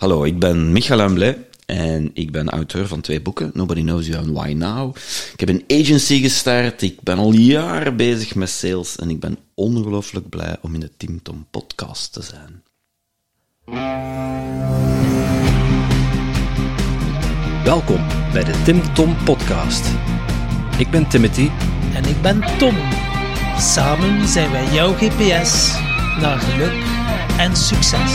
Hallo, ik ben Michael Amblay en ik ben auteur van twee boeken, Nobody Knows You and Why Now. Ik heb een agency gestart, ik ben al jaren bezig met sales en ik ben ongelooflijk blij om in de Tim Tom podcast te zijn. Welkom bij de Tim Tom Podcast. Ik ben Timothy. En ik ben Tom. Samen zijn wij jouw GPS naar geluk en succes.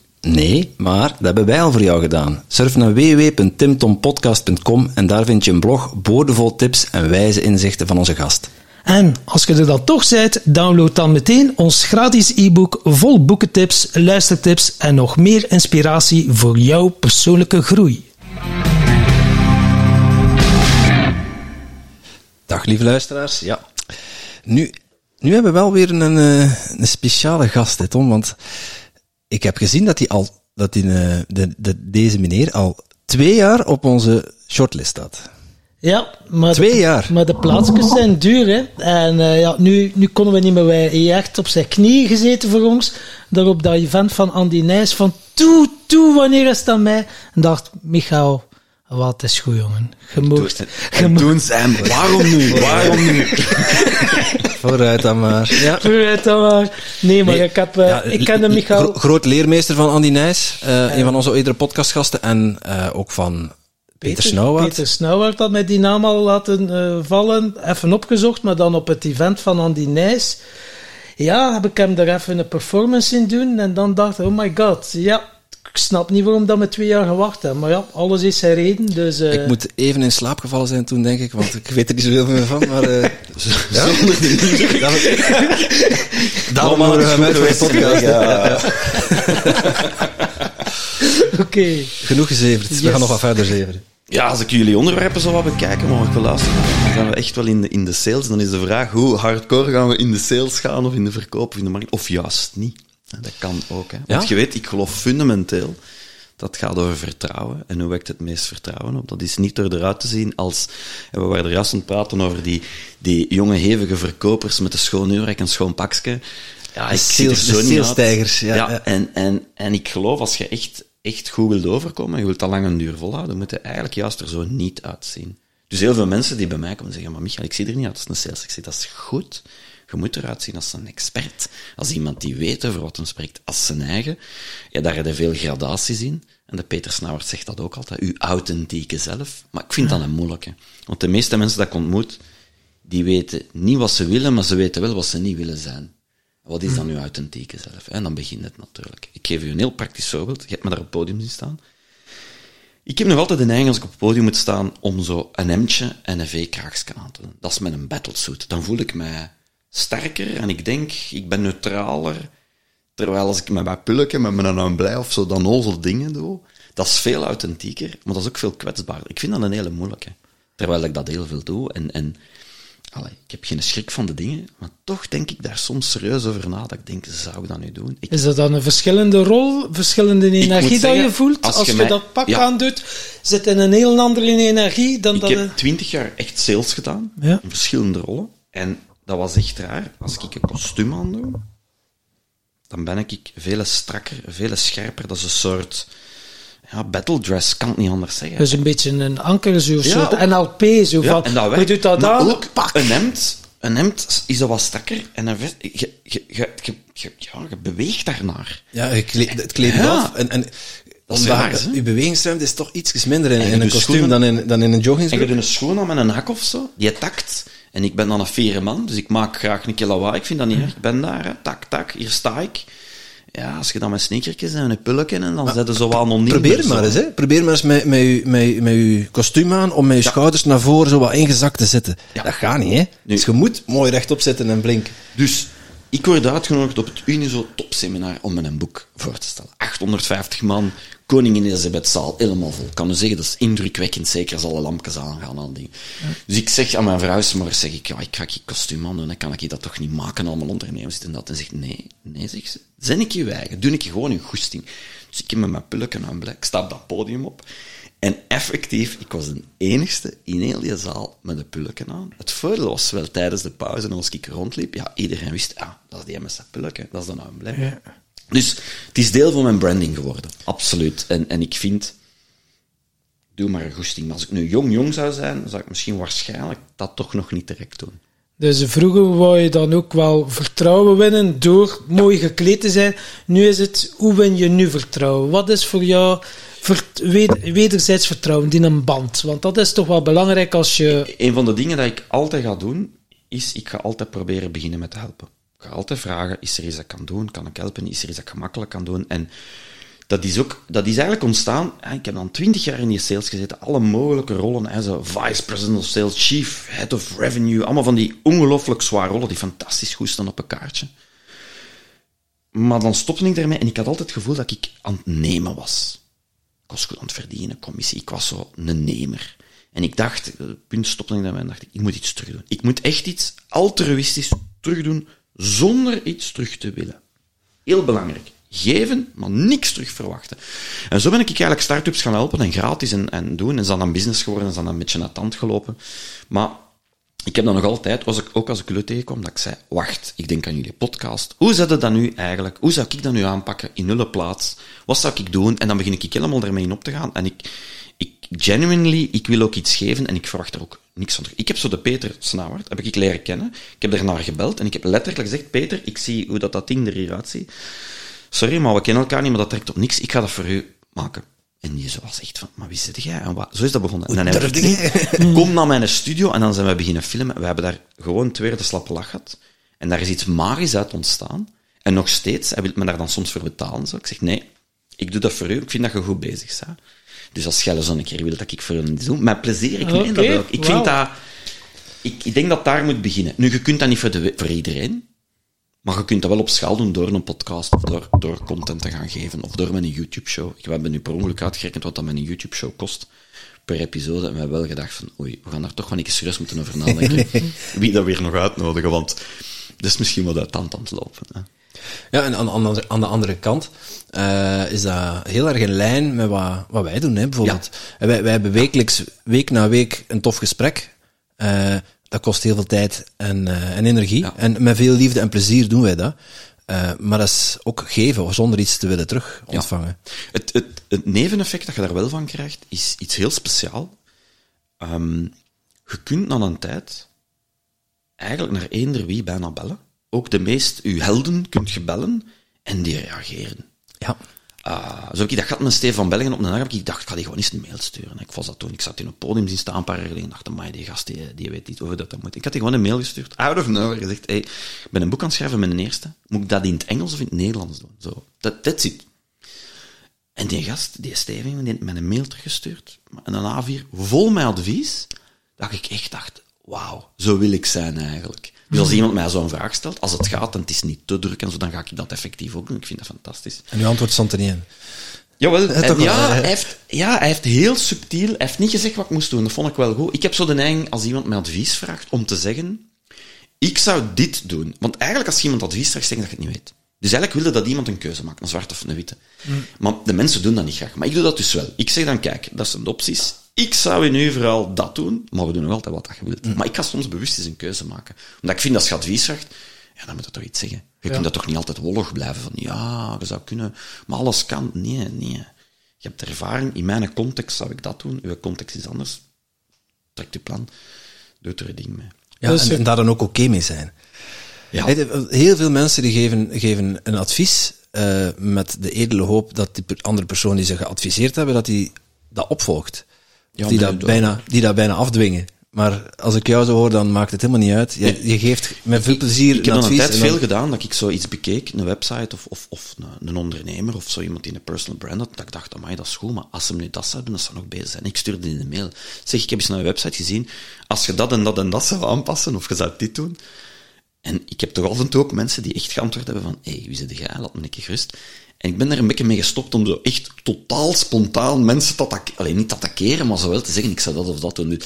Nee, maar dat hebben wij al voor jou gedaan. Surf naar www.timtompodcast.com en daar vind je een blog boordevol tips en wijze inzichten van onze gast. En als je er dan toch bent, download dan meteen ons gratis e-book vol boekentips, luistertips en nog meer inspiratie voor jouw persoonlijke groei. Dag lieve luisteraars. Ja, nu, nu hebben we wel weer een, een, een speciale gast, hè, Tom, want ik heb gezien dat, hij al, dat die, de, de, deze meneer al twee jaar op onze shortlist staat. Ja, maar twee de, jaar. Maar de plaatsjes zijn duur, hè. En uh, ja, nu, nu konden we niet meer. Wij echt op zijn knieën gezeten voor ons. Daar op dat event van Andy Nijs. Van toe, toe, wanneer is dat mij? En dacht, Michael, wat is goed, jongen. Je moet... Je moet... zijn. Waarom nu? Waarom nu? Vooruit dan maar. Ja. Vooruit dan maar. Nee, maar nee, ik heb... Ja, ik ken hem Michael... Gro groot leermeester van Andy Nijs. Uh, ja. Een van onze eerdere podcastgasten. En uh, ook van Peter Snauwaard. Peter Snauwaard had mij die naam al laten uh, vallen. Even opgezocht, maar dan op het event van Andy Nijs. Ja, heb ik hem daar even een performance in doen. En dan dacht ik, oh my god, ja, ik snap niet waarom dat we twee jaar gewacht hebben. Maar ja, alles is zijn reden. Dus, uh... Ik moet even in slaap gevallen zijn toen, denk ik. Want ik weet er niet zoveel meer van. Maar, uh, ja? Zonder die muziek. Daarom hadden we hem uit de podcast. Ja. Oké. Okay. Genoeg gezeverd. Yes. We gaan nog wat verder zeveren. Ja, als ik jullie onderwerpen zou wat bekijken, maar ik wil luisteren, dan gaan we echt wel in de, in de sales. Dan is de vraag, hoe hardcore gaan we in de sales gaan, of in de verkoop, of in de markt, of juist niet. Dat kan ook. Hè. Want ja? je weet, ik geloof fundamenteel dat gaat over vertrouwen. En hoe wekt het meest vertrouwen op? Dat is niet door eruit te zien als... We waren er juist aan het praten over die, die jonge, hevige verkopers met een schoon uurrek en schoon pakje. Ja, ik zie er zo niet uit. Ja, ja, ja, En, en, en ik geloof, als je echt, echt goed wilt overkomen en je wilt dat lang en duur volhouden, moet je eigenlijk juist er zo niet uitzien. Dus heel veel mensen die bij mij komen zeggen, maar Michael, ik zie er niet uit als een sales. Ik zeg, dat is goed. Je moet eruit zien als een expert. Als iemand die weet over wat hem spreekt, als zijn eigen. Ja, daar heb je veel gradaties in. En de Peter Snauwert zegt dat ook altijd, uw authentieke zelf. Maar ik vind dat een moeilijke. Want de meeste mensen dat ik ontmoet, die weten niet wat ze willen, maar ze weten wel wat ze niet willen zijn. Wat is dan uw authentieke zelf? En dan begint het natuurlijk. Ik geef u een heel praktisch voorbeeld. Je hebt me daar op het podium zien staan. Ik heb nog altijd de neiging als ik op het podium moet staan om zo een hemdje en een V-kraagsje aan te doen. Dat is met een battlesuit. Dan voel ik mij sterker en ik denk, ik ben neutraler. Terwijl als ik met mijn pulken, met mijn blij of zo, dan ozel dingen doe, dat is veel authentieker, maar dat is ook veel kwetsbaarder. Ik vind dat een hele moeilijke. Terwijl ik dat heel veel doe en, en allee, ik heb geen schrik van de dingen, maar toch denk ik daar soms serieus over na. Dat ik denk, zou ik dat nu doen? Ik, is dat dan een verschillende rol, verschillende energie dat je voelt? Als, als je, mij, dat pak ja, aandoet, zit in een heel andere energie dan ik dat... Ik heb twintig jaar echt sales gedaan, ja. in verschillende rollen. En dat was echt raar. Als ik een kostuum aandoe, dan ben ik veel strakker, veel scherper. Dat is een soort ja, battle dress, kan het niet anders zeggen. Dus een beetje een anker, zo, ja, soort NLP, zo ja, van, en dat werkt, je doet dat aan, ook pak. Een hemd, een hemd is dat wat strakker en een vest, je, je, je, je, je, ja, je beweegt daarnaar. Ja, je kleed, het kleedt ja. af en... en dat is waar, hè? Je bewegingsruimte is toch iets minder in, in een kostuum dan in, dan in een joggingsbroek. En je doet een schoen aan met een hak of zo, die takt. En ik ben dan een fiere man, dus ik maak graag een keer lawaai. Ik vind dat niet erg. Ik ben daar, hè. tak, tak, hier sta ik. Ja, als je dan met sneakertjes en een pulken en dan zetten ze zo anoniem. Probeer het maar eens, hè. Probeer maar eens met, met, je, met, met je kostuum aan om met je ja. schouders naar voren zo wat ingezakt te zitten. Ja. Dat gaat niet, hè. Nu. Dus je moet mooi rechtop zitten en blinken. Dus ik word uitgenodigd op het Unizo topseminar om me een boek voor te stellen. 850 man Koningin Elisabethzaal helemaal vol. Ik kan u zeggen, dat is indrukwekkend, zeker als alle lampjes aangaan al dingen. Dus ik zeg aan mijn vrouw, maar zeg ik, ja, ik ga je kostuum aan doen, dan kan ik je dat toch niet maken, allemaal ondernemers zitten dat. En zegt, nee, nee, zegt ze, zijn ik je eigen, doe ik je gewoon een goesting. Dus ik heb met mijn pulken aan, ik sta op dat podium op, en effectief, ik was de enigste in heel die zaal met de pulken aan. Het voordeel was wel tijdens de pauze, en als ik rondliep, ja, iedereen wist, ja, dat is die met zijn pulken, dat is dan nou een Ja. Dus het is deel van mijn branding geworden, absoluut. En, en ik vind, doe maar een goesting. Maar als ik nu jong-jong zou zijn, zou ik misschien waarschijnlijk dat toch nog niet direct doen. Dus vroeger wou je dan ook wel vertrouwen winnen door mooi gekleed te zijn. Nu is het, hoe win je nu vertrouwen? Wat is voor jou wederzijds vertrouwen in een band? Want dat is toch wel belangrijk als je... Een van de dingen dat ik altijd ga doen, is ik ga altijd proberen beginnen met te helpen. Ga altijd vragen, is er iets dat ik kan doen? Kan ik helpen? Is er iets dat ik gemakkelijk kan doen? En dat is, ook, dat is eigenlijk ontstaan. Ik heb dan twintig jaar in die sales gezeten, alle mogelijke rollen. Zo vice president of sales, chief, head of revenue. Allemaal van die ongelooflijk zware rollen die fantastisch goed staan op een kaartje. Maar dan stopte ik ermee en ik had altijd het gevoel dat ik aan het nemen was. Ik was goed aan het verdienen, commissie. Ik was zo een nemer. En ik dacht, punt stopte ik daarmee en dacht ik, ik moet iets terug doen. Ik moet echt iets altruïstisch terugdoen zonder iets terug te willen. Heel belangrijk. Geven, maar niks terug verwachten. En zo ben ik eigenlijk start-ups gaan helpen en gratis en, en doen. En ze dan business geworden en ze dan een beetje naar tand gelopen. Maar ik heb dan nog altijd, was ik, ook als ik jullie tegenkwam, dat ik zei, wacht, ik denk aan jullie podcast. Hoe zou dat nu eigenlijk, hoe zou ik dat nu aanpakken in nullen plaats? Wat zou ik doen? En dan begin ik helemaal ermee in op te gaan. En ik, ik genuinely, ik wil ook iets geven en ik verwacht er ook niks van terug. Ik heb zo de Peter Snauwert, heb ik leren kennen. Ik heb er naar gebeld en ik heb letterlijk gezegd, Peter, ik zie hoe dat, dat ding er hier uitziet. Sorry, maar we kennen elkaar niet, maar dat trekt op niks. Ik ga dat voor u maken. En die was echt van, maar wie zit jij? En wat? Zo is dat begonnen. En dan hebben we kom naar mijn studio en dan zijn we beginnen filmen. We hebben daar gewoon twee de slappe lach gehad. En daar is iets magisch uit ontstaan. En nog steeds, hij wil me daar dan soms voor betalen. Zo. Ik zeg, nee, ik doe dat voor u. Ik vind dat je goed bezig bent. Dus als jij zo een keer wil dat ik voor u doe, met plezier, ik meen dat ook. Ik vind dat... Ik, ik denk dat daar moet beginnen. Nu, je kunt dat niet voor, de, voor iedereen. Maar je kunt dat wel op schaal doen door een podcast of door, door content te gaan geven of door met een YouTube-show. We hebben nu per ongeluk uitgerekend wat dat met een YouTube-show kost per episode. En we hebben wel gedacht van, oei, we gaan daar toch wel een keer serieus moeten over nadenken. Wie dat weer nog uitnodigen, want dat is misschien wel uit tand aan het lopen. Hè. Ja, en aan, aan, aan de andere kant uh, is dat heel erg in lijn met wat, wat wij doen. Hè, bijvoorbeeld, ja. wij, wij hebben wekelijks, week na week, een tof gesprek. Uh, dat kost heel veel tijd en, uh, en energie. En met veel liefde en plezier doen wij dat. Uh, maar dat is ook geven, zonder iets te willen terug ontvangen. Ja. Het, het, het, neveneffect dat je daar wel van krijgt, is iets heel speciaal. Um, je kunt na een tijd eigenlijk naar eender wie bijna bellen. Ook de meest, uw helden kunt je bellen en die reageren. Ja. Uh, zo heb ik dat gehad met Stefan Bellingen op een dag, heb ik dacht, ik ga die gewoon eens een mail sturen. Ik was dat toen, ik zat in een podium zien staan een paar jaar geleden, dacht, maar die gast, die, die weet niet hoe dat, dat moet. Ik had die gewoon een mail gestuurd, out of nowhere, gezegd, hey, ik ben een boek aan het schrijven met een eerste, moet ik dat in het Engels of in het Nederlands doen? Zo, dat that's it. En die gast, die Steven, die heeft mij een mail teruggestuurd, en een A4, vol met advies, dat ik echt dacht, wauw, zo wil ik zijn eigenlijk. Dus als iemand mij zo'n vraag stelt, als het gaat en het is niet te druk en zo, dan ga ik dat effectief ook doen. Ik vind dat fantastisch. En uw antwoord stond er niet in? Jawel, en ja, hij heeft, ja, hij heeft heel subtiel, hij heeft niet gezegd wat ik moest doen. Dat vond ik wel goed. Ik heb zo de neiging, als iemand mij advies vraagt, om te zeggen, ik zou dit doen. Want eigenlijk als iemand advies vraagt, zeg dat je het niet weet. Dus eigenlijk wilde dat iemand een keuze maakt, een zwarte of een witte. Mm. Maar de mensen doen dat niet graag. Maar ik doe dat dus wel. Ik zeg dan, kijk, dat zijn de opties ik zou nu vooral dat doen, maar we doen nog altijd wat je wilt. Mm. Maar ik ga soms bewust eens een keuze maken. Omdat ik vind dat je advies vraagt, ja, dan moet je toch iets zeggen. Je kunt dat toch niet altijd wollig blijven van, ja, je zou kunnen, maar alles kan. Nee, nee. Je hebt ervaring, in mijn context zou ik dat doen, uw context is anders. Trek je plan, doe er een ding mee. Ja, en, daar dan ook oké mee zijn. Ja. Heel veel mensen die geven, geven een advies uh, met de edele hoop dat die andere persoon die ze geadviseerd hebben, dat die dat opvolgt die, dat bijna, die dat bijna afdwingen. Maar als ik jou zo hoor, dan maakt het helemaal niet uit. Je, je geeft met veel plezier Ik heb dan een tijd veel gedaan dat ik zoiets bekeek, een website of, of, of een, een, ondernemer of zo iemand die een personal brand had, dat ik dacht, amai, dat is goed, maar als ze nu dat zou doen, dat zou nog bezig zijn. Ik stuurde in de mail. Zeg, ik heb eens naar een website gezien, als je dat en dat en dat zou aanpassen, of je zou dit doen. En ik heb toch af en toe ook mensen die echt geantwoord hebben van, hé, hey, wie zit jij? Laat me een keer gerust. En ik ben er een beetje mee gestopt om zo echt totaal spontaan mensen te attackeren. Alleen niet te attackeren, maar zo wel te zeggen, ik zou dat of dat doen. Dus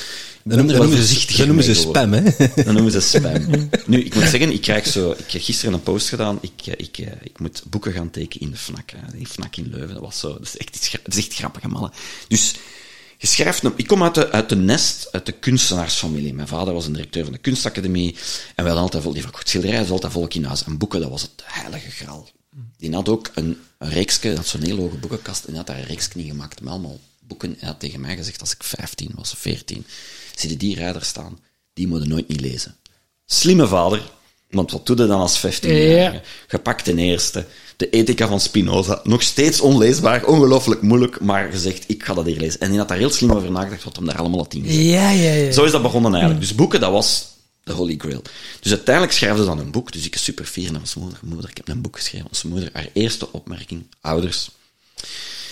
Dan noemen ze, dan noemen ze spam, hè? Dan noemen ze spam. nu, ik moet zeggen, ik krijg zo... Ik heb gisteren een post gedaan. Ik, eh, ik, eh, ik moet boeken gaan tekenen in de FNAC. hè. In FNAC in Leuven. Dat was zo... Dat is echt, iets gra- dat is echt grappig, hè, mannen. Dus... Je schrijft een, ik kom uit de, uit de nest, uit de kunstenaarsfamilie. Mijn vader was een directeur van de kunstacademie. En we hadden altijd vol, die verkocht schilderijen, dus altijd volk in huis. En boeken, dat was het heilige graal. Die had ook een, een reeksje, dat had zo'n heel hoge boekenkast, en die had daar een reeksje in gemaakt met allemaal boeken. En had tegen mij gezegd, als ik 15 was, of 14, zie je die rijder staan, die moet je nooit niet lezen. Slimme vader, want wat doe je dan als 15-jarige? Ja. Gepakt ten eerste. De ethica van Spinoza, nog steeds onleesbaar, ongelooflijk moeilijk, maar gezegd, ik ga dat hier lezen. En die had daar heel slim over nagedacht, wat hem daar allemaal had ingezet. Ja, ja, ja. Zo is dat begonnen eigenlijk. Dus boeken, dat was de holy grail. Dus uiteindelijk schrijfde ze dan een boek. Dus ik super fier naar onze moeder. Moeder, ik heb een boek geschreven. Onze moeder, haar eerste opmerking, ouders.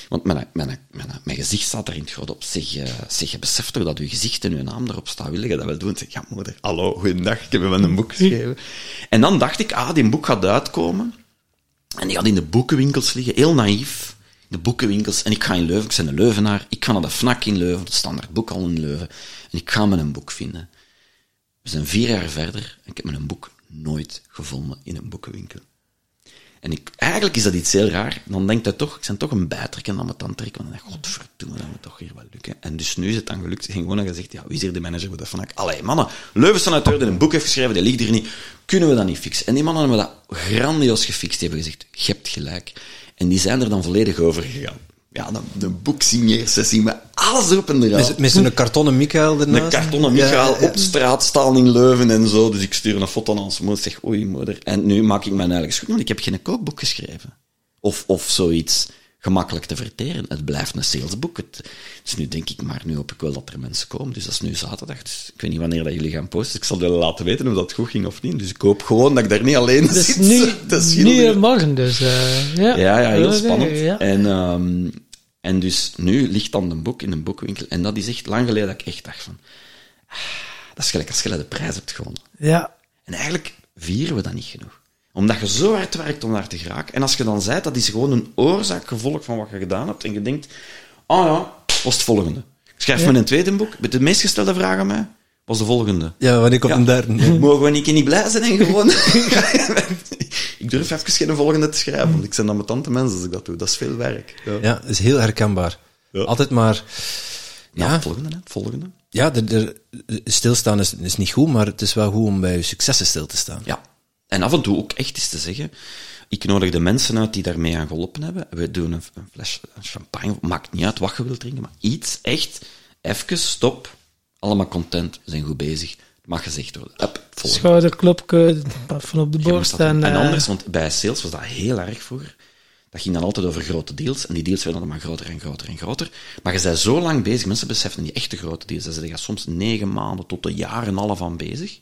Want mijn, mijn, mijn, mijn gezicht staat er in het groot op. Zeg, eh, zeg, je beseft toch dat uw gezicht en uw naam erop staat? Wil je dat wel doen? Ik zeg, ja moeder, hallo, goedendag, ik heb hem een boek geschreven. En dan dacht ik, ah, die boek gaat uitkomen. En die gaat in de boekenwinkels liggen, heel naïef. In de boekenwinkels. En ik ga in Leuven, ik ben een Leuvenaar. Ik ga naar de FNAC in Leuven, de standaard boekhal in Leuven. En ik ga me een boek vinden. We zijn vier jaar verder en ik heb mijn boek nooit gevonden in een boekenwinkel. En ik, eigenlijk is dat iets heel raar. Dan denkt hij toch, ik ben toch een bijtrekken aan mijn tand trekken. Want dan denk ik, godverdomme, dat moet toch hier wel lukken. En dus nu is het dan gelukt. En gewoon gezegd, ja, wie is hier de manager van de FNAC? Allee, mannen, Leuven's auteur die een boek heeft geschreven, die ligt hier niet. Kunnen we dat niet fixen? En die mannen hebben dat grandioos gefixt. Die hebben gezegd, je hebt gelijk. En die zijn er dan volledig over gegaan. Ja, de, de boeksigneersessie met alles op en eraan. Met, met zo'n kartonnen Michael ernaast. Een kartonnen Michael ja. op straat staan in Leuven en zo. Dus ik stuur een foto aan onze moeder. Zeg, oei moeder. En nu maak ik mijn eigen. Want ik heb geen kookboek geschreven. Of, of zoiets gemakkelijk te verteren. Het blijft een salesboek. Het, dus nu denk ik, maar nu hoop ik wel dat er mensen komen. Dus dat is nu zaterdag. Dus ik weet niet wanneer dat jullie gaan posten. Ik zal jullie laten weten of dat goed ging of niet. Dus ik hoop gewoon dat ik daar niet alleen Dus zit. nu, nu morgen dus. eh, ja. Ja, ja, heel spannend. ja. En, ehm, en dus nu ligt dan een boek in een boekwinkel. En dat is echt lang geleden dat ik echt dacht van... ah, dat is gelijk als je de prijs hebt gewonnen. ja. En eigenlijk vieren we dat niet genoeg. Omdat je zo hard werkt om daar te geraken. En als je dan zei, dat is gewoon een oorzaak, gevolg van wat je gedaan hebt. En je denkt, oh ja, was het volgende. Ik schrijf Ja. me een tweede boek. Met de meest gestelde vraag aan mij was de volgende. Ja, wanneer komt Ja. een derde? Mogen we niet, niet blij zijn en gewoon... ik durf even geen volgende te schrijven, want ik ben dan met tante mensen als ik dat doe. Dat is veel werk. Ja. Ja, dat is heel herkenbaar. Ja. Altijd maar... Nou, Ja, volgende, hè. Volgende. ja er, er- stilstaan is, is niet goed, maar het is wel goed om bij je successen stil te staan. Ja. En af en toe ook echt eens te zeggen, ik nodig de mensen uit die daarmee aan geholpen hebben. We doen een, een fles champagne, maakt niet uit wat je wilt drinken, maar iets echt, even stop, allemaal content, we zijn goed bezig. Mag gezegd worden. Up. Schouderklopje van op de borst. En. En eh, anders, want bij sales was dat heel erg vroeger. Dat ging dan altijd over grote deals. En die deals werden dan maar groter en groter en groter. Maar je bent zo lang bezig. Mensen beseffen die echte grote deals. Daar zijn soms negen maanden tot een jaar en een half aan bezig.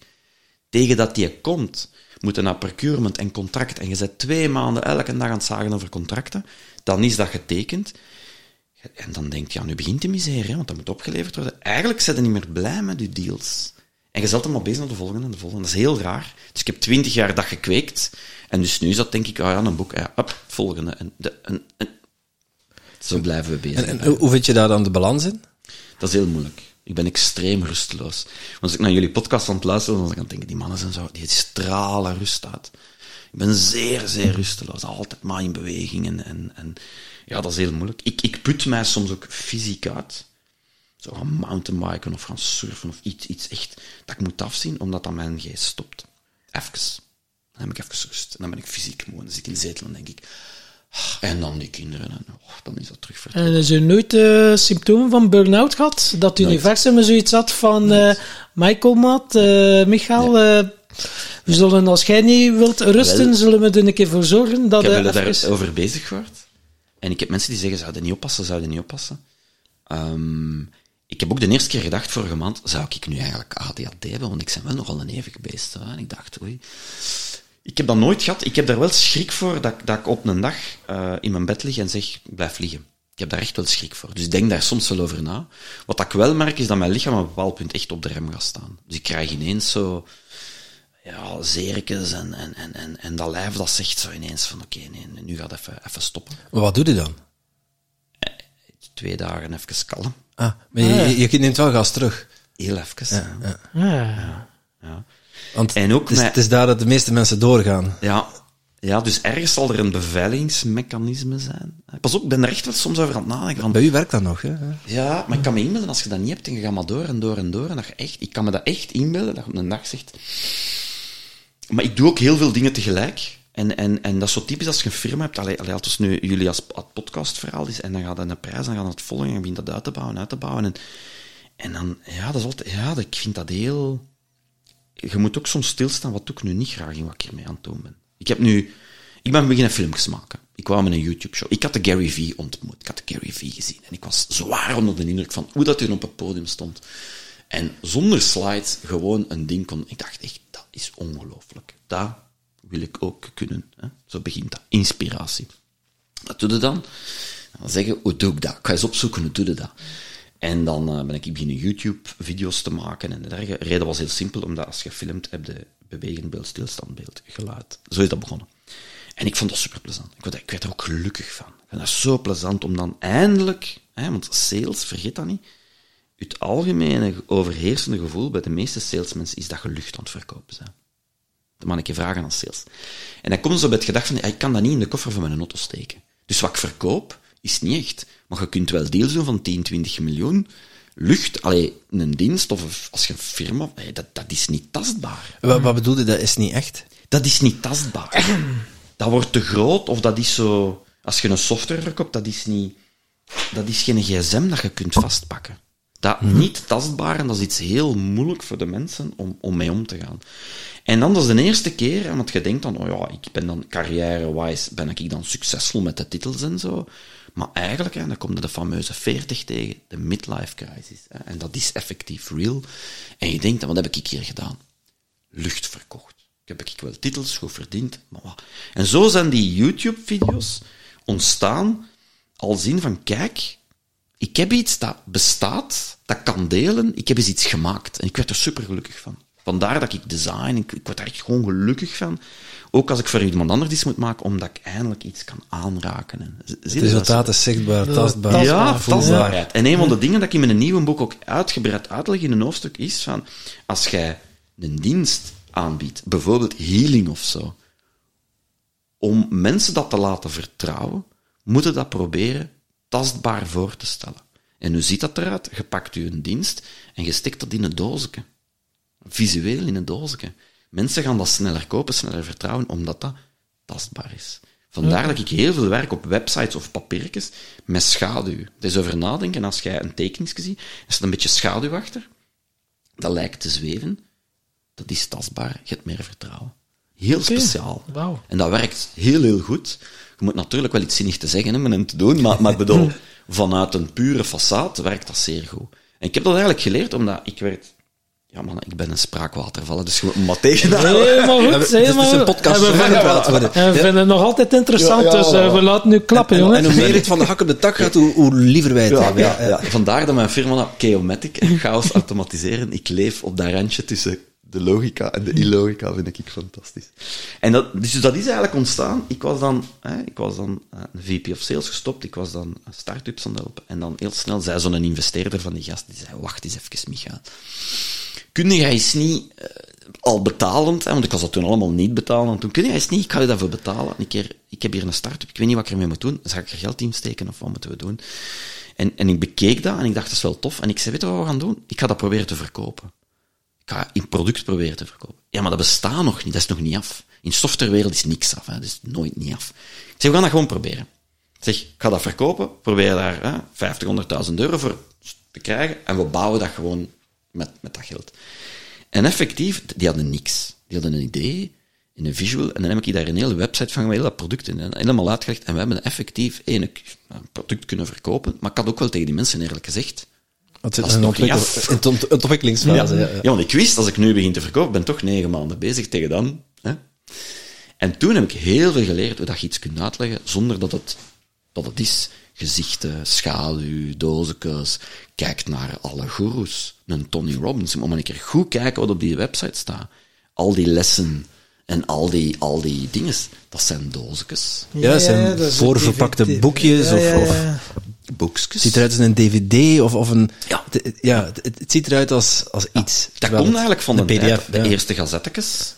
Tegen dat die komt, moeten naar procurement en contract. En je bent twee maanden elke dag aan het zagen over contracten. Dan is dat getekend. En dan denk je, ja, nu begint de miserie, want dat moet opgeleverd worden. Eigenlijk zijn je niet meer blij met je deals. En je zet hem al bezig naar de volgende en de volgende. Dat is heel raar. Dus ik heb twintig jaar dat gekweekt. En dus nu is dat denk ik, ah ja, een boek, ja, up, volgende. En, de, en, en. Zo blijven we bezig. En, hoe vind je daar dan de balans in? Dat is heel moeilijk. Ik ben extreem rusteloos. Want als ik naar jullie podcast aan het luisteren dan kan ik denken, die mannen zijn zo, die stralen rust uit. Ik ben zeer, zeer rusteloos. Altijd maar in beweging. En, en, en ja, dat is heel moeilijk. Ik, ik put mij soms ook fysiek uit. Zo gaan mountainbiken of gaan surfen of iets, iets echt dat ik moet afzien, omdat dan mijn geest stopt. Even. Dan heb ik even rust. En dan ben ik fysiek moe. Dan zit ik in de zetel en denk ik... En dan die kinderen. En oh, dan is dat terug. En is u nooit eh, symptomen van burn-out gehad? Dat het universum zoiets had van eh, Michael Maat, eh Michael, we zullen als jij niet wilt rusten, Wel. zullen we er een keer voor zorgen dat Ik heb je jullie even... daarover bezig gehoord. En ik heb mensen die zeggen, zouden niet oppassen, zouden niet oppassen. Ehm, ik heb ook de eerste keer gedacht, vorige maand, zou ik nu eigenlijk ADHD hebben? Want ik ben wel nogal een eeuwig beest. Hè? En ik dacht, oei. Ik heb dat nooit gehad. Ik heb daar wel schrik voor dat, dat ik op een dag eh, in mijn bed lig en zeg, blijf liggen. Ik heb daar echt wel schrik voor. Dus ik denk daar soms wel over na. Wat ik wel merk, is dat mijn lichaam op een bepaald punt echt op de rem gaat staan. Dus ik krijg ineens zo ja, zerkens en, en, en, en, en dat lijf dat zegt zo ineens van oké, nee, nu gaat even, even stoppen. Maar wat doe je dan? Twee dagen even kalm. Ah, maar je, je, je neemt wel gas terug. Heel even. Ja, Ja. ja. Want En ook het, is, met- het is daar dat de meeste mensen doorgaan. Ja. ja, dus ergens zal er een beveiligingsmechanisme zijn. Pas op, ik ben er echt wel soms over aan het nadenken. Bij u werkt dat nog, hè? Ja, maar ik kan me inbeelden als je dat niet hebt en je gaat maar door en door en door. En dat je echt, ik kan me dat echt inbeelden dat je op een dag zegt. Maar ik doe ook heel veel dingen tegelijk. En, en, en dat is zo typisch als je een firma hebt. Allee, allee, als nu jullie als het podcastverhaal is en dan gaat het een prijs, dan gaat het volgen en je begint dat uit te bouwen, uit te bouwen. En, en dan, ja, dat is altijd, ja, dat- ik vind dat heel. Je moet ook soms stilstaan, wat doe ik nu niet graag in wat ik hiermee aan het doen ben. Ik heb nu, ik ben beginnen filmpjes maken. Ik kwam met een YouTube-show. Ik had de Gary Vee ontmoet. Ik had de Gary Vee gezien. En ik was zwaar onder de indruk van hoe dat hij op het podium stond. En zonder slides gewoon een ding kon. Ik dacht echt, dat is ongelooflijk. Dat wil ik ook kunnen. Hè? Zo begint dat. Inspiratie. Wat doe je dan? Dan zeggen, hoe doe ik dat? Ik ga eens opzoeken, hoe doe je dat? En dan eh, ben ik beginnen YouTube-video's te maken en dergelijke. De reden was heel simpel, omdat als je filmt, heb je bewegend beeld, stilstand beeld, geluid. Zo is dat begonnen. En ik vond dat super plezant. Ik werd, ik werd er ook gelukkig van. Ik vind dat zo plezant om dan eindelijk, hè, want sales, vergeet dat niet, het algemene overheersende gevoel bij de meeste salesmensen is dat je lucht aan het verkopen bent. Dan mag ik je vragen aan sales. En dan komen ze bij het gedacht van, ik kan dat niet in de koffer van mijn auto steken. Dus wat ik verkoop, is niet echt. Maar je kunt wel deels doen van 10, 20 miljoen. Lucht, allee, een dienst of als je een firma, nee, dat, dat is niet tastbaar. Wat, wat bedoel je, dat is niet echt? Dat is niet tastbaar. Dat wordt te groot of dat is zo... Als je een software verkoopt, dat is niet... Dat is geen gsm dat je kunt vastpakken. Dat niet tastbaar, en dat is iets heel moeilijk voor de mensen om, om mee om te gaan. En dan, dat is de eerste keer, want je denkt dan, oh ja, ik ben dan carrière-wise, ben ik dan succesvol met de titels en zo. Maar eigenlijk, hè, dan komt er de fameuze 40 tegen, de midlife crisis. En dat is effectief real. En je denkt, wat heb ik hier gedaan? Lucht verkocht. Ik heb ik wel titels goed verdiend, maar wat? En zo zijn die YouTube-video's ontstaan als in van, kijk, ik heb iets dat bestaat, dat kan delen, ik heb eens iets gemaakt. En ik werd er super gelukkig van. Vandaar dat ik design, ik, ik word daar echt gewoon gelukkig van. Ook als ik voor iemand anders iets moet maken, omdat ik eindelijk iets kan aanraken. En, zie Het resultaat is zichtbaar, tastbaar. Ja, tastbaarheid. En een van de dingen dat ik in mijn nieuwe boek ook uitgebreid uitleg in een hoofdstuk is van, als jij een dienst aanbiedt, bijvoorbeeld healing of zo, om mensen dat te laten vertrouwen, moet je dat proberen tastbaar voor te stellen. En hoe ziet dat eruit? Je pakt je een dienst en je stikt dat in een doosje. Visueel in een doosje. Mensen gaan dat sneller kopen, sneller vertrouwen, omdat dat tastbaar is. Vandaar dat ik heel veel werk op websites of papiertjes met schaduw. Er is over nadenken. Als jij een tekening ziet, er staat een beetje schaduw achter. Dat lijkt te zweven. Dat is tastbaar. Je hebt meer vertrouwen. Heel speciaal. En dat werkt heel, heel goed. Je moet natuurlijk wel iets zinnig te zeggen hebben en te doen, maar, maar bedoel, vanuit een pure façade werkt dat zeer goed. En ik heb dat eigenlijk geleerd omdat ik werd... Ja, man, ik ben een spraakwatervallen, dus me maar tegenhouden. Helemaal goed, Het is helemaal dus een podcast En we zo vinden- gepraat worden. En we vinden het nog altijd interessant, Ja, ja, dus eh, ja. we laten nu klappen, En, jongen. en hoe meer het van de hak op de tak gaat, hoe, hoe liever wij het Ja, hebben. ja, ja. Vandaar dat mijn firma dat Chaomatic en chaos automatiseren. Ik leef op dat randje tussen de logica en de illogica, vind ik fantastisch. En dat, dus dat is eigenlijk ontstaan. Ik was dan, hè, ik was dan eh, een VP of Sales gestopt, ik was dan start-ups aan het helpen. En dan heel snel zei zo'n investeerder van die gast, die zei, wacht eens even, Micha. Kun jij eens niet, eh, al betalend, hè, want ik was dat toen allemaal niet betalen, toen kun jij eens niet, ik ga je daarvoor betalen. Een keer, ik heb hier een start-up, ik weet niet wat ik ermee moet doen. Zal ik er geld in steken of wat moeten we doen? En, en ik bekeek dat en ik dacht, dat is wel tof. En ik zei, weet je wat we gaan doen? Ik ga dat proberen te verkopen. Ik ga een product proberen te verkopen. Ja, maar dat bestaat nog niet, dat is nog niet af. In softwarewereld is niks af, hè. dat is nooit niet af. Ik zeg, we gaan dat gewoon proberen. Ik zeg, ik ga dat verkopen, probeer daar hè, 50, 100.000 euro voor te krijgen en we bouwen dat gewoon met, met dat geld. En effectief, die hadden niks. Die hadden een idee, in een visual, en dan heb ik daar een hele website van gemaakt, heel dat product in, en helemaal uitgelegd, en we hebben effectief één, product kunnen verkopen, maar ik had ook wel tegen die mensen eerlijk gezegd, Het Dat is is een nog een ontwikkelingsfase. Ja, ja. ja, want ik wist, als ik nu begin te verkopen, ben ik toch negen maanden bezig tegen dan. Hè? En toen heb ik heel veel geleerd hoe dat je iets kunt uitleggen zonder dat het, dat het is. Gezichten, schaduw, doosjes. Kijk naar alle goeroes. Een Tony Robbins. Moet maar een keer goed kijken wat op die website staat. al die lessen en al die, al die dingen, dat zijn doosjes, Ja, het zijn voorverpakte DVD. boekjes Ja, of- ja, of- boekjes. Het ziet eruit als een dvd of, of een... Ja. Het, ja, het, het ziet eruit als, als iets. Dat komt eigenlijk van de, PDF. de ja. eerste gazettekes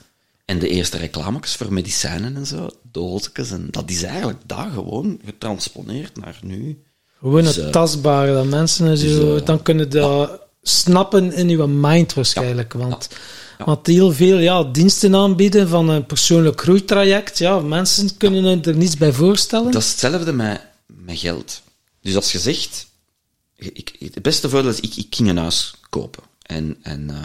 en de eerste reclametjes voor medicijnen en zo, doosjes, en dat is eigenlijk daar gewoon getransponeerd naar nu. Gewoon Dus, het eh, tastbare, dat mensen en dus, eh, dan kunnen dat snappen in uw mind waarschijnlijk. Want, Ja. want heel veel ja, diensten aanbieden van een persoonlijk groeitraject, ja, mensen kunnen er niets bij voorstellen. Dat is hetzelfde met, met geld. Dus als je zegt, ik, het beste voordeel is, ik, ik ging een huis kopen. En, en eh,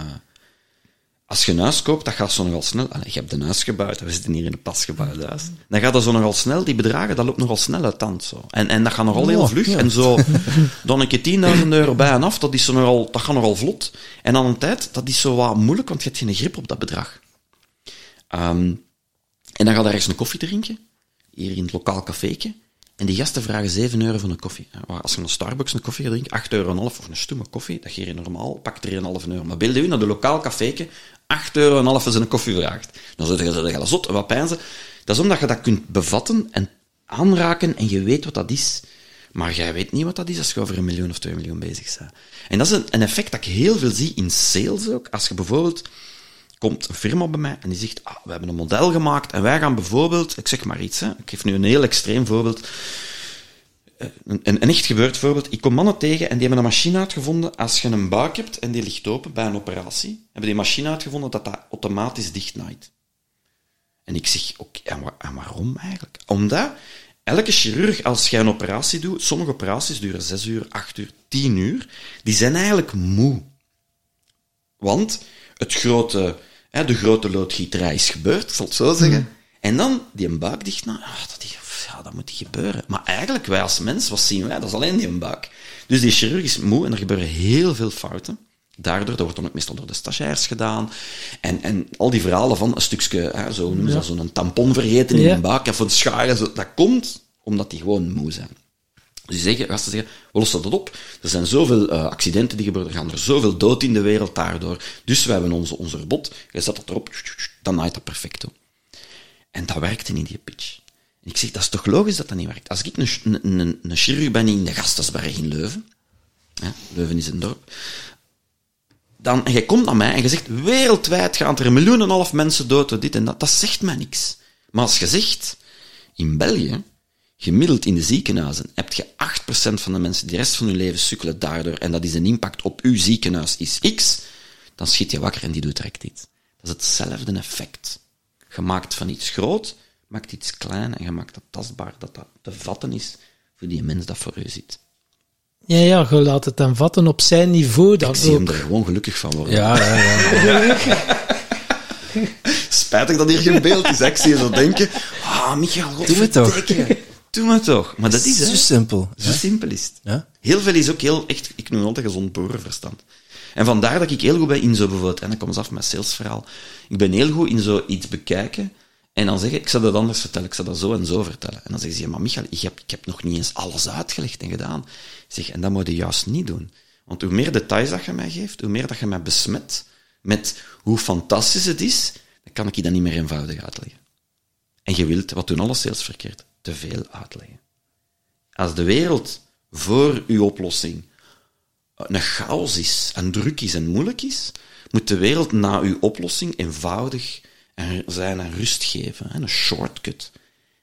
als je een huis koopt, dat gaat zo nogal snel. Allee, je hebt een huis gebouwd, we zitten hier in een pasgebouwd huis. Dan gaat dat zo nogal snel, die bedragen, dat loopt nogal snel uit tand. Zo. En, en dat gaat nogal heel Ja, vlug. ja. En zo, dan een keer 10.000 euro bij en af, dat, is zo nogal, dat gaat nogal vlot. En aan een tijd, dat is zo wat moeilijk, want je hebt geen grip op dat bedrag. Ehm, en dan ga je ergens een koffie drinken, hier in het lokaal caféetje. En die gasten vragen 7 euro voor een koffie. Als je een Starbucks een koffie gaat drinken, 8 euro en of een stoeme koffie, dat geef je normaal, pak 3,5 euro. Maar beeld je naar de lokaal caféetje, 8 euro en half koffie vraagt. Dan zeg je, dat zot, en wat pijnzen. Dat is omdat je dat kunt bevatten en aanraken en je weet wat dat is. Maar jij weet niet wat dat is als je over een miljoen of twee miljoen bezig bent. En dat is een, effect dat ik heel veel zie in sales ook. Als je bijvoorbeeld komt een firma bij mij en die zegt, ah, we hebben een model gemaakt en wij gaan bijvoorbeeld, ik zeg maar iets, hè, ik geef nu een heel extreem voorbeeld, een, een echt gebeurd voorbeeld. Ik kom mannen tegen en die hebben een machine uitgevonden, als je een buik hebt en die ligt open bij een operatie, hebben die machine uitgevonden dat dat automatisch dichtnaait. En ik zeg, oké, en, wa- en waarom eigenlijk? Omdat elke chirurg, als jij een operatie doet, sommige operaties duren 6 uur, 8 uur, 10 uur, die zijn eigenlijk moe. Want het grote, hè, de grote loodgieterij is gebeurd, ik zal het zo zeggen. En dan die een buik dicht, nou, ah, dat, ja, moet gebeuren. Maar eigenlijk, wij als mens, wat zien wij? Dat is alleen die een buik. Dus die chirurg is moe en er gebeuren heel veel fouten. Daardoor, dat wordt dan ook meestal door de stagiairs gedaan. En, en al die verhalen van een stukje, hè, zo noemen ze dat, zo'n tampon vergeten in Ja. een buik, of een scharen, zo, dat komt omdat die gewoon moe zijn. Dus die zeggen, gasten zeggen, we lossen dat op. Er zijn zoveel eh, accidenten die gebeuren, er gaan er zoveel dood in de wereld daardoor. Dus we hebben onze, onze robot, je zet dat erop, dan naait dat perfecto. En dat werkte in die pitch. Ik zeg, dat is toch logisch dat dat niet werkt? Als ik een, een, een, chirurg ben in de Gastensberg in Leuven, Leuven is een dorp, dan, en jij komt naar mij en je zegt, wereldwijd gaan er een miljoen en een half mensen dood door dit en dat, dat zegt mij niks. Maar als je zegt, in België, gemiddeld in de ziekenhuizen, heb je 8% van de mensen die de rest van hun leven sukkelen daardoor, en dat is een impact op uw ziekenhuis is X, dan schiet je wakker en die doet direct iets. Dat is hetzelfde effect. Je maakt van iets groot, maakt iets klein en je maakt dat tastbaar, dat dat te vatten is voor die mens dat voor u zit. Ja, ja, je laat het dan vatten op zijn niveau dan Ik zie hem ook. er gewoon gelukkig van worden. Ja, ja, ja. Spijtig dat hier geen beeld is. Ik zie je zo denken, ah, Michael, Doe het toch. Doe maar toch. Maar dat is, Zo hè. simpel. Zo simpel is het. Ja? Heel veel is ook heel, echt, ik noem het altijd gezond boerenverstand. En vandaar dat ik heel goed ben in zo bijvoorbeeld, en dan komt ze af met salesverhaal. Ik ben heel goed in zo iets bekijken en dan zeggen, ik zal dat anders vertellen, ik zal dat zo en zo vertellen. En dan zeggen ze, ja, maar Michael, ik heb, ik heb nog niet eens alles uitgelegd en gedaan. Ik zeg, en dat moet je juist niet doen. Want hoe meer details dat je mij geeft, hoe meer dat je mij besmet met hoe fantastisch het is, dan kan ik je dat niet meer eenvoudig uitleggen. En je wilt, wat doen alle sales verkeerd, te veel uitleggen. Als de wereld voor uw oplossing een chaos is, en druk is en moeilijk is, moet de wereld na uw oplossing eenvoudig en zijn en rust geven. Een shortcut.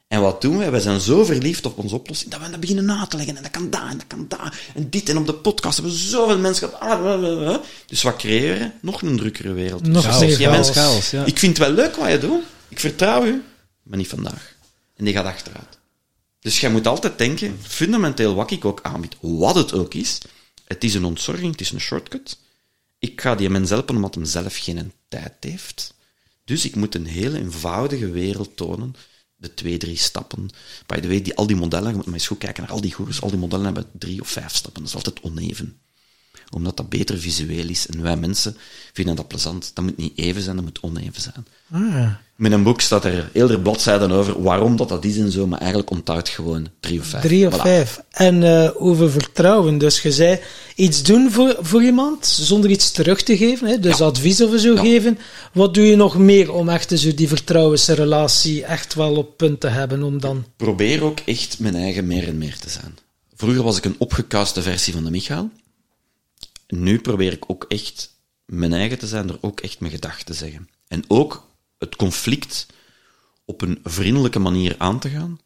En wat doen wij? Wij zijn zo verliefd op onze oplossing dat we dat beginnen na te leggen. En dat kan daar, en dat kan daar. En dit, en op de podcast hebben we zoveel mensen gehad. Ah. Dus wat creëren? Nog een drukkere wereld. Nog Dus chaos. Chaos, ja. Ik vind het wel leuk wat je doet. Ik vertrouw u. Maar niet vandaag. En die gaat achteruit. Dus jij moet altijd denken, fundamenteel wat ik ook aanbied, wat het ook is, het is een ontzorging, het is een shortcut. Ik ga die mens helpen omdat hem zelf geen tijd heeft. Dus ik moet een hele eenvoudige wereld tonen. De twee, drie stappen. By the way, die, al die modellen, je moet maar eens goed kijken naar al die goeroes, al die modellen hebben drie of vijf stappen. Dat is altijd oneven. omdat dat beter visueel is. En wij mensen vinden dat plezant. Dat moet niet even zijn, dat moet oneven zijn. Ah, Met een boek staat er eerder bladzijden over waarom dat, dat is en zo, maar eigenlijk onthoudt gewoon drie of vijf. Drie of Voilà. vijf. En eh, over vertrouwen. Dus je zei iets doen voor, voor iemand zonder iets terug te geven. Hè? Dus advies of zo Ja. geven. Wat doe je nog meer om echt zo die vertrouwensrelatie echt wel op punt te hebben? Om dan... probeer ook echt mijn eigen meer en meer te zijn. Vroeger was ik een opgekuiste versie van de Michael. Nu probeer ik ook echt mijn eigen te zijn, door ook echt mijn gedachten te zeggen. En ook het conflict op een vriendelijke manier aan te gaan.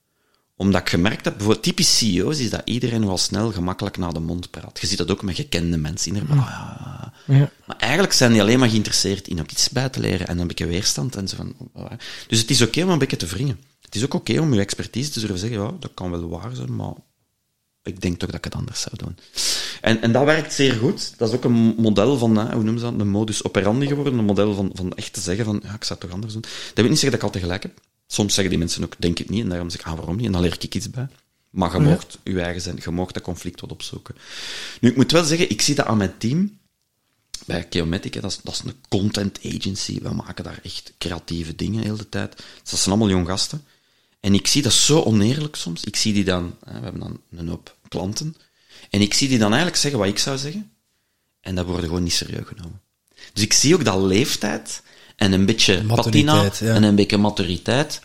Omdat ik gemerkt heb, bijvoorbeeld typisch CEO's, is dat iedereen wel snel gemakkelijk naar de mond praat. Je ziet dat ook met gekende mensen. In ah, ja. Maar eigenlijk zijn die alleen maar geïnteresseerd in ook iets bij te leren en een beetje weerstand en zo van. oh, Dus het is oké om een beetje te wringen. Het is ook oké om je expertise te durven zeggen, ja, dat kan wel waar zijn, maar ik denk toch dat ik het anders zou doen. En, en dat werkt zeer goed. Dat is ook een model van, hè, hoe noemen ze dat, een modus operandi geworden, een model van, van echt te zeggen van, ja, ik zou het toch anders doen. Dat wil niet zeggen dat ik altijd gelijk heb. Soms zeggen die mensen ook, denk ik niet, en daarom zeg ik, ah, waarom niet? En dan leer ik iets bij. Maar je mocht je eigen zijn, je mocht dat conflict wat opzoeken. Nu, ik moet wel zeggen, ik zie dat aan mijn team, bij Geomatic, hè, dat, is, dat is een content agency. We maken daar echt creatieve dingen de hele tijd. Dus dat zijn allemaal jong gasten. En ik zie dat zo oneerlijk soms. Ik zie die dan, hè, we hebben dan een hoop klanten, en ik zie die dan eigenlijk zeggen wat ik zou zeggen, en dat wordt gewoon niet serieus genomen. Dus ik zie ook dat leeftijd en een beetje patina ja. en een beetje maturiteit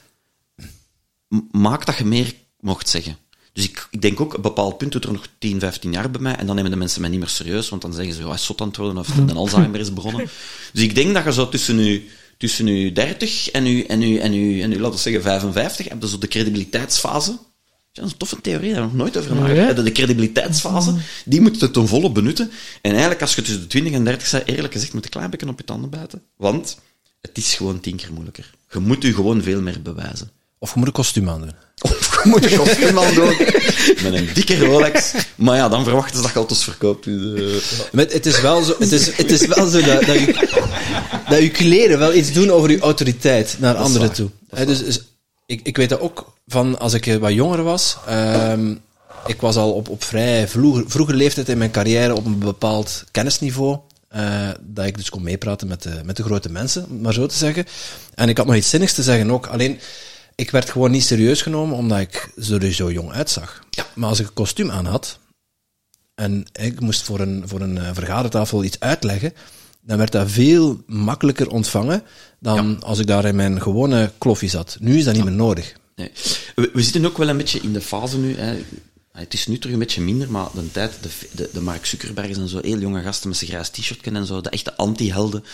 maakt dat je meer mocht zeggen. Dus ik, ik denk ook, op een bepaald punt doet er nog 10, 15 jaar bij mij, en dan nemen de mensen mij niet meer serieus, want dan zeggen ze, ja, hij is zot aan het worden, of de Alzheimer is begonnen. Dus ik denk dat je zo tussen nu, tussen nu 30 en nu, en nu, en nu, en nu, laten we zeggen, 55, heb je zo de credibiliteitsfase. Ja, dat is een toffe theorie, daar heb ik nog nooit over nagedacht. De credibiliteitsfase, die moet je ten volle benutten. En eigenlijk, als je tussen de 20 en 30 bent, eerlijk gezegd, moet je een klein beetje op je tanden bijten. Want het is gewoon tien keer moeilijker. Je moet je gewoon veel meer bewijzen. Of je moet een kostuum aandoen. Of je moet een kostuum aan doen met een dikke Rolex. Maar ja, dan verwachten ze dat je auto's verkoopt. Dus, eh, Maar het is wel zo, het is, het is wel zo dat, dat, je, dat je kleren wel iets doen over je autoriteit naar anderen toe. Dus, dus ik, ik weet dat ook van als ik eh, wat jonger was. Ehm, ik was al op, op vrij vroege, vroege leeftijd in mijn carrière op een bepaald kennisniveau. eh, dat ik dus kon meepraten met de, met de grote mensen, om maar zo te zeggen. En ik had nog iets zinnigs te zeggen ook. Alleen, ik werd gewoon niet serieus genomen omdat ik er zo jong uitzag. Ja. Maar als ik een kostuum aan had, en ik moest voor een, voor een eh, vergadertafel iets uitleggen, dan werd dat veel makkelijker ontvangen dan als ik daar in mijn gewone kloffie zat. Nu is dat niet meer nodig. nee. we, we zitten ook wel een beetje in de fase nu. Hè. Het is nu terug een beetje minder, maar de tijd, de, de, de Mark Zuckerberg en zo, heel jonge gasten met zijn grijs t-shirt en zo, de echte anti-helden.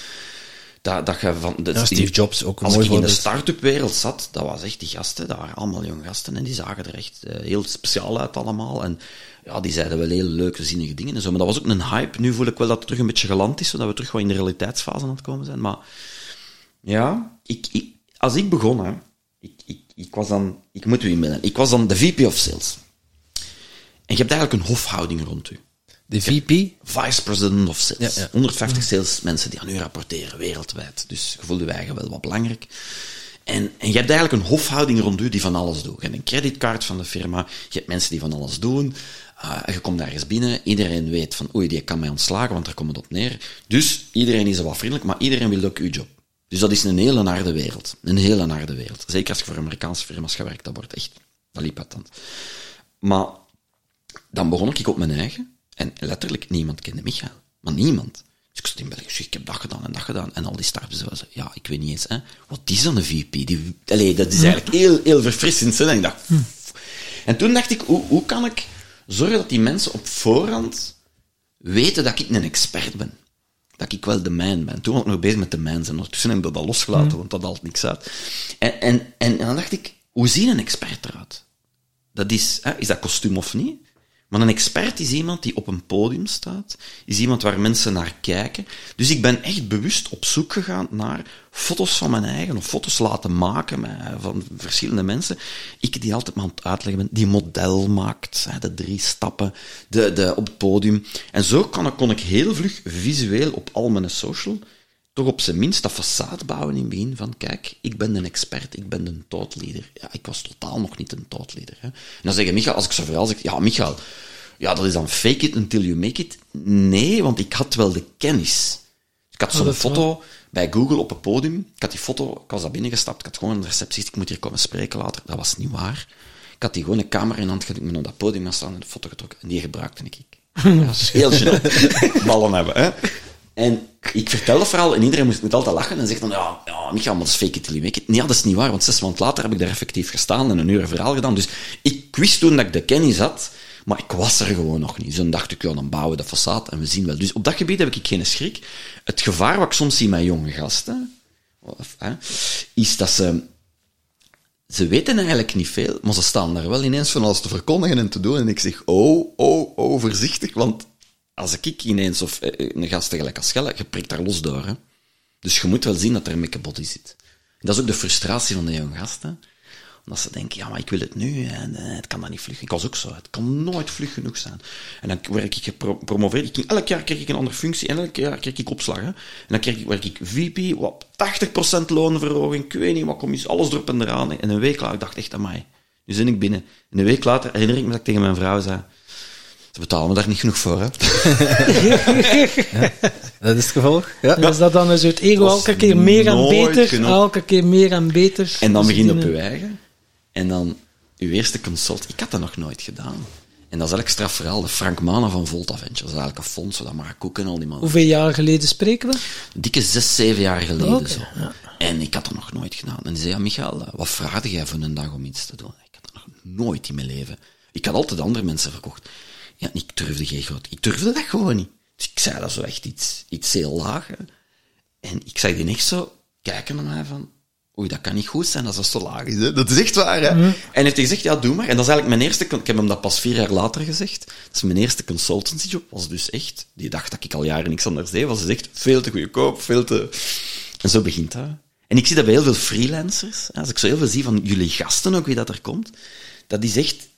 Dat, dat je van, Ja, is Steve Jobs ook een Als ik in de start-up wereld zat, dat was echt die gasten, dat waren allemaal jonge gasten en die zagen er echt eh, heel speciaal uit allemaal. En ja, die zeiden wel heel leuke, zinnige dingen en zo. Maar dat was ook een hype. Nu voel ik wel dat het terug een beetje geland is, zodat we terug wat in de realiteitsfase aan het komen zijn. Maar ja, ik, ik, als ik begon, hè, ik, ik, ik was dan, ik moet u inbeelden, ik was dan de VP of Sales. En je hebt eigenlijk een hofhouding rond u. De VP, Vice President of Sales. Ja, ja. 150 salesmensen die aan u rapporteren wereldwijd. Dus je voelt je eigen wel wat belangrijk. En, en je hebt eigenlijk een hofhouding rond u die van alles doet. Je hebt een creditcard van de firma, je hebt mensen die van alles doen. Uh, je komt ergens binnen, iedereen weet van oei, die kan mij ontslagen, want daar komt het op neer. Dus iedereen is wat vriendelijk, maar iedereen wil ook uw job. Dus dat is een hele harde wereld. Een hele harde wereld. Zeker als je voor Amerikaanse firma's gaat werken, dat wordt echt, dat liep patent. Maar dan begon ik op mijn eigen. En letterlijk, niemand kende Michael. Maar niemand. Dus ik stond in België, ik heb dat gedaan en dat gedaan. En al die startups zeiden, ja, ik weet niet eens, hè, wat is dan een VP? Die, allee, dat is eigenlijk heel, heel verfrissend. Hè? En ik dacht, pff. En toen dacht ik, hoe, hoe kan ik zorgen dat die mensen op voorhand weten dat ik een expert ben? Dat ik wel de mijn ben. Toen was ik nog bezig met de mijns. En ondertussen hebben we dat losgelaten, want dat haalt niks uit. En, en, en, en dan dacht ik, hoe ziet een expert eruit? Dat is, hè, is dat kostuum of niet? Maar een expert is iemand die op een podium staat, is iemand waar mensen naar kijken. Dus ik ben echt bewust op zoek gegaan naar foto's van mijn eigen, of foto's laten maken met, van verschillende mensen. Ik die altijd maar aan het uitleggen ben, die model maakt, de drie stappen, de, de, op het podium. En zo ik, kon ik heel vlug visueel op al mijn social toch op zijn minst dat façade bouwen in het begin van, kijk, ik ben een expert, ik ben een tootleader. Ja, ik was totaal nog niet een tootleader. Hè. En dan zeggen Michael, als ik zo verhaal zeg, ja, Michael, Ja, dat is dan fake it until you make it. Nee, want ik had wel de kennis. Ik had zo'n dat is foto bij Google op een podium. Ik had die foto, ik was daar binnengestapt, ik had gewoon een receptionist, ik moet hier komen spreken later. Dat was niet waar. Ik had die gewoon een camera in hand ik ben op dat podium gaan staan en de foto getrokken. En die gebruikte ik. Ja, dat is heel gênant. Ballen hebben, hè. En ik vertel het verhaal en iedereen moet, moet altijd lachen en zegt dan, ja, ja Michael, maar dat is fake it till. Nee, dat is niet waar, want zes maanden later heb ik daar effectief gestaan en een uur verhaal gedaan. Dus ik wist toen dat ik de kennis had, maar ik was er gewoon nog niet. Dus dacht ik, ja, dan bouwen we de façade en we zien wel. Dus op dat gebied heb ik geen schrik. Het gevaar wat ik soms zie met jonge gasten, hè, is dat ze... Ze weten eigenlijk niet veel, maar ze staan daar wel ineens van alles te verkondigen en te doen. En ik zeg, oh, oh, oh, voorzichtig, want als ik ineens, of eh, een gast gelijk als Schelle, je prikt daar los door. Hè. Dus je moet wel zien dat er een make body zit. Dat is ook de frustratie van de jonge gasten. Omdat ze denken, ja, maar ik wil het nu en eh, het kan dat niet vlug. Ik was ook zo, het kan nooit vlug genoeg zijn. En dan werk ik gepromoveerd. Ik elk jaar kreeg ik een andere functie en elk jaar kreeg ik opslag. Hè. En dan kreeg ik, werk ik VP, wat 80% loonverhoging, ik weet niet wat commissie, alles erop en eraan. En een week later, ik dacht echt aan mij. Nu zit ik binnen. En een week later herinner ik me dat ik tegen mijn vrouw zei, ze betalen me daar niet genoeg voor, hè. Dat is het gevolg. Ja. Dus dat dan is het ego was elke keer meer en beter, genoeg. elke keer meer en beter. En dan begin je op je eigen. En dan uw eerste consult. Ik had dat nog nooit gedaan. En dat is eigenlijk straf verhaal. De Frank Mana van Volta Ventures. Dat is eigenlijk een fonds, waar Mark Koek en al die mannen. Hoeveel jaar geleden spreken we? Dikke zes, zeven jaar geleden zo. En ik had dat nog nooit gedaan. En die zei, ja, Michael, eh, wat vraagde jij voor een dag om iets te doen? Ik had dat nog nooit in mijn leven. Ik had altijd andere mensen verkocht. Ja, en ik durfde geen groot. Ik durfde dat gewoon niet. Dus ik zei dat zo echt iets, iets heel laag. hè. En ik zag die echt zo kijken naar mij van... Oei, dat kan niet goed zijn als dat zo laag is. Hè? Dat is echt waar. Hè? En hij heeft gezegd, ja, doe maar. En dat is eigenlijk mijn eerste... Ik heb hem dat pas vier jaar later gezegd. Dat is mijn eerste consultancy job. Was dus echt... Die dacht dat ik al jaren niks anders deed. Was dus echt veel te goedkoop, veel te... En zo begint dat. En ik zie dat bij heel veel freelancers. hè. Als ik zo heel veel zie van jullie gasten ook, wie dat er komt. Dat is echt...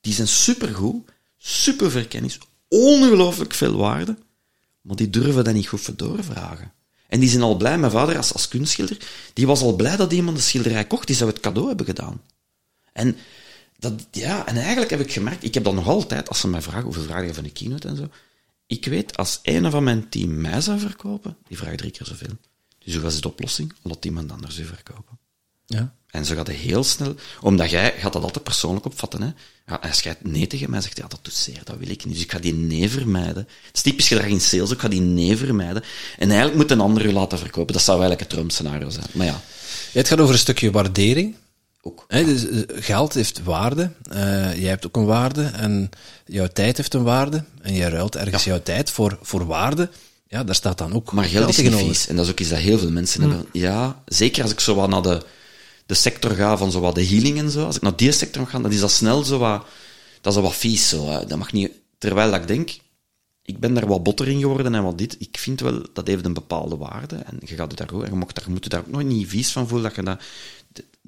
Die zijn supergoed, super veel kennis, ongelooflijk veel waarde. Maar die durven dat niet goed doorvragen. En die zijn al blij, mijn vader als, als kunstschilder, die was al blij dat iemand de schilderij kocht, die zou het cadeau hebben gedaan. En, dat, ja, en eigenlijk heb ik gemerkt, ik heb dat nog altijd, als ze mij vragen, hoeveel vragen je van de keynote en zo, ik weet, als een van mijn team mij zou verkopen, die vraagt drie keer zoveel. Dus hoe was de oplossing? Laat iemand anders u verkopen. Ja. En zo gaat heel snel, omdat jij gaat dat altijd persoonlijk opvatten. Hè? Ja, jij het nee tegen mij zegt, ja, dat doet zeer, dat wil ik niet. Dus ik ga die nee vermijden. Het is typisch gedrag in sales, ik ga die nee vermijden. En eigenlijk moet een ander u laten verkopen. Dat zou eigenlijk het droomscenario zijn. Maar ja, Het gaat over een stukje waardering. ook. Dus, eh, geld heeft waarde. Eh, jij hebt ook een waarde. En jouw tijd heeft een waarde. En jij ruilt ergens jouw tijd voor, voor waarde. Ja, daar staat dan ook Maar geld is vies. En dat is ook iets dat heel veel mensen hebben. Ja, zeker als ik zo wat naar de, de sector ga van zo wat de healing en zo. Als ik naar die sector ga, dan is dat snel zo wat... Dat is wat vies, zo. hè. Dat mag niet... Terwijl dat ik denk... Ik ben daar wat botter in geworden en wat dit. Ik vind wel, dat heeft een bepaalde waarde. En je gaat het daar ook... En je, mag daar, je moet je daar ook nooit niet vies van voelen dat je dat...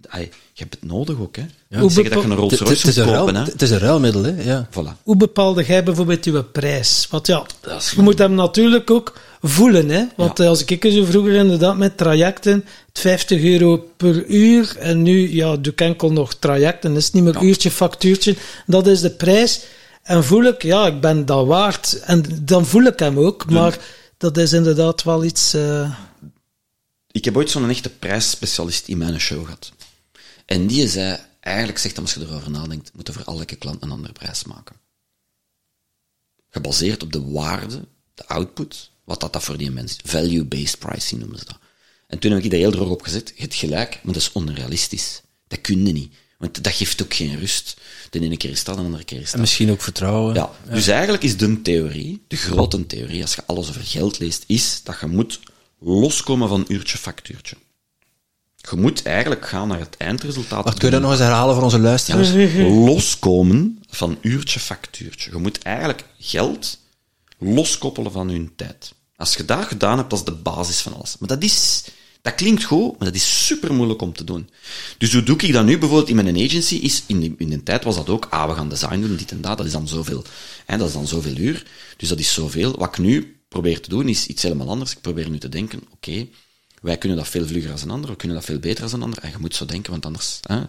ai, je hebt het nodig ook, hè. Ja, Hoe zeggen dat je een Rolls Royce is moet kopen, hè. het is een ruilmiddel, hè? Ja. Voilà. Hoe bepaalde jij bijvoorbeeld je prijs? Want ja, je moet hem natuurlijk ook voelen. Hè? Want Ja. eh, als ik zo vroeger inderdaad met trajecten, het 50 euro per uur, en nu ja, doe ik enkel nog trajecten, is niet meer uurtje, factuurtje, dat is de prijs. En voel ik, ja, ik ben dat waard. En dan voel ik hem ook, maar dat is inderdaad wel iets... eh, Ik heb ooit zo'n echte prijsspecialist in mijn show gehad. En die zei, eigenlijk zegt als je erover nadenkt, moet je voor elke klant een andere prijs maken. Gebaseerd op de waarde, de output, wat dat, dat voor die mens is. Value-based pricing noemen ze dat. En toen heb ik daar heel droog op gezet. Je hebt gelijk, maar dat is onrealistisch. Dat kun je niet. Want dat geeft ook geen rust. De ene keer is dat, de andere keer is En dat. misschien ook vertrouwen. Ja, dus eigenlijk is de theorie, de grote theorie, als je alles over geld leest, is dat je moet loskomen van uurtje factuurtje. Je moet eigenlijk gaan naar het eindresultaat. Wacht, kun je dat nog eens herhalen voor onze luisteraars? Loskomen van uurtje factuurtje. Je moet eigenlijk geld loskoppelen van je tijd. Als je dat gedaan hebt, dat is de basis van alles. Maar dat is... Dat klinkt goed, maar dat is super moeilijk om te doen. Dus hoe doe ik dat nu bijvoorbeeld in mijn agency? Is in, in de tijd was dat ook, ah, we gaan design doen, dit en dat, dat is dan zoveel, hè, dat is dan zoveel uur. Dus dat is zoveel. Wat ik nu probeer te doen, is iets helemaal anders. Ik probeer nu te denken, oké, Wij kunnen dat veel vlugger als een ander, we kunnen dat veel beter als een ander. En je moet zo denken, want anders, hè,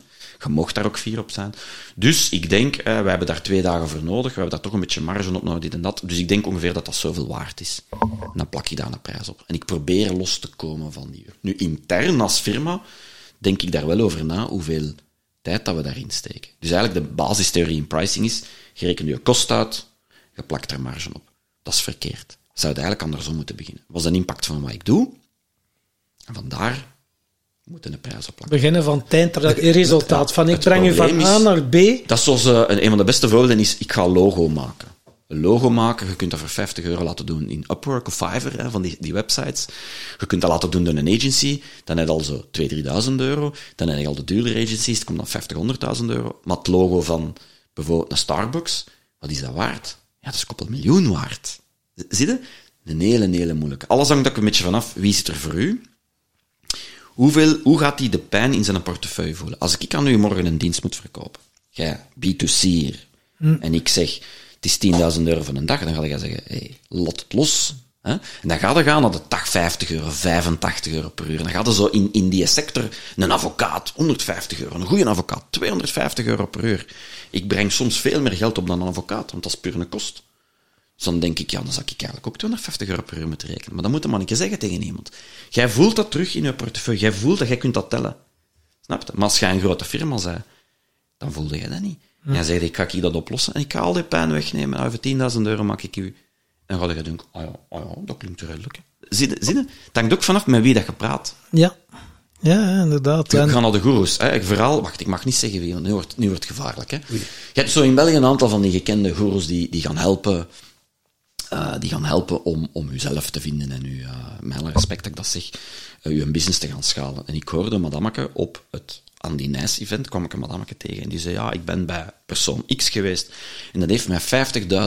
je mocht daar ook vier op zijn. Dus ik denk, eh, wij hebben daar twee dagen voor nodig, we hebben daar toch een beetje marge op nodig, dit en dat. Dus ik denk ongeveer dat dat zoveel waard is. En dan plak je daar een prijs op. En ik probeer los te komen van die. Nu, intern als firma, denk ik daar wel over na hoeveel tijd dat we daarin steken. Dus eigenlijk de basistheorie in pricing is, je rekent je kost uit, je plakt er marge op. Dat is verkeerd. Zou het eigenlijk andersom moeten beginnen. Wat is de impact van wat ik doe? En vandaar moeten een prijs op plakken. Beginnen van het eindresultaat. Van ik breng je van A naar B. Dat is zoals eh, een, een van de beste voorbeelden is, ik ga een logo maken. Een logo maken, je kunt dat voor 50 euro laten doen in Upwork of Fiverr, hè, van die, die websites. Je kunt dat laten doen door een agency, dan heb je al zo 2.000, 3.000 euro. Dan heb je al de duurdere agencies, het komt dan 50, 100.000 euro. Maar het logo van bijvoorbeeld een Starbucks, wat is dat waard? Ja, dat is een koppel miljoen waard. Zie je? Een hele, hele moeilijke. Alles hangt ook een beetje vanaf, wie zit er voor u? Hoeveel, hoe gaat hij de pijn in zijn portefeuille voelen? Als ik aan u morgen een dienst moet verkopen, jij, B2C'er, en ik zeg, het is 10.000 euro van een dag, dan ga je zeggen, hey, lot het los. Hè? En dan gaat het gaan naar de dag 50 euro, 85 euro per uur. Dan gaat het zo in, in die sector, een advocaat, 150 euro, een goede advocaat, 250 euro per uur. Ik breng soms veel meer geld op dan een advocaat, want dat is puur een kost. Dus dan denk ik, ja, dan zou ik eigenlijk ook 250 euro per uur moeten rekenen. Maar dan moet een mannetje zeggen tegen iemand. Jij voelt dat terug in je portefeuille. Jij voelt dat jij kunt dat tellen. Snap je? Maar als jij een grote firma zei, dan voelde jij dat niet. En jij zegt, ik ga ik dat oplossen en ik ga al die pijn wegnemen. Nou, voor 10.000 euro maak ik u. En dan ga je denken, oh ja, oh ja, dat klinkt redelijk. Zie je? Je? Het hangt ook vanaf met wie dat je praat. Ja. Ja, inderdaad. We gaan naar de goeroes. Hè. Vooral, wacht, ik mag niet zeggen wie, want nu wordt, nu wordt het gevaarlijk. Hè. Je hebt zo in België een aantal van die gekende goeroes die, die gaan helpen, eh, die gaan helpen om, om uzelf te vinden en u, eh, met alle respect dat ik dat zeg, eh, uw business te gaan schalen. En ik hoorde madameke op het Andy Nijs event, kwam ik een madameke tegen en die zei, ja, ik ben bij persoon X geweest en dat heeft mij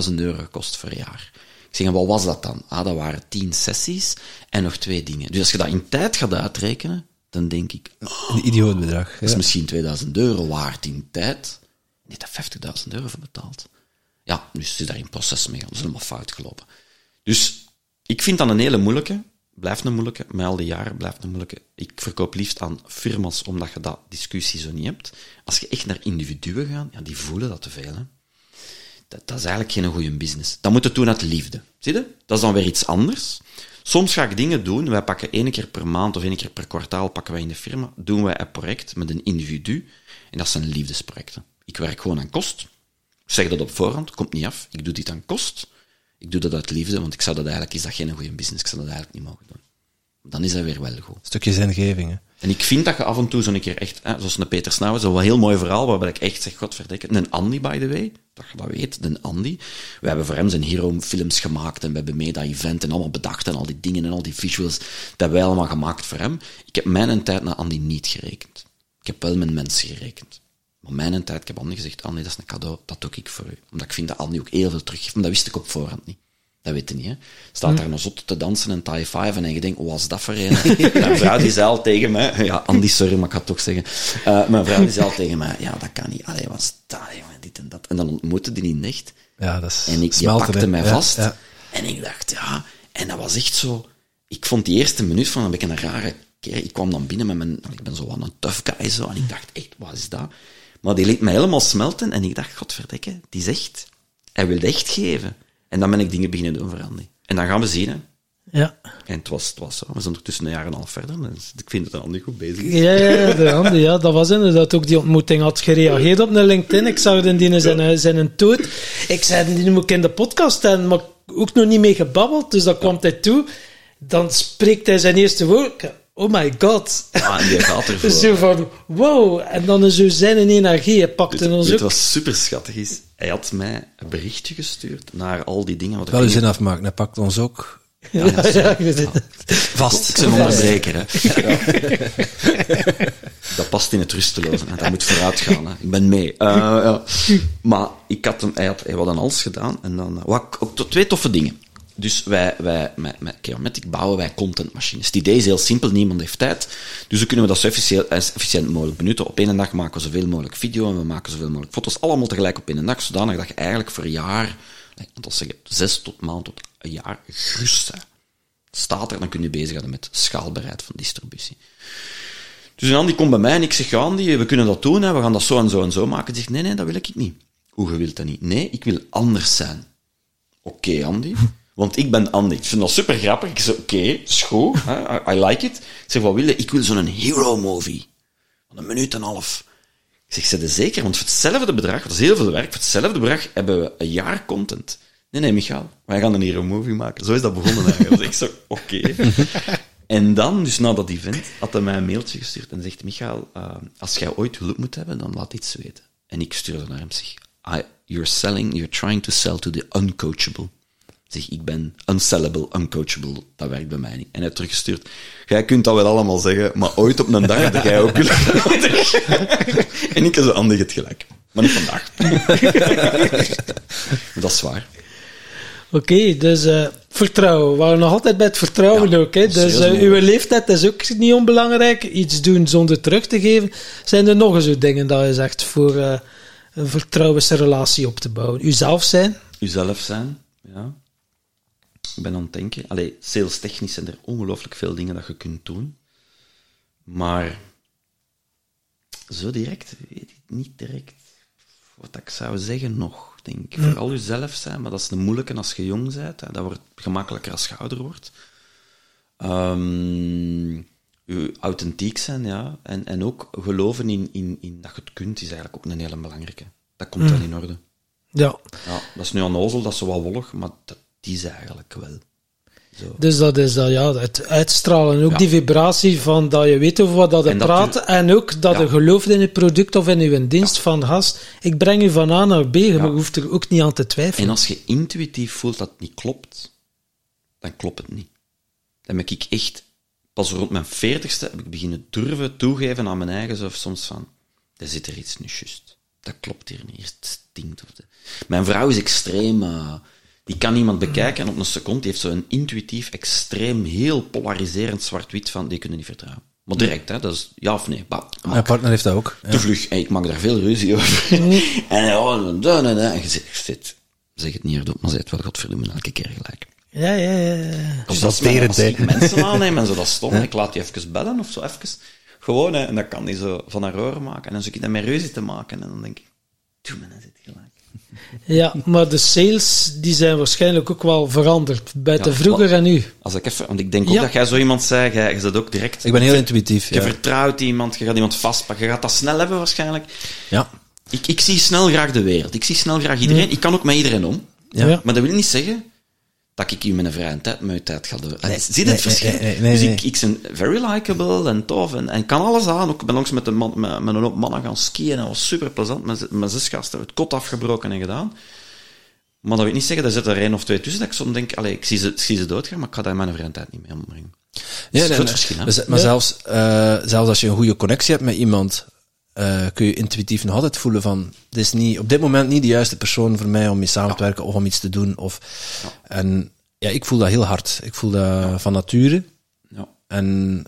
50.000 euro gekost per jaar. Ik zeg, en wat was dat dan? Ah, dat waren 10 sessies en nog twee dingen. Dus als je dat in tijd gaat uitrekenen, dan denk ik, Een idioot bedrag. dat is misschien 2000 euro waard in tijd. Heeft daar 50.000 euro voor betaald. Ja, dus ze is daar in proces mee. Dat is helemaal fout gelopen. Dus ik vind dat een hele moeilijke. Blijft een moeilijke. Met al die jaren blijft een moeilijke. Ik verkoop liefst aan firma's, omdat je dat discussie zo niet hebt. Als je echt naar individuen gaat, ja, die voelen dat te veel. Hè. Dat, dat is eigenlijk geen goede business. Dat moet je doen uit liefde. Zie je? Dat is dan weer iets anders. Soms ga ik dingen doen. Wij pakken één keer per maand of één keer per kwartaal pakken wij in de firma, doen wij een project met een individu. En dat zijn liefdesprojecten. Ik werk gewoon aan kost. Ik zeg dat op voorhand, komt niet af. Ik doe dit aan kost. Ik doe dat uit liefde, want ik zou dat eigenlijk, is dat geen goede business. Ik zou dat eigenlijk niet mogen doen. Dan is dat weer wel goed. Stukje zingeving. hè. En ik vind dat je af en toe zo'n keer echt, hè, zoals een Peter Snauwen, zo'n heel mooi verhaal, waarbij ik echt zeg, godverdikke, een Andy, by the way, dat je dat weet, een Andy. We hebben voor hem zijn hero-films gemaakt en we hebben mee dat event en allemaal bedacht en al die dingen en al die visuals, dat hebben wij allemaal gemaakt voor hem. Ik heb mijn tijd naar Andy niet gerekend. Ik heb wel met mensen gerekend. Maar mijn tijd, ik heb Andy gezegd, Andy, dat is een cadeau, dat doe ik voor u. Omdat ik vind dat Andy ook heel veel teruggeeft, maar dat wist ik op voorhand niet. Dat weet je niet, hè. Staat daar een zot te dansen en tie five en je denkt, oh, wat is dat voor een? Mijn vrouw die zei al tegen mij, ja, Andy, sorry, maar ik ga het toch zeggen. Eh, mijn vrouw die zei al tegen mij, ja, dat kan niet. Allee, wat is dat, dit en dat. En dan ontmoette die niet echt. Ja, dat is En ik, smelten, pakte mij Ja, vast. ja. En ik dacht, ja. En dat was echt zo... Ik vond die eerste minuut van een beetje een rare keer. Ik kwam dan binnen met mijn... Ik ben zo aan een tough guy, zo. En ik dacht, echt, wat is dat? Maar die liet mij helemaal smelten. En ik dacht, godverdikke, die zegt... Hij wil echt geven. En dan ben ik dingen beginnen doen voor Andy. En dan gaan we zien, hè. Ja. En het was, het was zo. We zijn ondertussen een jaar en een half verder. Dus ik vind dat Andy goed bezig is. Ja, ja, de Andy, ja, dat was inderdaad ook die ontmoeting. Had gereageerd op een LinkedIn. Ik zag den die zijn, eh, zijn een toot. Ik zei, die moet ik in de podcast stellen, maar ook nog niet mee gebabbeld. Dus dan kwam hij toe. Dan spreekt hij zijn eerste woord. Oh my god. Ah, en die gaat ervoor. Zo van, wow. En dan is zo zijn in energie. Hij pakte Weet ons ook. wat super schattig is? Hij had mij een berichtje gestuurd naar al die dingen. Wat Wel uw zin afmaken, hij pakt ons ook Ja, ja, vast. Ik ben een onderbreker, hè. Dat past in het rusteloze. Hè. Dat moet vooruit gaan. Hè. Ik ben mee. Eh, ja. Maar ik had hem, hij, had, hij had dan alles gedaan. En dan eh, wat, ook tot twee toffe dingen. Dus wij, wij met, met Chaomatic bouwen wij contentmachines. Het idee is heel simpel, niemand heeft tijd. Dus dan kunnen we dat zo efficiënt, eh, efficiënt mogelijk benutten. Op één dag maken we zoveel mogelijk video en we maken zoveel mogelijk foto's. Allemaal tegelijk op één dag, zodanig dat je eigenlijk voor een jaar, eh, moet al zeggen, zes tot maand tot een jaar gerust staat er, dan kun je bezighouden met schaalbaarheid van distributie. Dus Andy komt bij mij en ik zeg, ja Andy, we kunnen dat doen, hè, we gaan dat zo en zo en zo maken. Hij zegt, nee, nee, dat wil ik niet. Hoe, je wilt dat niet? Nee, ik wil anders zijn. Oké, Andy. Want ik ben Andy. Ik vind dat super grappig. Ik zeg, oké, goed. Hè, I, I like it. Ik zeg, wat wil je? Ik wil zo'n hero movie. Van een minuut en een half. Ik zeg, zet zeker? Want voor hetzelfde bedrag, dat is heel veel werk, voor hetzelfde bedrag hebben we een jaar content. Nee, nee, Michael, wij gaan een hero movie maken. Zo is dat begonnen eigenlijk. Dus ik zo, oké. En dan, dus na dat event, had hij mij een mailtje gestuurd en zegt, Michael, uh, als jij ooit hulp moet hebben, dan laat iets weten. En ik stuurde naar hem, zeg, I, you're selling, you're trying to sell to the uncoachable. Zeg, ik ben unsellable, uncoachable. Dat werkt bij mij niet. En hij heeft teruggestuurd. Jij kunt dat wel allemaal zeggen, maar ooit op een dag dat jij ook wil. en ik heb zo Andy het gelijk. Maar niet vandaag. dat is waar. Oké, okay, dus uh, vertrouwen. We waren nog altijd bij het vertrouwen ja, ook. Hè? Dus uh, uw leeftijd is ook niet onbelangrijk. Iets doen zonder terug te geven. Zijn er nog eens zo dingen dat je zegt voor uh, een vertrouwensrelatie op te bouwen? Uzelf zijn? Uzelf zijn, ja. Ik ben aan het denken. Allee, sales technisch zijn er ongelooflijk veel dingen dat je kunt doen. Maar zo direct weet ik niet direct wat ik zou zeggen nog. Denk ik. Hm. Vooral jezelf zijn, maar dat is een moeilijke als je jong bent. Hè. Dat wordt gemakkelijker als je ouder wordt. Um, je authentiek zijn, ja. En, en ook geloven in, in, in dat je het kunt, is eigenlijk ook een hele belangrijke. Dat komt mm. wel in orde. Ja. ja. Dat is nu aan ozel, dat is wel wollig, maar dat is eigenlijk wel. Zo. Dus dat is dat, ja, het uitstralen. Ook ja. die vibratie van dat je weet over wat dat je praat. U, en ook dat ja. je gelooft in het product of in je dienst ja. van gast. Ik breng je van A naar B, maar je hoeft er ook niet aan te twijfelen. En als je intuïtief voelt dat het niet klopt, dan klopt het niet. Dan ben ik echt, pas rond mijn veertigste, heb ik beginnen durven toegeven aan mijn eigen zelf soms van, er zit er iets niet juist. Dat klopt hier niet, het stinkt. Of de... Mijn vrouw is extreem... Uh, die kan iemand bekijken en op een seconde heeft zo'n intuïtief, extreem, heel polariserend zwart-wit van, die kunnen niet vertrouwen. Maar direct, hè, dat is ja of nee. Bah, Mijn partner heeft dat ook. Te vlug. En ik maak daar veel ruzie over. en ja, dan, en, en, je zegt, zeg het niet hardop, maar zeg het wel, godverdomme, elke keer gelijk. Ja, ja, ja. Dus dat is als ik mensen aanneem en zo, dat stom. Ja. Ik laat die even bellen of zo, even. Gewoon, hè, en dan kan die zo van haar oor maken. En dan zoek ik dat met ruzie te maken. En dan denk ik, doe me, dan zit gelijk. Ja, maar de sales die zijn waarschijnlijk ook wel veranderd. Bij ja, vroeger en nu. Als ik even, want ik denk ook ja. dat jij zo iemand zei, jij, je zit ook direct. Ik ben heel intuïtief. Je vertrouwt iemand, je gaat iemand vastpakken, je gaat dat snel hebben waarschijnlijk. Ja. Ik, ik zie snel graag de wereld. Ik zie snel graag iedereen. Ik kan ook met iedereen om. Ja. Maar dat wil niet zeggen dat ik in mijn vrije tijd mijn tijd ga doen. Nee, zie je het verschil? Nee, nee, dus ik, ik ben very likable en tof en, en kan alles aan. Ook ben langs met, een man, met, met een hoop mannen gaan skiën en dat was super plezant. Met, met zes gasten het kot afgebroken en gedaan. Maar dat wil niet zeggen, er zit er één of twee tussen dat ik soms denk, allee, ik zie ze, ik zie ze doodgaan, maar ik ga daar mijn vrije tijd niet mee ombrengen. Ja, nee, verschil, maar, maar ja. zelfs, uh, zelfs als je een goede connectie hebt met iemand, uh, kun je intuïtief nog altijd voelen van, dit is niet, op dit moment niet de juiste persoon voor mij om mee samen te werken of om iets te doen. Of. En ja, ik voel dat heel hard. Ik voel dat van nature. Ja. En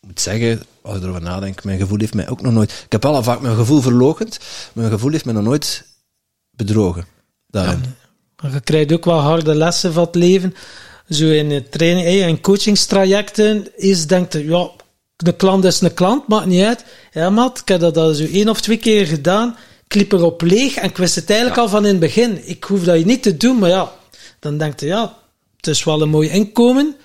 ik moet zeggen, als ik erover nadenk, mijn gevoel heeft mij ook nog nooit... Ik heb wel al vaak mijn gevoel verlogend, maar mijn gevoel heeft mij nog nooit bedrogen. Daarin. Ja. Je krijgt ook wel harde lessen van het leven. Zo in training en coachingstrajecten is, denkt je, ja, de klant is een klant, maakt niet uit. Ja, maat, ik heb dat al zo één of twee keer gedaan. Ik liep erop leeg en ik wist het eigenlijk ja. al van in het begin. Ik hoef dat je niet te doen, maar ja, dan denkt je, ja, het is wel een mooi inkomen.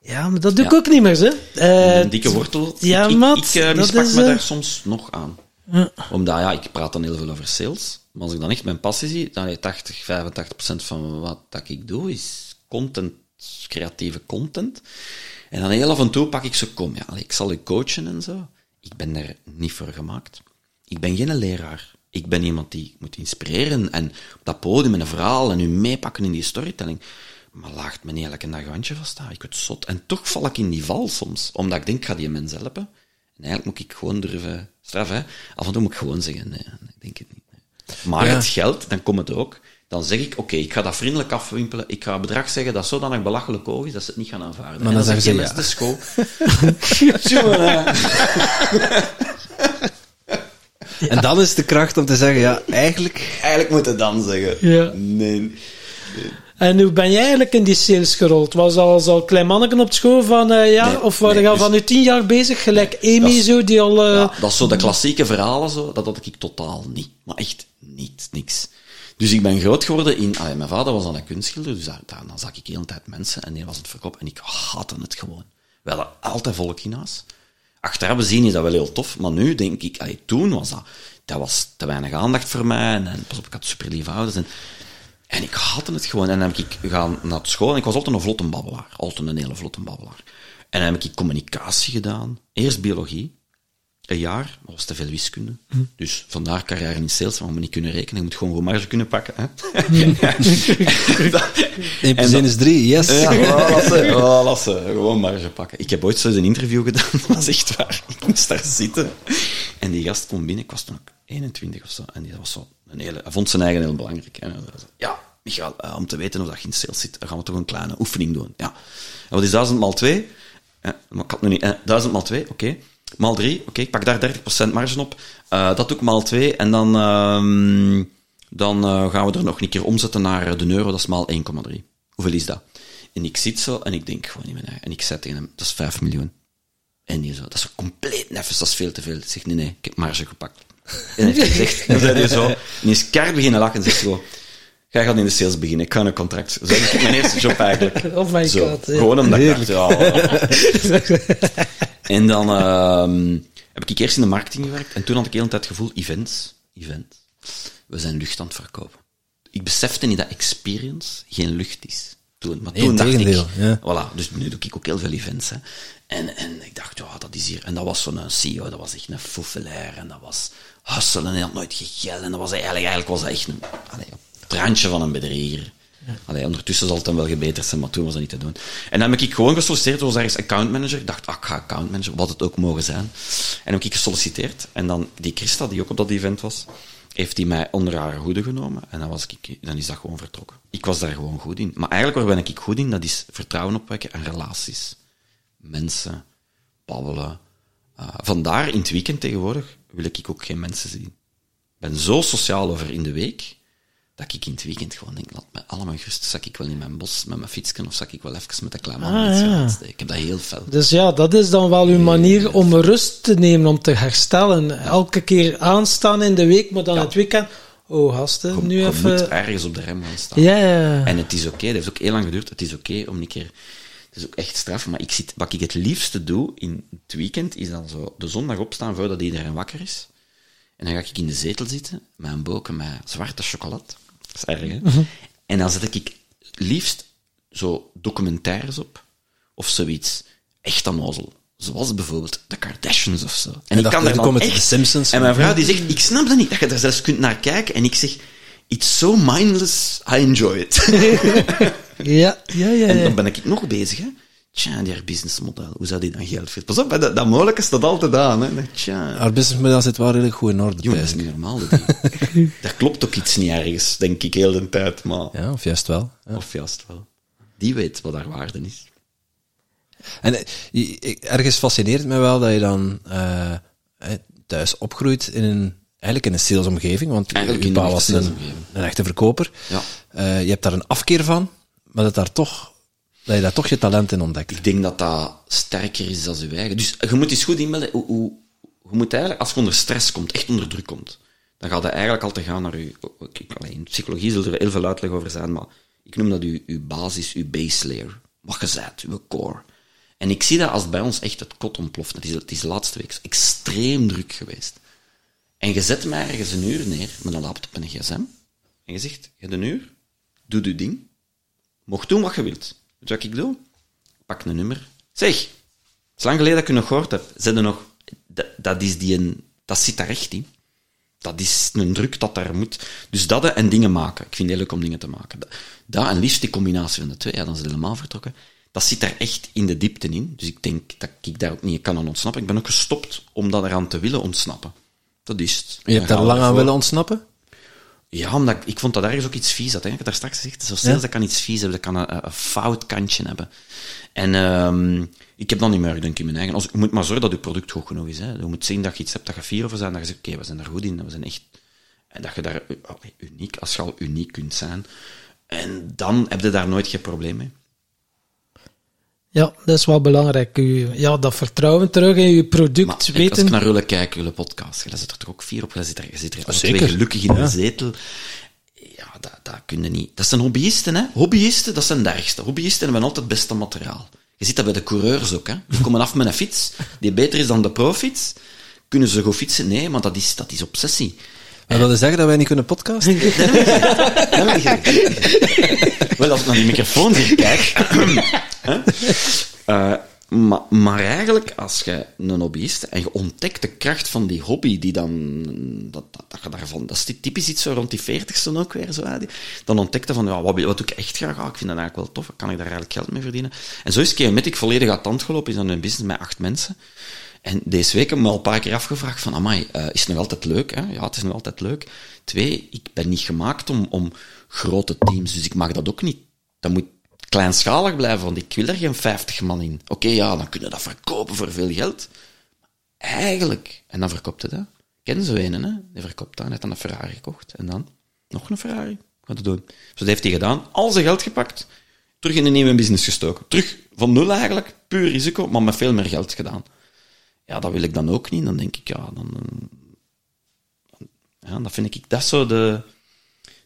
Ja, maar dat doe ik ook niet meer, hè. Uh, een dikke wortel. Ja, ik, mat, ik, ik uh, mispak me uh... daar soms nog aan. Ja. Omdat, ja, ik praat dan heel veel over sales. Maar als ik dan echt mijn passie zie, dan 80, 85 procent van wat dat ik doe, is content, creatieve content. En dan heel af en toe pak ik zo, kom, ja, ik zal u coachen en zo. Ik ben daar niet voor gemaakt. Ik ben geen leraar. Ik ben iemand die moet inspireren en op dat podium met een verhaal en u meepakken in die storytelling. Maar laagt me niet elke dag handje vaststaan. Ik word zot. En toch val ik in die val soms. Omdat ik denk, ik ga die mens helpen. En eigenlijk moet ik gewoon durven straffen. Af en toe moet ik gewoon zeggen, nee, ik denk het niet. Maar ja. het geld, dan komt het ook. Dan zeg ik, oké, okay, ik ga dat vriendelijk afwimpelen. Ik ga een bedrag zeggen dat zodanig belachelijk hoog is dat ze het niet gaan aanvaarden. Maar dan, dan zeg je, ja. de school. En dan is de kracht om te zeggen, ja, eigenlijk... Eigenlijk moet het dan zeggen. Ja. Nee. En hoe ben jij eigenlijk in die sales gerold? Was al als al klein manneken op school van, eh, ja, Nee, of waren nee, je al dus- van je tien jaar bezig, gelijk Amy dat is- zo, die al... eh, Ja, dat is zo de klassieke verhalen, zo, dat had ik totaal niet. Maar echt niet, niks. Dus ik ben groot geworden in... mijn vader was aan een kunstschilder, dus daar, dan zag ik de hele tijd mensen en die was het verkoop en ik haatte het gewoon. We hadden altijd volk in huis. Achteraf bezien is dat wel heel tof, maar nu denk ik... allee, toen was dat... Dat was te weinig aandacht voor mij en, en pas op, ik had super lieve ouders en... En ik haatte het gewoon. En dan heb ik gaan naar school en ik was altijd een vlotte babbelaar. Altijd een hele vlotte babbelaar. En dan heb ik communicatie gedaan. Eerst biologie. Een jaar, dat was te veel wiskunde. Dus vandaar carrière in sales, maar we moeten niet kunnen rekenen. Je moet gewoon goed marge kunnen pakken. Hè? 1 plus 1 is 3, yes. Ja, oh, lassen, oh, lassen. Gewoon marge pakken. Ik heb ooit zo eens een interview gedaan, dat was echt waar. Ik moest daar zitten. En die gast kwam binnen, ik was toen ook 21 of zo. En die was zo een hele, hij vond zijn eigen heel belangrijk. Ja, Michael, eh, om te weten of dat je in sales zit, dan gaan we toch een kleine oefening doen. Ja. En wat is 1000 maal 2? Eh, maar ik had nog niet, eh, 1000 maal 2, oké. Maal 3, oké, ik pak daar 30% marge op. Eh, dat doe ik maal 2. En dan, ehm, dan eh, gaan we er nog een keer omzetten naar de euro, dat is maal 1,3. Hoeveel is dat? En ik zit zo en ik denk gewoon in mijn eigen. En ik zei tegen hem, dat is 5 miljoen. En die zo, dat is zo compleet neffens, dat is veel te veel. Ik zeg, nee, nee, ik heb marge gepakt. En hij heeft gezegd, en zei hij zo, en die is keihard beginnen lachen en zegt zo, jij gaat in de sales beginnen, ik ga een contract. Zo heb ik mijn eerste job eigenlijk. Oh my Zo, god. Gewoon omdat ik dacht, ja. En dan ehm, heb ik eerst in de marketing gewerkt en toen had ik de hele tijd het gevoel, events, event. We zijn lucht aan het verkopen. Ik besefte niet dat experience geen lucht is. Toen, maar Nee, toen dacht ik, ja. voilà, dus nu doe ik ook heel veel events. Hè. En, en ik dacht, ja, dat is hier. En dat was zo'n CEO, dat was echt een foufelair en dat was hustelen en hij had nooit gegeld. En dat was eigenlijk, eigenlijk was dat echt een, het randje van een bedrieger. Allee, ondertussen zal het dan wel gebeterd zijn, maar toen was dat niet te doen. En dan heb ik gewoon gesolliciteerd, was ergens accountmanager. Ik dacht, ah, ik ga accountmanager, wat het ook mogen zijn. En heb ik gesolliciteerd. En dan die Christa, die ook op dat event was, heeft die mij onder haar hoede genomen. En dan, was ik, dan is dat gewoon vertrokken. Ik was daar gewoon goed in. Maar eigenlijk waar ben ik goed in, dat is vertrouwen opwekken en relaties. Mensen, babbelen. Uh, vandaar in het weekend tegenwoordig wil ik ook geen mensen zien. Ik ben zo sociaal over in de week, dat ik in het weekend gewoon denk, laat me allemaal gerust, zak ik wel in mijn bos met mijn fietsken, of zak ik wel even met een klein man Ah, ja. Ik heb dat heel fel. Dus ja, dat is dan wel uw manier om rust te nemen, om te herstellen. Elke keer aanstaan in de week, maar dan Ja. het weekend... Oh, gasten, nu je even... moet ergens op de rem gaan staan. Ja, ja. En het is oké, dat heeft ook heel lang geduurd. Het is oké om een keer. Het is ook echt straf, maar ik zit, wat ik het liefste doe in het weekend is dan zo de zondag opstaan voordat iedereen wakker is. En dan ga ik in de zetel zitten met een boken met zwarte chocolade. Dat is erg, hè? Mhm. En dan zet ik liefst zo documentaires op of zoiets echt onnozel. Zoals bijvoorbeeld de Kardashians of zo. En, ik kan dan er dan komen echt... de Simpsons. En mijn vrouw die zegt, ik snap dat niet, dat je daar zelfs kunt naar kijken. En ik zeg, it's so mindless, I enjoy it. Ja, ja, ja. En dan ja. ben ik nog bezig, hè. Tja, die haar businessmodel, hoe zou die dan geld verdienen? Pas op, dat, dat mogelijke staat altijd aan, hè. Tja, Haar businessmodel zit wel redelijk goed in orde. jongen, dat is niet normaal. Dat Daar klopt ook iets niet ergens, denk ik, heel de tijd, maar... Ja, of juist wel. Ja. Of juist wel. Die weet wat haar waarde is. En eh, ergens fascineert me wel dat je dan eh, eh, thuis opgroeit in een, eigenlijk in een salesomgeving, want Eigenlijk je pa was een, een echte verkoper. Ja. Je hebt daar een afkeer van, maar dat, daar toch, dat je daar toch je talent in ontdekt. Ik denk dat dat sterker is dan je eigen. Dus je moet eens goed inmelden. Hoe, hoe, je moet eigenlijk, als je onder stress komt, echt onder druk komt, dan gaat je eigenlijk altijd gaan naar je... In psychologie zullen er heel veel uitleg over zijn, maar ik noem dat je, je basis, je base layer. Wat je bent, je core. En ik zie dat als bij ons echt het kot ontploft. Het is, het is de laatste week extreem druk geweest. En je zet mij ergens een uur neer met een laptop en een gsm. En je zegt, je hebt een uur, doe je ding. Mocht doen wat je wilt. Weet je wat ik doe? Pak een nummer. Zeg, het is lang geleden dat ik je nog gehoord heb. Zet nog... Dat, dat, is die een, dat zit daar echt in. Dat is een druk dat daar moet. Dus dat en dingen maken. Ik vind het heel leuk om dingen te maken. Dat, dat en liefst die combinatie van de twee, ja, dan is het helemaal vertrokken. Dat zit daar echt in de diepte in. Dus ik denk dat ik daar ook niet kan aan ontsnappen. Ik ben ook gestopt om dat eraan te willen ontsnappen. Dat is het. Je hebt daar lang aan willen ontsnappen? Ja, omdat ik, ik vond dat ergens ook iets vies had. Hè. Ik daar straks gezegd, zo sales, dat kan iets vies hebben, dat kan een, een fout kantje hebben. En ehm, ik heb dat niet meer, denk ik, in mijn eigen. Als, je moet maar zorgen dat je product goed genoeg is. Hè. Je moet zien dat je iets hebt dat je fier over zijn, dat je zegt, oké, we zijn daar goed in, we zijn echt... En dat je daar, allee, uniek, als je al uniek kunt zijn, En dan heb je daar nooit geen probleem mee. Ja, dat is wel belangrijk. U, ja, dat vertrouwen terug in je product Maar ik- als weten. ik naar jullie kijk, jullie podcast, je zit er toch ook vier op, je zit er, je zit er alle zeker. twee gelukkig in Ja. de zetel. Ja, dat, dat kun je niet. Dat zijn hobbyisten, hè. Hobbyisten, dat zijn de ergste. Hobbyisten hebben altijd het beste materiaal. Je ziet dat bij de coureurs ook, hè. Die komen af met een fiets, die beter is dan de profiets. Kunnen ze goed fietsen? Nee, maar dat is, dat is obsessie. En wil je zeggen dat wij niet kunnen podcasten? Dat heb ik gezegd. Ik. Wel, als ik naar die microfoon kijk... eh, maar, maar eigenlijk, als je een hobbyist en je ontdekt de kracht van die hobby, die dan, dat, dat, dat, je daarvan, dat is die typisch iets zo rond die veertigste ook weer, zo, dan ontdekte van, ja, wat, wat doe ik echt graag? Ah, ik vind dat eigenlijk wel tof, kan ik daar eigenlijk geld mee verdienen? En zo is Keometic volledig aan het tand gelopen, is dan een business met acht mensen. En deze week heb ik me al een paar keer afgevraagd van, amai, eh, is het nog altijd leuk? Hè? Ja, het is nog altijd leuk. Twee, ik ben niet gemaakt om, om grote teams, dus ik mag dat ook niet. Dat moet kleinschalig blijven, want ik wil er geen 50 man in. Oké, ja, dan kunnen we dat verkopen voor veel geld. Eigenlijk, en dan verkoopt het, hè. Ken zo een, hè? Die verkoopt dat, net dan een Ferrari gekocht. En dan nog een Ferrari. Wat doen. Dus dat heeft hij gedaan. Al zijn geld gepakt, terug in een nieuwe business gestoken. Terug van nul eigenlijk, puur risico, maar met veel meer geld gedaan. Ja, dat wil ik dan ook niet. Dan denk ik, ja, dan... Ja, dat vind ik, dat zo de,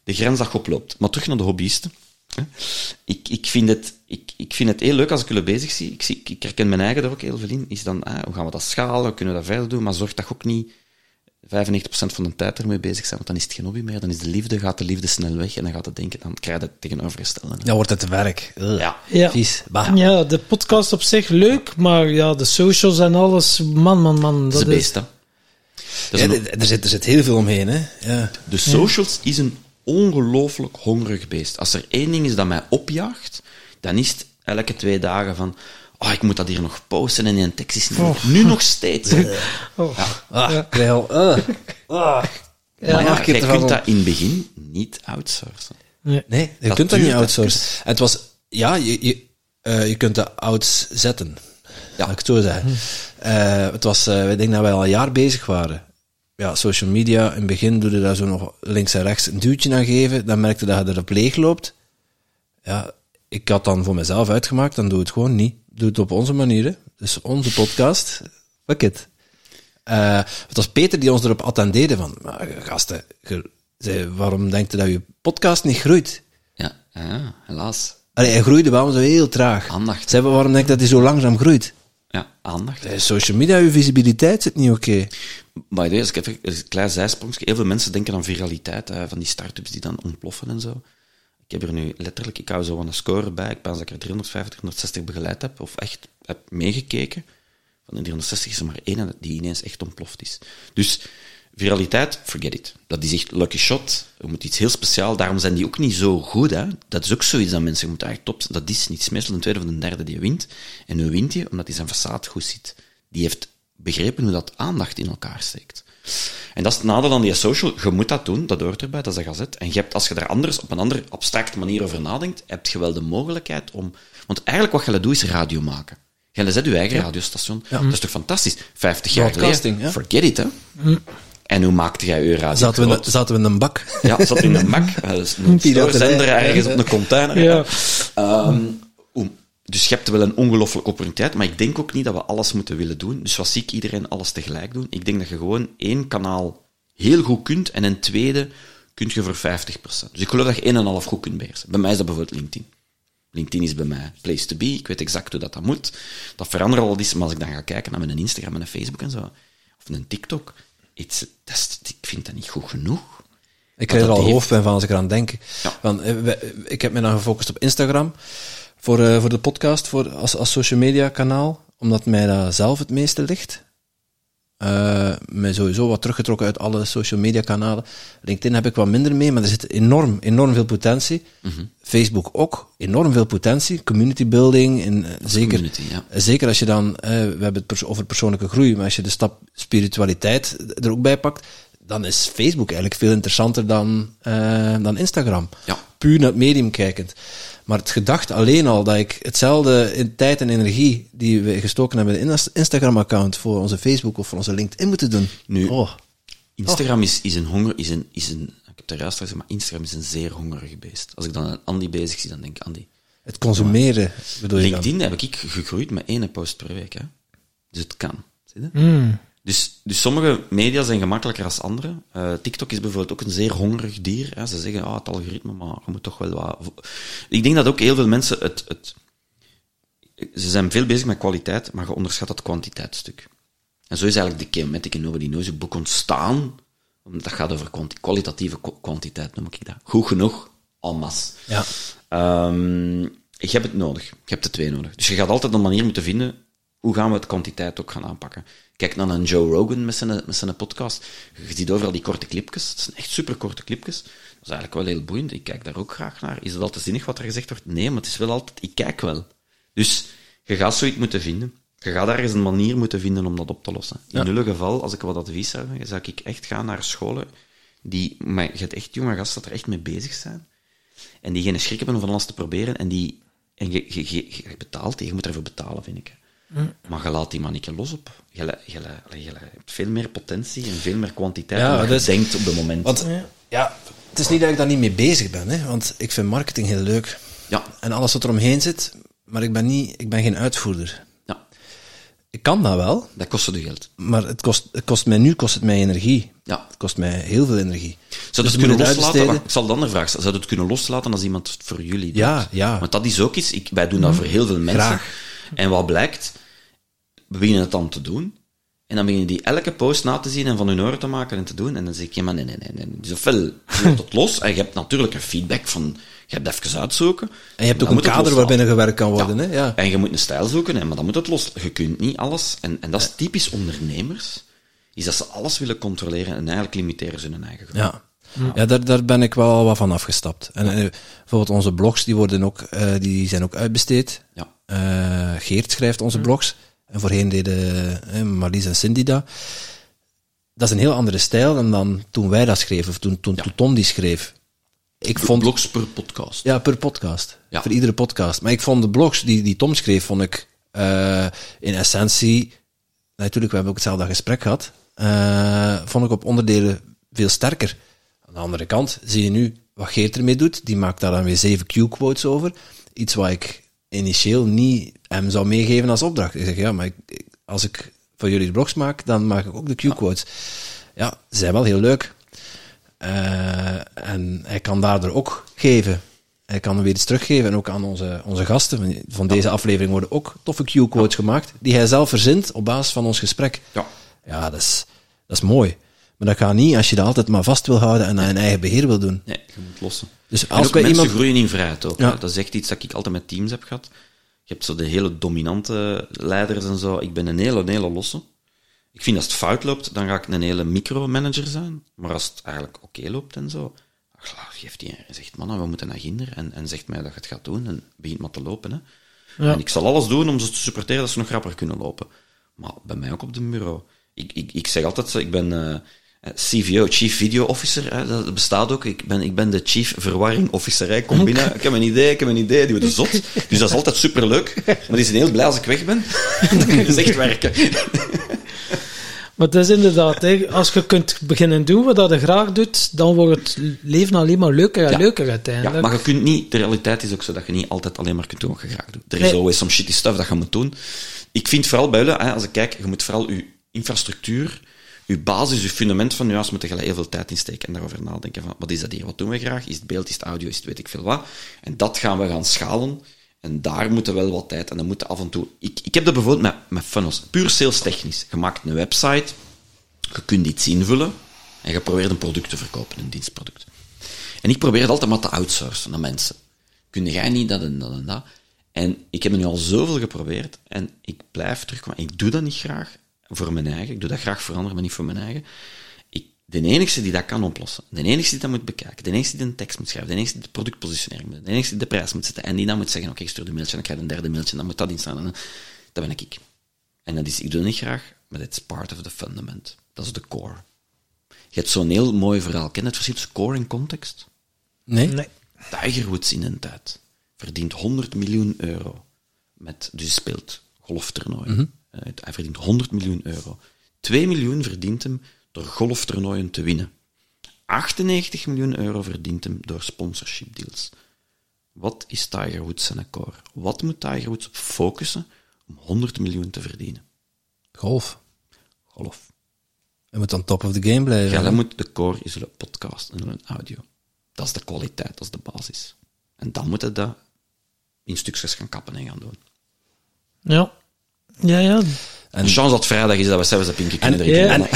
de grens dat je oploopt. Maar terug naar de hobbyisten. hè. Ik, ik, vind het, ik, ik vind het heel leuk als ik jullie bezig zie. Ik, zie ik, ik herken mijn eigen er ook heel veel in. Is dan, ah, hoe gaan we dat schalen? Hoe kunnen we dat verder doen? Maar zorg dat je ook niet 95% van de tijd ermee bezig bent, want dan is het geen hobby meer. Dan is de liefde, gaat de liefde snel weg en dan gaat het denken, dan krijg je het tegenovergestelde. Dan wordt het werk. Ugh. Ja. Ja. Vies. Bah. Ja, de podcast op zich leuk, maar ja, de socials en alles, man, man, man. Dat is Dat het is, Ja, een- er, zit, er zit heel veel omheen, hè. Ja. De socials is een ongelooflijk hongerig beest. Als er één ding is dat mij opjaagt, dan is het elke twee dagen van oh, ik moet dat hier nog posten en in een tekst is het nu nog steeds. oh. Ah, uh. Ah. Ja, maar ja, jij kunt dat in het begin niet outsourcen. Nee. Nee, je Dat kunt dat niet outsourcen. En het was... Ja, je, je, eh, je kunt dat outzetten. Ja. Laat ik het zo zeggen. Eh, het was... eh ik denk dat wij al een jaar bezig waren. Ja, social media. In het begin doe je daar zo nog links en rechts een duwtje aan geven. Dan merkte dat je erop leeg loopt. Ja, ik had dan voor mezelf uitgemaakt, dan doe het gewoon niet. Doe het op onze manier. Hè. Dus onze podcast. Fuck it. Eh, het was Peter die ons erop attendeerde van, "Maar, gasten, ge- zei, waarom denkt u dat je podcast niet groeit? Ja, ja helaas. Allee, hij groeide wel, maar zo heel traag. Aandacht. Zei, waarom denk je dat hij zo langzaam groeit? Ja, aandacht. Eh, Social media, je visibiliteit zit niet oké. The way, als ik even een klein zijsprongje. Heel veel mensen denken aan viraliteit, van die start-ups die dan ontploffen en zo. Ik heb er nu letterlijk, ik hou zo een score bij. Ik pense dat ik er 350, 360 begeleid heb, of echt heb meegekeken. Van de 360 is er maar één die ineens echt ontploft is. Dus viraliteit, forget it. Dat is echt lucky shot. Je moet iets heel speciaal. Daarom zijn die ook niet zo goed. Hè. Dat is ook zoiets dat mensen moeten eigenlijk top Dat is niet. Meestal een tweede of een derde die wint. En nu wint hij omdat hij zijn façade goed ziet. Die heeft begrepen hoe dat aandacht in elkaar steekt. En dat is het nadeel aan die social. Je moet dat doen, dat hoort erbij, dat is een gazet. En je hebt, als je daar anders, op een andere abstracte manier over nadenkt, heb je wel de mogelijkheid om... Want eigenlijk wat je doet, is radio maken. Je zet je eigen radiostation. Dat is toch fantastisch? 50 jaar geleden. ja. Forget it, hè. En hoe maakte jij je radio Zaten we, in, zaten we in een bak. Ja, zat in een. Dat is een stoorzender ergens op een container. Ja. Dus je hebt wel een ongelooflijke opportuniteit, maar ik denk ook niet dat we alles moeten willen doen. Dus zie ik iedereen alles tegelijk doen? Ik denk dat je gewoon één kanaal heel goed kunt en een tweede kun je voor 50%. Dus ik geloof dat je één en half goed kunt beheersen. Bij mij is dat bijvoorbeeld LinkedIn. LinkedIn is bij mij place to be. Ik weet exact hoe dat, dat moet. Dat verandert al iets, maar als ik dan ga kijken naar mijn Instagram en Facebook en zo, of een TikTok, it's, dat is, ik vind dat niet goed genoeg. Ik krijg er al heeft- hoofdpijn van als ik eraan denk. Ja. Want, eh, ik heb me dan gefocust op Instagram voor, eh, voor de podcast, voor, als, als social media kanaal, omdat mij dat zelf het meeste ligt. Eh mij sowieso wat teruggetrokken uit alle social media kanalen. LinkedIn heb ik wat minder mee, maar er zit enorm, enorm veel potentie. Mhm. Facebook ook, enorm veel potentie. Community building, en, eh, zeker, ja. zeker als je dan, we hebben het pers- over persoonlijke groei, maar als je de stap spiritualiteit er ook bij pakt, dan is Facebook eigenlijk veel interessanter dan, dan Instagram. Ja. Puur naar het medium kijkend. Maar het gedacht alleen al dat ik hetzelfde in tijd en energie die we gestoken hebben in een Instagram-account voor onze Facebook of voor onze LinkedIn moeten doen. Nu, Oh. Instagram is, is een honger, is een, is een, ik heb er juist gezegd, maar Instagram is een zeer hongerige beest. Als ik dan een Andy bezig zie, dan denk ik, Andy. Het consumeren, bedoel je dan? LinkedIn heb ik gegroeid met één post per week. Hè. Dus het kan. Zie je? Hmm. Dus, dus sommige media zijn gemakkelijker als andere. Eh, TikTok is bijvoorbeeld ook een zeer hongerig dier. Hè. Ze zeggen, ah, het algoritme, maar je moet toch wel wat... Ik denk dat ook heel veel mensen het, het... Ze zijn veel bezig met kwaliteit, maar je onderschat het kwantiteitsstuk. En zo is eigenlijk de Cheometic and Nobody Knows boek ontstaan. omdat Dat gaat over kwalitatieve kwa- kwantiteit, noem ik dat. Goed genoeg, en masse. Ja. Ehm, je hebt het nodig. Je hebt de twee nodig. Dus je gaat altijd een manier moeten vinden hoe gaan we het kwantiteit ook gaan aanpakken. Kijk naar een Joe Rogan met zijn, met zijn podcast. Je ziet overal die korte clipjes. Het zijn echt super korte clipjes. Dat is eigenlijk wel heel boeiend. Ik kijk daar ook graag naar. Is het altijd zinnig wat er gezegd wordt? Nee, maar het is wel altijd... Ik kijk wel. Dus je gaat zoiets moeten vinden. Je gaat ergens een manier moeten vinden om dat op te lossen. In Ja. ieder geval, als ik wat advies zou hebben, zou ik echt gaan naar scholen die... Maar je hebt echt jonge gasten dat er echt mee bezig zijn. En die geen schrik hebben om van alles te proberen. En die... En je, je, je, je betaalt, je moet ervoor betalen, vind ik. Maar je laat die manneke los op. Je, je, je, je hebt veel meer potentie en veel meer kwantiteit Ja, dan je denkt op de moment. Want ja, het is niet dat ik daar niet mee bezig ben, hè, want ik vind marketing heel leuk. ja, En alles wat er omheen zit, maar ik ben, niet, ik ben geen uitvoerder. ja, Ik kan dat wel, dat kostte je geld. maar het kost, het kost mij nu kost het mij energie. Ja. Het kost mij heel veel energie. Zou Dus het je kunnen het loslaten? Wacht, Ik zal de andere vraag stellen. Zou het kunnen loslaten als iemand het voor jullie doet? Ja, ja. Want dat is ook iets... Ik, wij doen dat voor heel veel mensen. Graag. En wat blijkt? We beginnen het dan te doen. En dan beginnen die elke post na te zien en van hun oren te maken en te doen. En dan zeg ik, ja, maar nee, nee, nee. nee. Dus ofwel, je laat het los. En je hebt natuurlijk een feedback van... Je hebt even uitzoeken. En je hebt ook een kader waarbinnen gewerkt kan worden. Ja. Hè? Ja. En je moet een stijl zoeken, hè, maar dan moet het los. Je kunt niet alles. En, en dat is typisch ondernemers. Is dat ze alles willen controleren en eigenlijk limiteren ze hun eigen groei. Ja, ja daar, daar ben ik wel wat van afgestapt. En eh, bijvoorbeeld onze blogs, die, worden ook, eh, die zijn ook uitbesteed. Ja. Eh, Geert schrijft onze blogs. En voorheen deden eh, Marlies en Cindy dat. Dat is een heel andere stijl dan, dan toen wij dat schreven, of toen, toen, toen Tom die schreef. Ik vond... Blogs per podcast. Ja, per podcast. Ja. Voor iedere podcast. Maar ik vond de blogs die, die Tom schreef, vond ik eh, in essentie... Natuurlijk, we hebben ook hetzelfde gesprek gehad. eh, vond ik op onderdelen veel sterker. Aan de andere kant zie je nu wat Geert ermee doet. Die maakt daar dan weer zeven Q-quotes over. Iets wat ik initieel niet hem zou meegeven als opdracht. Ik zeg, ja, maar ik, ik- als ik voor jullie de blogs maak, dan maak ik ook de Q-quotes. Ja, ze zijn wel heel leuk. Eh, en hij kan daardoor ook geven. Hij kan weer iets teruggeven. En ook aan onze, onze gasten. Van deze aflevering worden ook toffe Q-quotes gemaakt. Die hij zelf verzint op basis van ons gesprek. Ja. Ja, dat is, dat is mooi. Maar dat gaat niet als je dat altijd maar vast wil houden en aan je eigen beheer wil doen. Nee, je moet lossen. Dus En ook mensen iemand... groeien in vrijheid ook. Ja. Dat is echt iets dat ik altijd met teams heb gehad. Je hebt zo de hele dominante leiders en zo. Ik ben een hele, een hele losse. Ik vind als het fout loopt, dan ga ik een hele micromanager zijn. Maar als het eigenlijk oké loopt en zo, ach, geeft die en zegt, man, we moeten naar Ginder. En, en zegt mij dat je het gaat doen en begint maar te lopen. Hè. Ja. En ik zal alles doen om ze te supporteren dat ze nog rapper kunnen lopen. Maar bij mij ook op de bureau. Ik, ik, ik zeg altijd, zo, ik ben eh, CVO, Chief Video Officer. Hè, dat bestaat ook. Ik ben, ik ben de Chief Verwarring Officer. Ik kom binnen, ik heb een idee, ik heb een idee, die wordt zot. Dus dat is altijd superleuk. Maar die zijn heel blij als ik weg ben. Dan kun je echt werken. Maar het is inderdaad, hè, als je kunt beginnen doen wat dat je graag doet, dan wordt het leven alleen maar leuker en Ja. leuker Ja, uiteindelijk. maar je kunt niet, de realiteit is ook zo dat je niet altijd alleen maar kunt doen wat je graag doet. Er is Nee. always some shitty stuff dat je moet doen. Ik vind vooral bij jullie, als ik kijk, je moet vooral je infrastructuur, je basis, je fundament van je huis, moet heel veel tijd insteken en daarover nadenken van, wat is dat hier, wat doen we graag? Is het beeld, is het audio, is het weet ik veel wat? En dat gaan we gaan schalen. En daar moeten wel wat tijd, en dan moeten af en toe... Ik, ik heb dat bijvoorbeeld met, met funnels, puur sales technisch. Je maakt een website, je kunt iets invullen, en je probeert een product te verkopen, een dienstproduct. En ik probeer het altijd maar te outsourcen naar mensen. Kun jij niet dat en dat en dat? En ik heb er nu al zoveel geprobeerd en ik blijf terugkomen. Ik doe dat niet graag voor mijn eigen. Ik doe dat graag voor anderen, maar niet voor mijn eigen. Ik, de enige die dat kan oplossen, de enige die dat moet bekijken, de enige die een tekst moet schrijven, de enige die de productpositionering moet de enige die de prijs moet zetten en die dan moet zeggen, oké, ik stuur een mailtje, dan krijg je een derde mailtje, dan moet dat instaan. En, dat ben ik. En dat is, ik doe het niet graag, maar it's part of the fundament. Dat is de core. Je hebt zo'n heel mooi verhaal. Ken je het verschil tussen core en context? Nee? Nee. Tiger Woods in een tijd verdient 100 miljoen euro. Met, dus speelt golftoernooien. Eh, hij verdient 100 miljoen euro. 2 miljoen verdient hem door golftoernooien te winnen. 98 miljoen euro verdient hem door sponsorship deals. Wat is Tiger Woods zijn core? Wat moet Tiger Woods op focussen om 100 miljoen te verdienen? Golf. Golf. Je moet on top of the game blijven. Ja, dan moet de core is een podcast en een audio. Dat is de kwaliteit, dat is de basis. En dan moet je dat in stukjes gaan kappen en gaan doen. Ja. Ja, ja. En de chance dat vrijdag is dat we zelfs een pinkje kunnen drinken. Ja, Maar-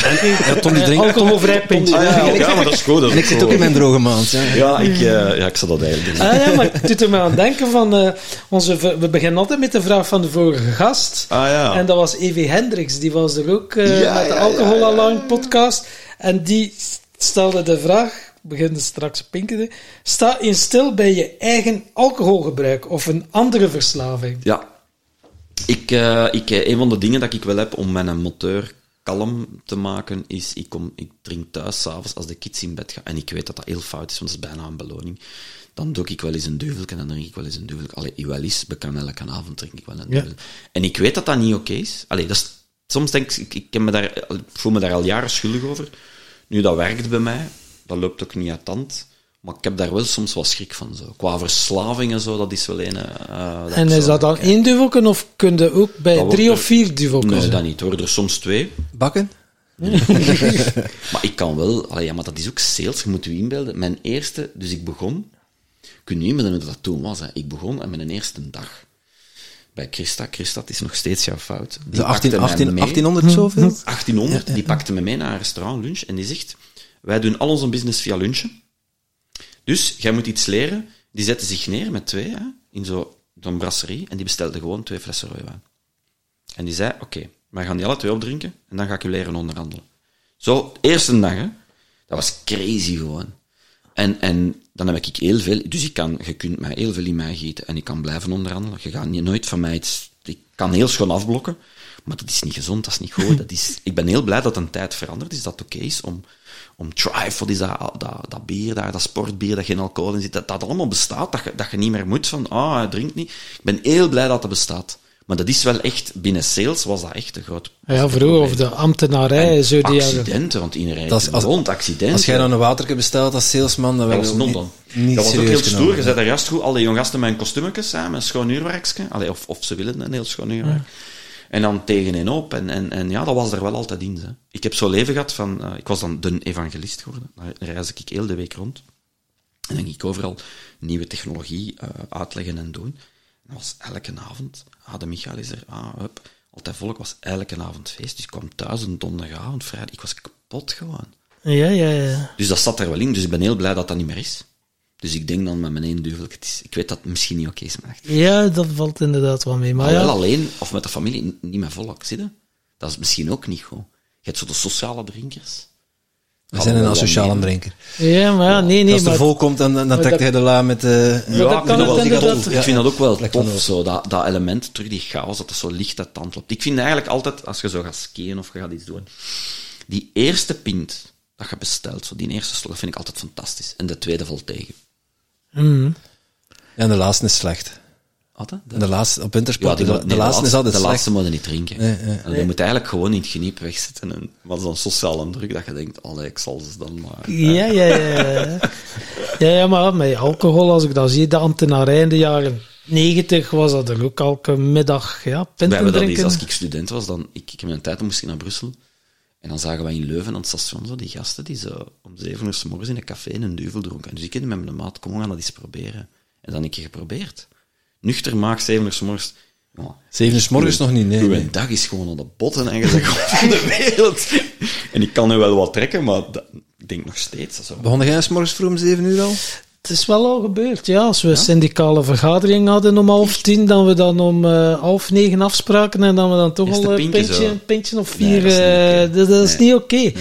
Ja, Tom die drinkt... Alcoholvrij pintje. Ah, ja, ja, maar dat is goed. Dat is En ik zit ook in mijn droge maand. Ja. Ja, ik, eh, ja, ik zal dat eigenlijk doen. Ah ja, maar het doet er me aan denken van... eh, onze, we beginnen altijd met de vraag van de vorige gast. Ah ja. En dat was Evie Hendricks. Die was er ook eh, Ja, met de ja, Alcoholalarm podcast. En die stelde de vraag... Ik begin straks pinken. Sta in stil bij je eigen alcoholgebruik of een andere verslaving. Ja. Ik, eh, ik, eh, een van de dingen dat ik wel heb om mijn motor kalm te maken, is ik, kom, ik drink thuis s'avonds als de kids in bed gaan. En ik weet dat dat heel fout is, want dat is bijna een beloning. Dan doe ik wel eens een duvelke en dan drink ik wel eens een duvelke. Allee, wel eens, kan elke avond drink ik wel een Ja. duvel. En ik weet dat dat niet oké is. Allee, dat is. Soms denk ik, ik, ik, ken me daar, ik voel me daar al jaren schuldig over. Nu, dat werkt bij mij. Dat loopt ook niet uit tand. Maar ik heb daar wel soms wel schrik van. Zo. Qua verslaving en zo, dat is wel een... eh, dat En is dat dan één duvelken of kun je ook bij Dat drie er- of vier duvelken? Nee, dat niet hoor. Er soms twee. Bakken? Maar ik kan wel... Allee, ja, maar dat is ook sales. Je moet je inbeelden. Mijn eerste... Dus ik begon... Ik weet niet meer hoe dat toen was. Hè. Ik begon en mijn eerste dag bij Christa. Christa, het is nog steeds jouw fout. Die De 18, pakte mij 18, mee. 1800 zoveel? 1800, die pakte me mee naar een restaurant lunch en die zegt, wij doen al onze business via lunchen. Dus, jij moet iets leren. Die zetten zich neer met twee, hè, in zo- zo'n brasserie, en die bestelde gewoon twee flessen rooiwijn. En die zei, oké, wij gaan die alle twee opdrinken, en dan ga ik u leren onderhandelen. Zo, eerste dag, hè. Dat was crazy gewoon. En, en dan heb ik heel veel, dus ik kan, je kunt mij heel veel in mij gieten en ik kan blijven onderhandelen. Je gaat nooit van mij iets, ik kan heel schoon afblokken, maar dat is niet gezond, dat is niet goed. Dat is, ik ben heel blij dat een tijd veranderd is, dat het oké is om, om wat is dat, dat, dat bier daar, dat sportbier, dat geen alcohol in zit, dat dat allemaal bestaat, dat je, dat je niet meer moet van, ah, hij drinkt niet. Ik ben heel blij dat dat bestaat. Maar dat is wel echt, binnen sales was dat echt een groot Ja, vroeger, of de ambtenarij, en zo die accidenten, want iedereen Dat is- als- rond accidenten. Als jij dan een waterke bestelt als salesman, dan Dat werd was non ook dan. niet, dat was ook heel stoer. Je zei daar juist goed, al die jonge gasten met een kostuumetje, hè, met een schoon uurwerkje. Allee, of, of ze willen een heel schoon uurwerk. En dan tegen en op. En, en, en ja, dat was er wel altijd in. Hè. Ik heb zo'n leven gehad van... eh, ik was dan de evangelist geworden. Dan reis ik heel de week rond. En dan ging ik overal nieuwe technologie eh, uitleggen en doen. En dat was elke avond... Ah, de Michael is er. Ah, hup. Altijd volk was elke avond feest. Dus ik kwam thuis een donderdagavond, vrijdag. Ik was kapot gewoon. Ja, ja, ja. Dus dat zat er wel in. Dus ik ben heel blij dat dat niet meer is. Dus ik denk dan met mijn één duvel, het is, ik weet dat het misschien niet oké is, maar echt. Ja, dat valt inderdaad wel mee. Maar Maar wel ja, alleen, of met de familie, niet met volk, zie je? Dat is misschien ook niet goed. Je hebt zo de sociale drinkers. We zijn een asociale drinker. ja, maar ja, nee, nee. Als er vol komt, dan, dan trekt dat- hij de la met de... Maar dat ik kan vind dat wel tof. Ik vind dat ook wel tof, zo, dat, dat element, terug die chaos, dat het zo licht uit de tand loopt. Ik vind eigenlijk altijd, als je zo gaat skiën of je gaat iets doen, die eerste pint dat je bestelt, zo, die eerste slok, vind ik altijd fantastisch. En de tweede valt tegen. Mhm. En de laatste is slecht. Wat, hè? En de laatste, op wintersport, die de, moet- de nee, laatste is altijd De slecht. laatste moet je niet drinken. Nee, nee. Je moet eigenlijk gewoon in het geniep wegzitten. En wat is dan sociale druk dat je denkt, allee, ik zal ze dan maar... Ja, ja, ja. ja. Ja, ja, maar met alcohol, als ik dat zie, de ambtenarij in de jaren 90 was dat er ook elke middag, ja, pinten hebben dat eens, drinken. als ik student was, dan, ik, ik heb een tijd, dan moest ik naar Brussel. En dan zagen wij in Leuven aan het station zo die gasten die zo om zeven uur s morgens in een café een duvel dronken. Dus ik heb met mijn maat, kom, we gaan dat eens proberen. En dan een keer geprobeerd. Nuchter maag, zeven uur s morgens. Ja, Zeven uur 's morgens nog niet, nee, Uw nee. dag is gewoon aan de botten en je zegt van de wereld. En ik kan nu wel wat trekken, maar dat- ik denk nog steeds. Zo. Begon jij 's morgens vroeg om zeven uur al? Het is wel al gebeurd, ja. Als we een syndicale vergadering hadden om half tien, dan we dan om eh, half negen afspraken en dan we dan toch al een pintje een pintje of Nee, vier. dat is niet eh, oké. Nee.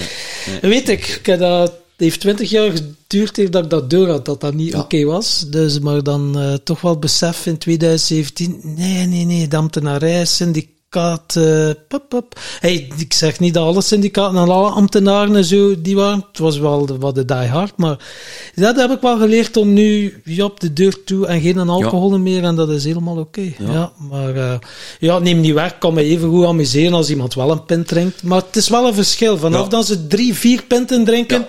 Weet ik, ik heb dat, het heeft twintig jaar geduurd eer dat ik dat door had, dat dat niet Ja. oké was. Dus, maar dan eh, toch wel besef in 2017, nee, nee, nee, de ambtenarij, syndicaat, eh, pup, pup. Hey, ik zeg niet dat alle syndicaten en alle ambtenaren en zo, die waren, het was wel de, wat de die hard, maar dat heb ik wel geleerd om nu ja, op de deur toe en geen alcohol meer en dat is helemaal oké. Ja. maar eh, ja, neem niet weg, ik kan me even goed amuseren als iemand wel een pint drinkt, maar het is wel een verschil. Vanaf dat ze drie, vier pinten drinken,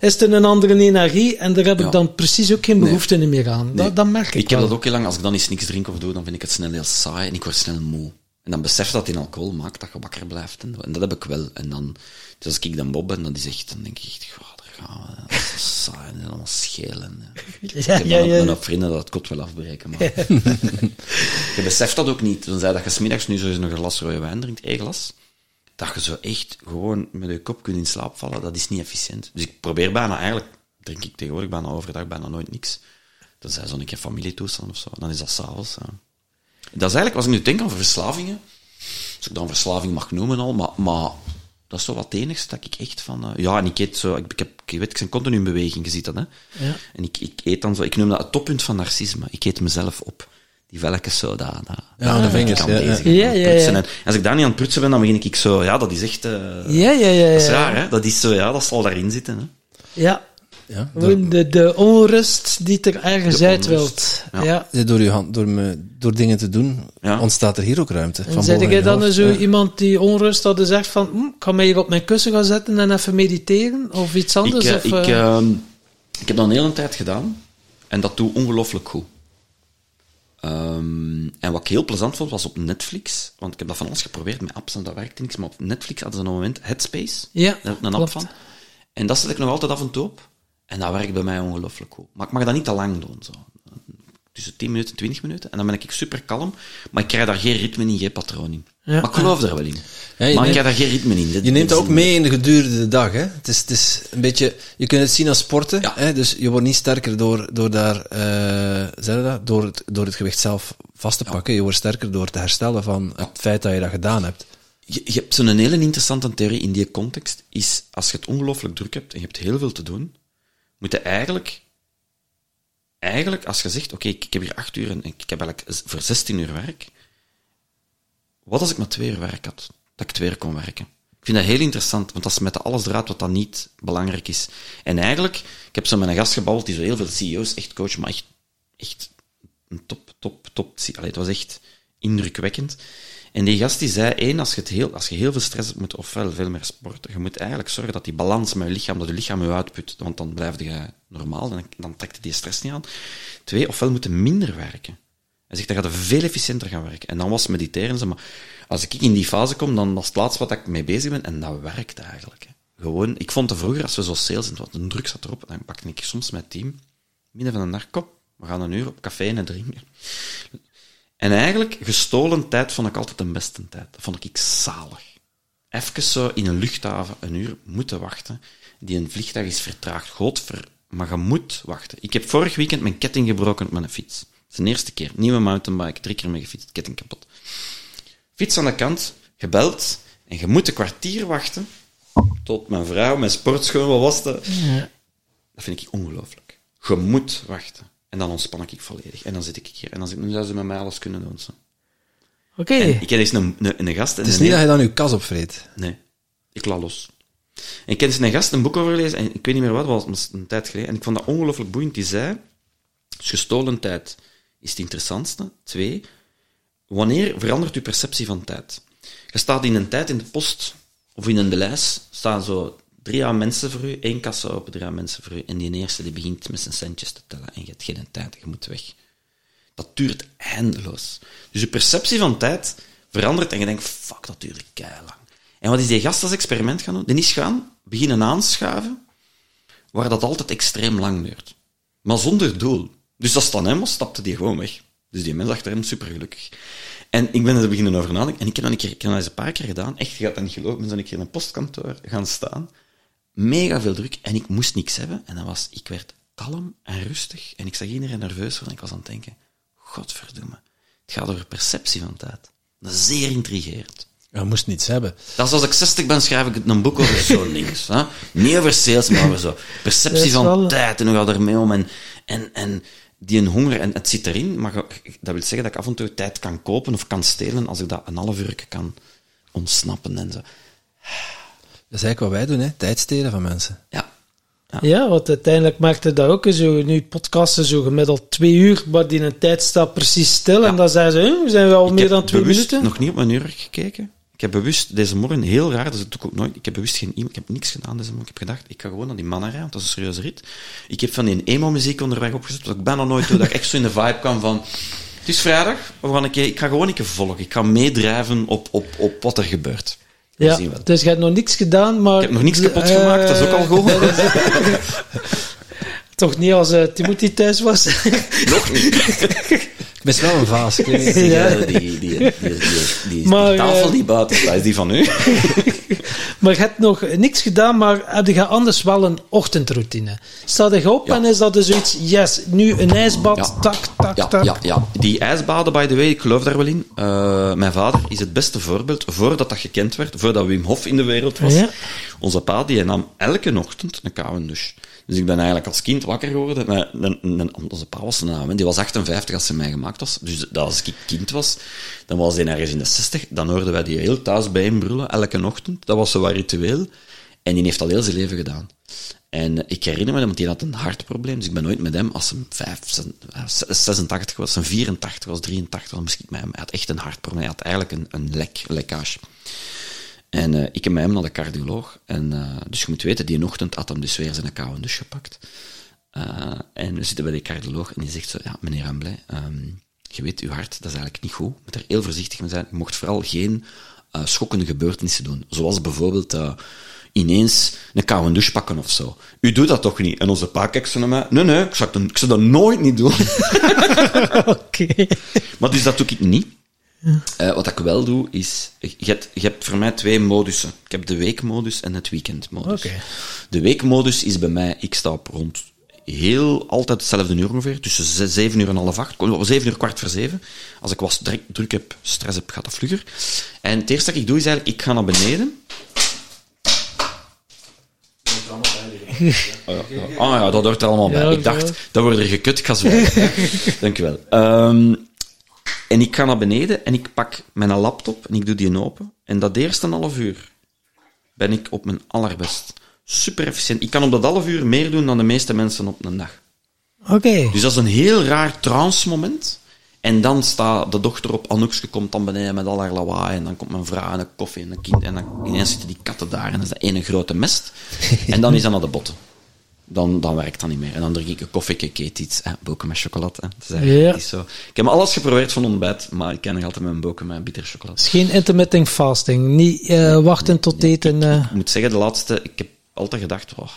is het een andere energie en daar heb Ja. ik dan precies ook geen behoefte meer aan. Nee. Dat, dat merk ik, Ik heb wel. dat ook heel lang, als ik dan eens niks drink of doe, dan vind ik het snel heel saai en ik word snel moe. En dan besef dat in alcohol maakt dat je wakker blijft. En, en dat heb ik wel. En dan, dus als ik dan Bob ben, dan die zegt, dan denk ik echt, goh, daar gaan we. Dat is zo saai en allemaal schelen. Ja, Ik heb ja, dan ja. mijn vrienden dat het kot wil afbreken. Maar je beseft dat ook niet. Toen zei dat je smiddags nu zo eens nog een glas rode wijn drinkt, één glas. Dat je zo echt gewoon met je kop kunt in slaap vallen, dat is niet efficiënt. Dus ik probeer bijna, eigenlijk drink ik tegenwoordig bijna overdag bijna nooit niks. Dat zijn zo'n keer familietoestand of zo. Dan is dat s'avonds. Ja. Dat is eigenlijk, als ik nu denk over verslavingen, als ik dan verslaving mag noemen al, maar, maar dat is zo wat het enigste dat ik echt van... eh, ja, en ik eet zo... Ik, ik, heb, ik weet, ik ben continu in beweging, je ziet dat, hè. Ja. En ik, ik eet dan zo... Ik noem dat het toppunt van narcisme. Ik eet mezelf op. Die velletjes zo, daar... daar Ja, de vingers, ik aan ja, ja. bezig ben, Ja, aan ja, ja. En als ik daar niet aan het prutsen ben, dan begin ik zo... Ja, dat is echt... eh, Ja, ja, ja. Dat is ja. raar, hè. Dat is zo, ja, dat zal daarin zitten, hè. Ja. Ja, De, de onrust die er ergens uit wilt. ja. Ja. Door, uw hand, door, me, door dingen te doen, Ja. ontstaat er hier ook ruimte. En van boven jij dan hoofd. zo Ja. iemand die onrust had en zegt van, hm, ik ga mij hier op mijn kussen gaan zetten en even mediteren? Of iets Ik, anders? eh, of, ik, eh, ehm, ik heb dat een hele tijd gedaan. En dat doe ongelooflijk goed. Ehm, en wat ik heel plezant vond, was op Netflix. Want ik heb dat van alles geprobeerd met apps en dat werkte niks. Maar op Netflix hadden ze een moment Headspace. Ja, Daar heb ik een app van. En dat zet ik nog altijd af en toe op. En dat werkt bij mij ongelooflijk goed. Maar ik mag dat niet te lang doen. Zo. Tussen 10 minuten en 20 minuten. En dan ben ik super kalm. Maar ik krijg daar geen ritme in, geen patroon in. Ja. Maar ik geloof er wel in. Ja, maar ik krijg daar geen ritme in. Je neemt dat ook mee in de gedurende dag. Hè? Het, is, het is een beetje, je kunt het zien als sporten. Ja. Hè? Dus je wordt niet sterker door, door, daar, eh, zeg je dat? Door, het, door het gewicht zelf vast te pakken. Je wordt sterker door te herstellen van het feit dat je dat gedaan hebt. Je, je hebt zo'n hele interessante theorie in die context, is als je het ongelooflijk druk hebt en je hebt heel veel te doen, moet je eigenlijk, eigenlijk als je zegt, oké, ik, heb hier acht uur en ik heb eigenlijk voor 16 uur werk, wat als ik maar twee uur werk had? Dat ik twee uur kon werken. Ik vind dat heel interessant, want dat is met alles eruit wat dan niet belangrijk is. En eigenlijk, ik heb zo met een gast gebabbeld die zo heel veel CEO's echt coachen, maar echt, echt een top, top, top. Allee, het was echt indrukwekkend. En die gast die zei, één, als je, het heel, als je heel veel stress hebt, moet ofwel veel meer sporten. Je moet eigenlijk zorgen dat die balans met je lichaam, dat je lichaam je uitput, want dan blijf je normaal, dan, dan trekt je die stress niet aan. Twee, ofwel moet je minder werken. Hij zegt, dan gaat veel efficiënter gaan werken. En dan was mediteren, ze, maar als ik in die fase kom, dan is het laatste wat ik mee bezig ben, en dat werkt eigenlijk. Hè. Gewoon, ik vond het vroeger, als we zo sales en wat een druk zat erop, dan pakte ik soms mijn team, midden van de nacht, kom, we gaan een uur op café en drinken. En eigenlijk, gestolen tijd vond ik altijd de beste tijd. Dat vond ik zalig. Even zo in een luchthaven een uur moeten wachten. Die een vliegtuig is vertraagd. Godver, maar je moet wachten. Ik heb vorig weekend mijn ketting gebroken op mijn fiets. Dat is de eerste keer. Nieuwe mountainbike, drie keer mee gefietst, ketting kapot. Fiets aan de kant, gebeld, en je moet een kwartier wachten tot mijn vrouw, mijn sportschoen, wat was dat? Dat vind ik ongelooflijk. Je moet wachten. En dan ontspan ik volledig. En dan zit ik hier. En dan zit nu zou ze met mij alles kunnen doen. Zo. Oké. Ik ken eens een, een, een gast. En Het is een niet dat je dan je kas opvreet. Nee, ik la los. En ik ken eens een gast een boek over gelezen, en ik weet niet meer wat, het was een tijd geleden, en ik vond dat ongelooflijk boeiend. Die zei, dus gestolen tijd is het interessantste. Twee, wanneer verandert uw perceptie van tijd? Je staat in een tijd in de post, of in een lijst, staan zo drie aan mensen voor u, één kassa open, drie aan mensen voor u, en die eerste die begint met zijn centjes te tellen, en je hebt geen tijd, je moet weg. Dat duurt eindeloos. Dus je perceptie van tijd verandert en je denkt, fuck, dat duurde lang. En wat is die gast als experiment gaan doen? Die is gaan beginnen aanschuiven waar dat altijd extreem lang duurt. Maar zonder doel. Dus het aan hem stapte die gewoon weg. Dus die mens achter hem super gelukkig. En ik ben er beginnen over nadenken. En ik heb dat, een keer, dat eens een paar keer gedaan. Echt, je gaat dat niet geloven. Ik ben een keer in een postkantoor gaan staan. Mega veel druk. En ik moest niks hebben. En dat was, ik werd kalm en rustig. En ik zag iedereen nerveus worden. En ik was aan het denken, godverdomme. Het gaat over perceptie van tijd. Dat is zeer intrigerend. Je moest niets hebben. Dat is als ik 60 ben, schrijf ik een boek over zo links. Hè? Niet over sales, maar over zo. Perceptie van wel- tijd en hoe ga je ermee om. En, en, en die een honger, en het zit erin, maar dat wil zeggen dat ik af en toe tijd kan kopen of kan stelen als ik dat een half uur kan ontsnappen en zo. Dat is eigenlijk wat wij doen, hè? tijd stelen van mensen. Ja. Ja, want uiteindelijk maakte dat ook zo. Nu podcasten zo gemiddeld twee uur, maar die een tijd staat precies stil. En dan zeggen ze, "Huh, we zijn wel Ik meer heb dan twee minuten. nog niet op mijn uur gekeken. Ik heb bewust deze morgen, heel raar, dat is het ook nooit, ik heb bewust geen e-mail, ik heb niks gedaan deze morgen. Ik heb gedacht, ik ga gewoon naar die mannen rijden, want dat is een serieuze rit. Ik heb van die emo-muziek onderweg opgezet, wat ik bijna nooit doe, dat ik echt zo in de vibe kwam van, het is vrijdag, we gaan een keer, ik ga gewoon een keer volgen. Ik ga meedrijven op, op, op wat er gebeurt. Ja, dus je hebt nog niks gedaan, maar... Ik heb nog niks kapot Eh, gemaakt, dat is ook al goed. Toch niet als eh, Timothy thuis was. nog niet. Ik mis wel een vaas. Die, die, die, die, die, die, Maar, die tafel eh, die buiten staat, is die van u? maar je hebt nog niks gedaan, maar heb je anders wel een ochtendroutine? Sta je op Ja. en is dat dus zoiets, yes, nu een ijsbad, Ja. tak, tak, Ja, tak. ja, ja. Die ijsbaden, by the way, ik geloof daar wel in. Eh, mijn vader is het beste voorbeeld, voordat dat gekend werd, voordat Wim Hof in de wereld was. Ja. Onze pa, die nam elke ochtend een koude douche. Dus ik ben eigenlijk als kind wakker geworden. Met een, een, onze pa naam, die was 58 als ze mij gemaakt was. Dus dat als ik kind was, dan was hij ergens in de 60. Dan hoorden wij die heel thuis bij hem brullen, elke ochtend. Dat was zo wat ritueel. En die heeft al heel zijn leven gedaan. En ik herinner me, want die had een hartprobleem, dus ik ben nooit met hem, als hij 5, 86 was, een 84 was, 83 was, misschien hem. Hij had echt een hartprobleem, hij had eigenlijk een, een lek, lekkage. En eh, ik heb met hem naar de cardioloog. En, eh, dus je moet weten, die ochtend had hem dus weer zijn koude douche gepakt. Eh, en we zitten bij de cardioloog en die zegt zo, ja, meneer Amblay, ehm, je weet, uw hart, dat is eigenlijk niet goed. Je moet er heel voorzichtig mee zijn. Je mocht vooral geen schokkende gebeurtenissen doen. Zoals bijvoorbeeld ineens een koude douche pakken of zo. U doet dat toch niet? En onze pa kijkt zo naar mij. Nee, nee, ik zou, dat, ik zou dat nooit niet doen. Oké. Maar dus dat doe ik niet. Eh, wat ik wel doe, is... Je hebt, je hebt voor mij twee modussen. Ik heb de weekmodus en het weekendmodus. De weekmodus is bij mij... Ik sta op rond heel altijd hetzelfde uur ongeveer. Tussen ze- zeven uur en half acht. Kom, Zeven uur, kwart voor zeven. Als ik was druk, druk heb, stress heb, gaat dat vlugger. En het eerste dat ik doe, is eigenlijk... Ik ga naar beneden. Oh ja. Ah ja, dat hoort er allemaal bij. Ik dacht, dat wordt er gekut. Ik ga zwijgen. Dank wel. En ik ga naar beneden en ik pak mijn laptop en ik doe die open. En dat eerste half uur ben ik op mijn allerbest. Super efficiënt. Ik kan op dat half uur meer doen dan de meeste mensen op een dag. Oké. Dus dat is een heel raar trance moment. En dan staat de dochter op, Anoukske komt dan beneden met al haar lawaai. En dan komt mijn vrouw en een koffie en een kind. En dan ineens zitten die katten daar en dat is dat ene grote mest. En dan is dat naar de botten. Dan, dan werkt dat niet meer. En dan drink ik een koffie, ik eet iets. Eh, boken met chocolade. Hè. Het is eigenlijk Ja. niet zo. Ik heb alles geprobeerd van ontbijt, maar ik ken nog altijd mijn boken met bittere chocolade. geen intermittent fasting. Niet eh, wachten tot eten. eh. Ik moet zeggen, de laatste... Ik heb altijd gedacht, oh,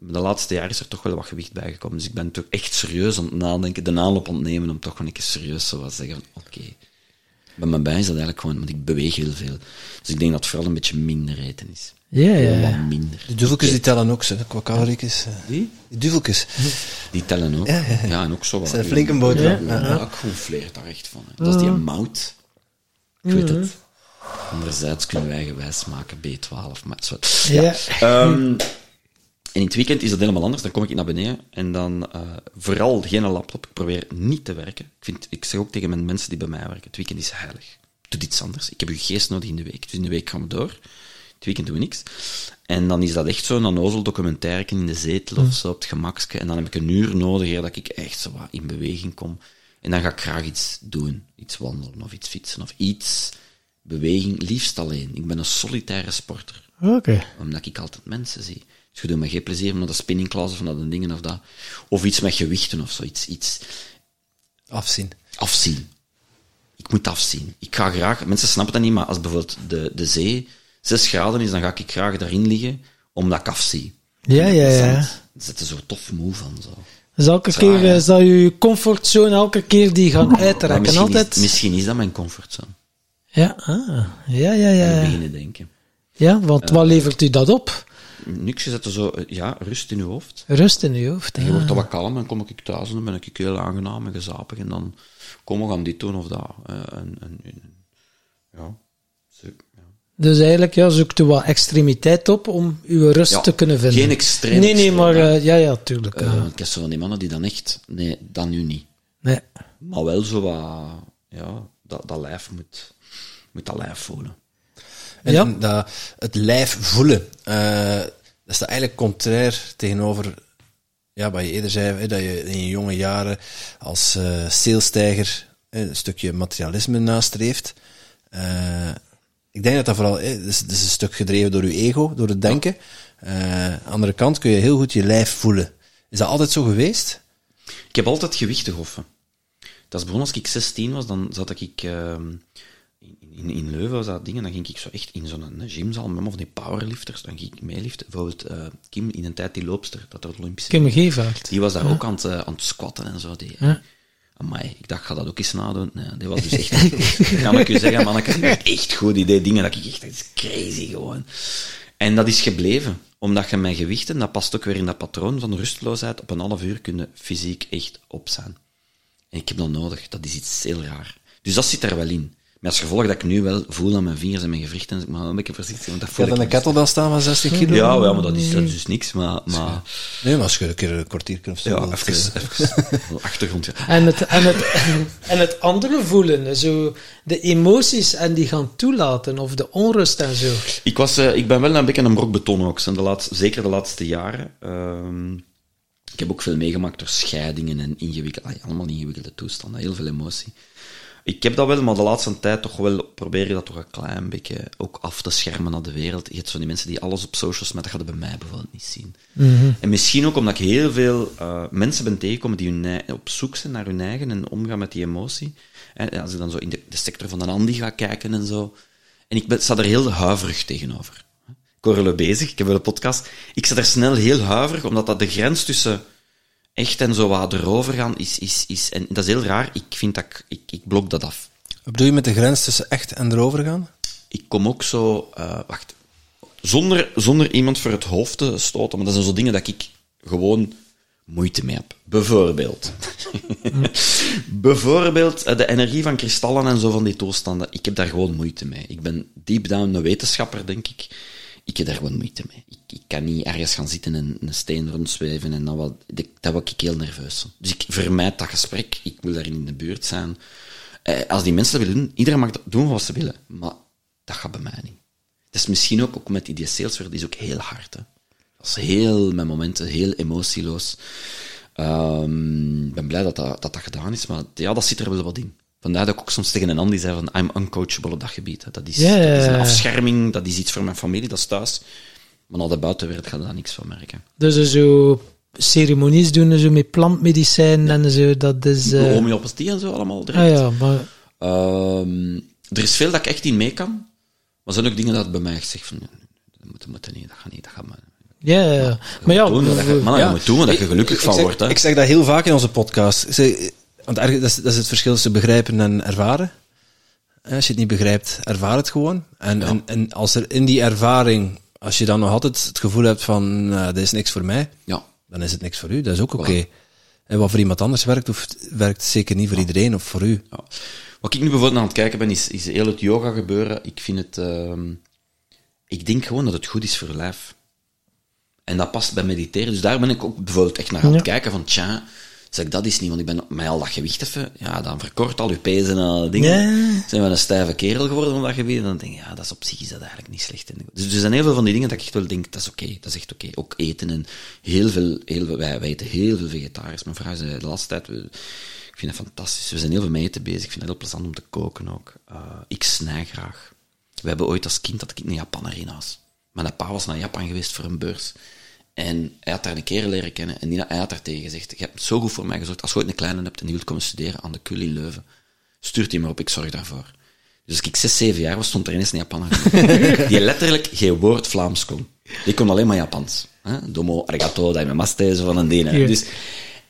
de laatste jaren is er toch wel wat gewicht bijgekomen. Dus ik ben toch echt serieus aan het nadenken, de aanloop aan het nemen om toch gewoon een keer serieus zo wat te zeggen van, oké. Bij mijn bij is dat eigenlijk gewoon, want ik beweeg heel veel. Dus ik denk dat het vooral een beetje minder eten is. Ja, ja, minder. De duveltjes die tellen ook, hè, qua caloricus. eh. Die? Die duveltjes. Die tellen ook. Ja, ja, ja. en ook zo wat. zijn een flinke boterham. Ja, Ja. ja. ik gonfleer daar echt van. hè. Dat is die mout. Ik weet het. Anderzijds kunnen wij gewijs maken, B12, maar zo. Ja. Ehm, en in het weekend is dat helemaal anders. Dan kom ik naar beneden en dan eh, vooral geen laptop. Ik probeer niet te werken. Ik, vind, ik zeg ook tegen mijn mensen die bij mij werken, het weekend is heilig. Doe iets anders. Ik heb uw geest nodig in de week. Dus in de week gaan we door. Het weekend doen we niks. En dan is dat echt zo'n onnozel documentaire in de zetel of zo, op het gemakske. En dan heb ik een uur nodig, eer dat ik echt zo wat in beweging kom. En dan ga ik graag iets doen. Iets wandelen of iets fietsen of iets. Beweging, liefst alleen. Ik ben een solitaire sporter Oké. omdat ik altijd mensen zie. Dus je doet me geen plezier om naar de spinning class of naar de dingen of dat. Of iets met gewichten of zoiets. Iets Afzien. afzien. Ik moet afzien. Ik ga graag, mensen snappen dat niet, maar als bijvoorbeeld de, de zee 6 graden is, dan ga ik graag daarin liggen, omdat ik afzie. Ja, ja, ja. Er zit er zo tof moe van. Zo. Dus elke keer eh, zal je je comfortzone elke keer die gaan Maar uittrekken. misschien, Altijd. is, misschien is dat mijn comfortzone. Ja, ah. ja, ja, Ik ja. beginnen denken. Ja, want wat levert u dat op? Niks, je zet er zo, eh, ja, rust in je hoofd. Rust in uw hoofd. En je ah. wordt dan wat kalm en kom ik thuis en dan ben ik heel aangenaam en gezapig. En dan kom we gaan dit doen of dat. eh, En, en, en- ja. Dus eigenlijk ja, zoekt u wat extremiteit op om uw rust Ja, te kunnen vinden. geen extreem Nee, nee, maar eh, ja, ja, tuurlijk. Eh, ja. ik heb zo van die mannen die dan echt... Nee, dan nu niet. nee. Maar wel zo wat... Ja, dat, dat lijf moet, moet dat lijf voelen. En Ja. dat, het lijf voelen, eh, dat is dat eigenlijk contrair tegenover ja, wat je eerder zei, hè, dat je in je jonge jaren als eh salestijger eh, een stukje materialisme nastreeft. Eh, ik denk dat dat vooral, is, dat is een stuk gedreven door je ego, door het denken. Eh, aan de andere kant kun je heel goed je lijf voelen. Is dat altijd zo geweest? Ik heb altijd gewicht gehoffen. Dat is begonnen als ik 16 was, dan zat ik ehm, in, in, in Leuven, was dat dingen, dan ging ik zo echt in zo'n gymzaal met van die powerlifters, dan ging ik meeliften. Bijvoorbeeld eh, Kim, in een tijd die loopster, dat er het Olympische... Kim Gevaert. Die was daar ook aan het, eh, aan het squatten en zo. Die, Ja. Amai, ik dacht, ga dat ook eens nadoen. Nee, die was dus echt kan ik u zeggen, manneke, was echt goed. Die deed dingen dat ik echt, dat is crazy gewoon. En dat is gebleven. Omdat je met gewichten, dat past ook weer in dat patroon van rusteloosheid, op een half uur kunnen fysiek echt op zijn. En ik heb dat nodig. Dat is iets heel raar. Dus dat zit er wel in. Met als gevolg dat ik nu wel voel aan mijn vingers en mijn gewrichten, dus ik maar een beetje voorzichtig, want dat Je voel had ik een kettlebell staan van 16 kilo? Ja, ja, maar dat is, dat is dus niks. Maar, maar Nee, maar als je een keer een kwartier of zo... ja, even, eh, even achtergrond. Ja. En het, en, het, en het andere voelen, zo de emoties en die gaan toelaten, of de onrust en zo. Ik, was, eh, ik ben wel een beetje een brok beton ook, de laatste, zeker de laatste jaren. Ehm, ik heb ook veel meegemaakt door scheidingen en ingewikkelde, allemaal ingewikkelde toestanden, heel veel emotie. Ik heb dat wel, maar de laatste tijd toch wel proberen dat toch een klein beetje ook af te schermen naar de wereld. Je hebt zo die mensen die alles op socials met dat gaat bij mij bijvoorbeeld niet zien. En misschien ook omdat ik heel veel eh, mensen ben tegengekomen die hun, op zoek zijn naar hun eigen en omgaan met die emotie. En als ik dan zo in de, de sector van een Andy ga kijken en zo. En ik ben, sta er heel huiverig tegenover. Ik hoor er bezig, ik heb wel een podcast. Ik sta er snel heel huiverig, omdat dat de grens tussen echt en zo wat erover gaan is, is, is... En dat is heel raar, ik vind dat ik, ik, ik blok dat af. Wat bedoel je met de grens tussen echt en erover gaan? Ik kom ook zo... eh, wacht. Zonder, zonder iemand voor het hoofd te stoten, maar dat zijn zo dingen dat ik gewoon moeite mee heb. Bijvoorbeeld. Bijvoorbeeld eh, de energie van kristallen en zo van die toestanden. Ik heb daar gewoon moeite mee. Ik ben deep down een wetenschapper, denk ik. Ik heb daar gewoon moeite mee. Ik, ik kan niet ergens gaan zitten en een steen rondzweven en dan wat, dat word ik heel nerveus. Dus ik vermijd dat gesprek. Ik wil daar in de buurt zijn. Eh, als die mensen dat willen doen, iedereen mag doen wat ze willen. Maar dat gaat bij mij niet. Dat is misschien ook, ook met die saleswereld, die is ook heel hard. Dat is heel, met momenten, heel emotieloos. Ehm, Ik ben blij dat dat, dat dat gedaan is, maar ja, dat zit er wel wat in. Vandaar dat ik ook soms tegen een Andy zei van, I'm uncoachable op dat gebied. hè. Dat is, dat is een afscherming, dat is iets voor mijn familie, dat is thuis. Maar naar de buitenwereld gaat daar niks van merken. Dus zo ceremonies doen, zo met plantmedicijn en zo, dat is... eh, Homeopathie en zo allemaal ah direct. ja, maar... Ehm, er is veel dat ik echt in mee kan, maar er zijn ook dingen dat bij mij echt zegt van, dat moet, dat moet niet, dat gaat niet, dat gaat maar. Ja, ja, ja. Maar ja, doen, dat je, man, je moet doen waar je gelukkig Ik van zeg, wordt. Hè. Ik zeg dat heel vaak in onze podcast. Ik zeg, want dat is, dat is het verschil tussen begrijpen en ervaren. Eh, Als je het niet begrijpt, ervaar het gewoon. En, en, en als er in die ervaring, als je dan nog altijd het gevoel hebt van, nou, dit is niks voor mij, Ja. dan is het niks voor u. Dat is ook oké. En wat voor iemand anders werkt, hoeft, werkt zeker niet voor iedereen of voor u. Ja. Wat ik nu bijvoorbeeld aan het kijken ben, is, is heel het yoga gebeuren. Ik vind het... ehm, ik denk gewoon dat het goed is voor je lijf. En dat past bij mediteren. Dus daar ben ik ook bijvoorbeeld echt naar aan het Ja. kijken van, tja, zeg ik dat is niet, want ik ben met al dat gewicht even, ja, dan verkort al je pezen en al dingen. Zijn we een stijve kerel geworden op dat gebied? En dan denk ik, ja, dat is op zich is dat eigenlijk niet slecht. En Dus er zijn heel veel van die dingen dat ik echt wel denk, dat is oké, dat is echt oké. Ook eten en heel veel, heel veel wij, wij eten heel veel vegetarisch. Mijn vrouw zei de laatste tijd, we- ik vind dat fantastisch. We zijn heel veel mee eten bezig. Ik vind het heel plezant om te koken ook. Eh, ik snij graag. We hebben ooit als kind dat ik een Japaner in huis. Mijn pa was naar Japan geweest voor een beurs. En hij had daar een kerel leren kennen. En die, hij had daar tegen gezegd, je hebt zo goed voor mij gezorgd. Als je ooit een kleine hebt en die wilt komen studeren aan de in Leuven, stuurt hij maar op, ik zorg daarvoor. Dus als ik zes, zeven jaar was, stond er ineens een Japaner. die letterlijk geen woord Vlaams kon. Die kon alleen maar Japans. Hè? Domo, arigato, daimemaste, zo van een ding. Dus,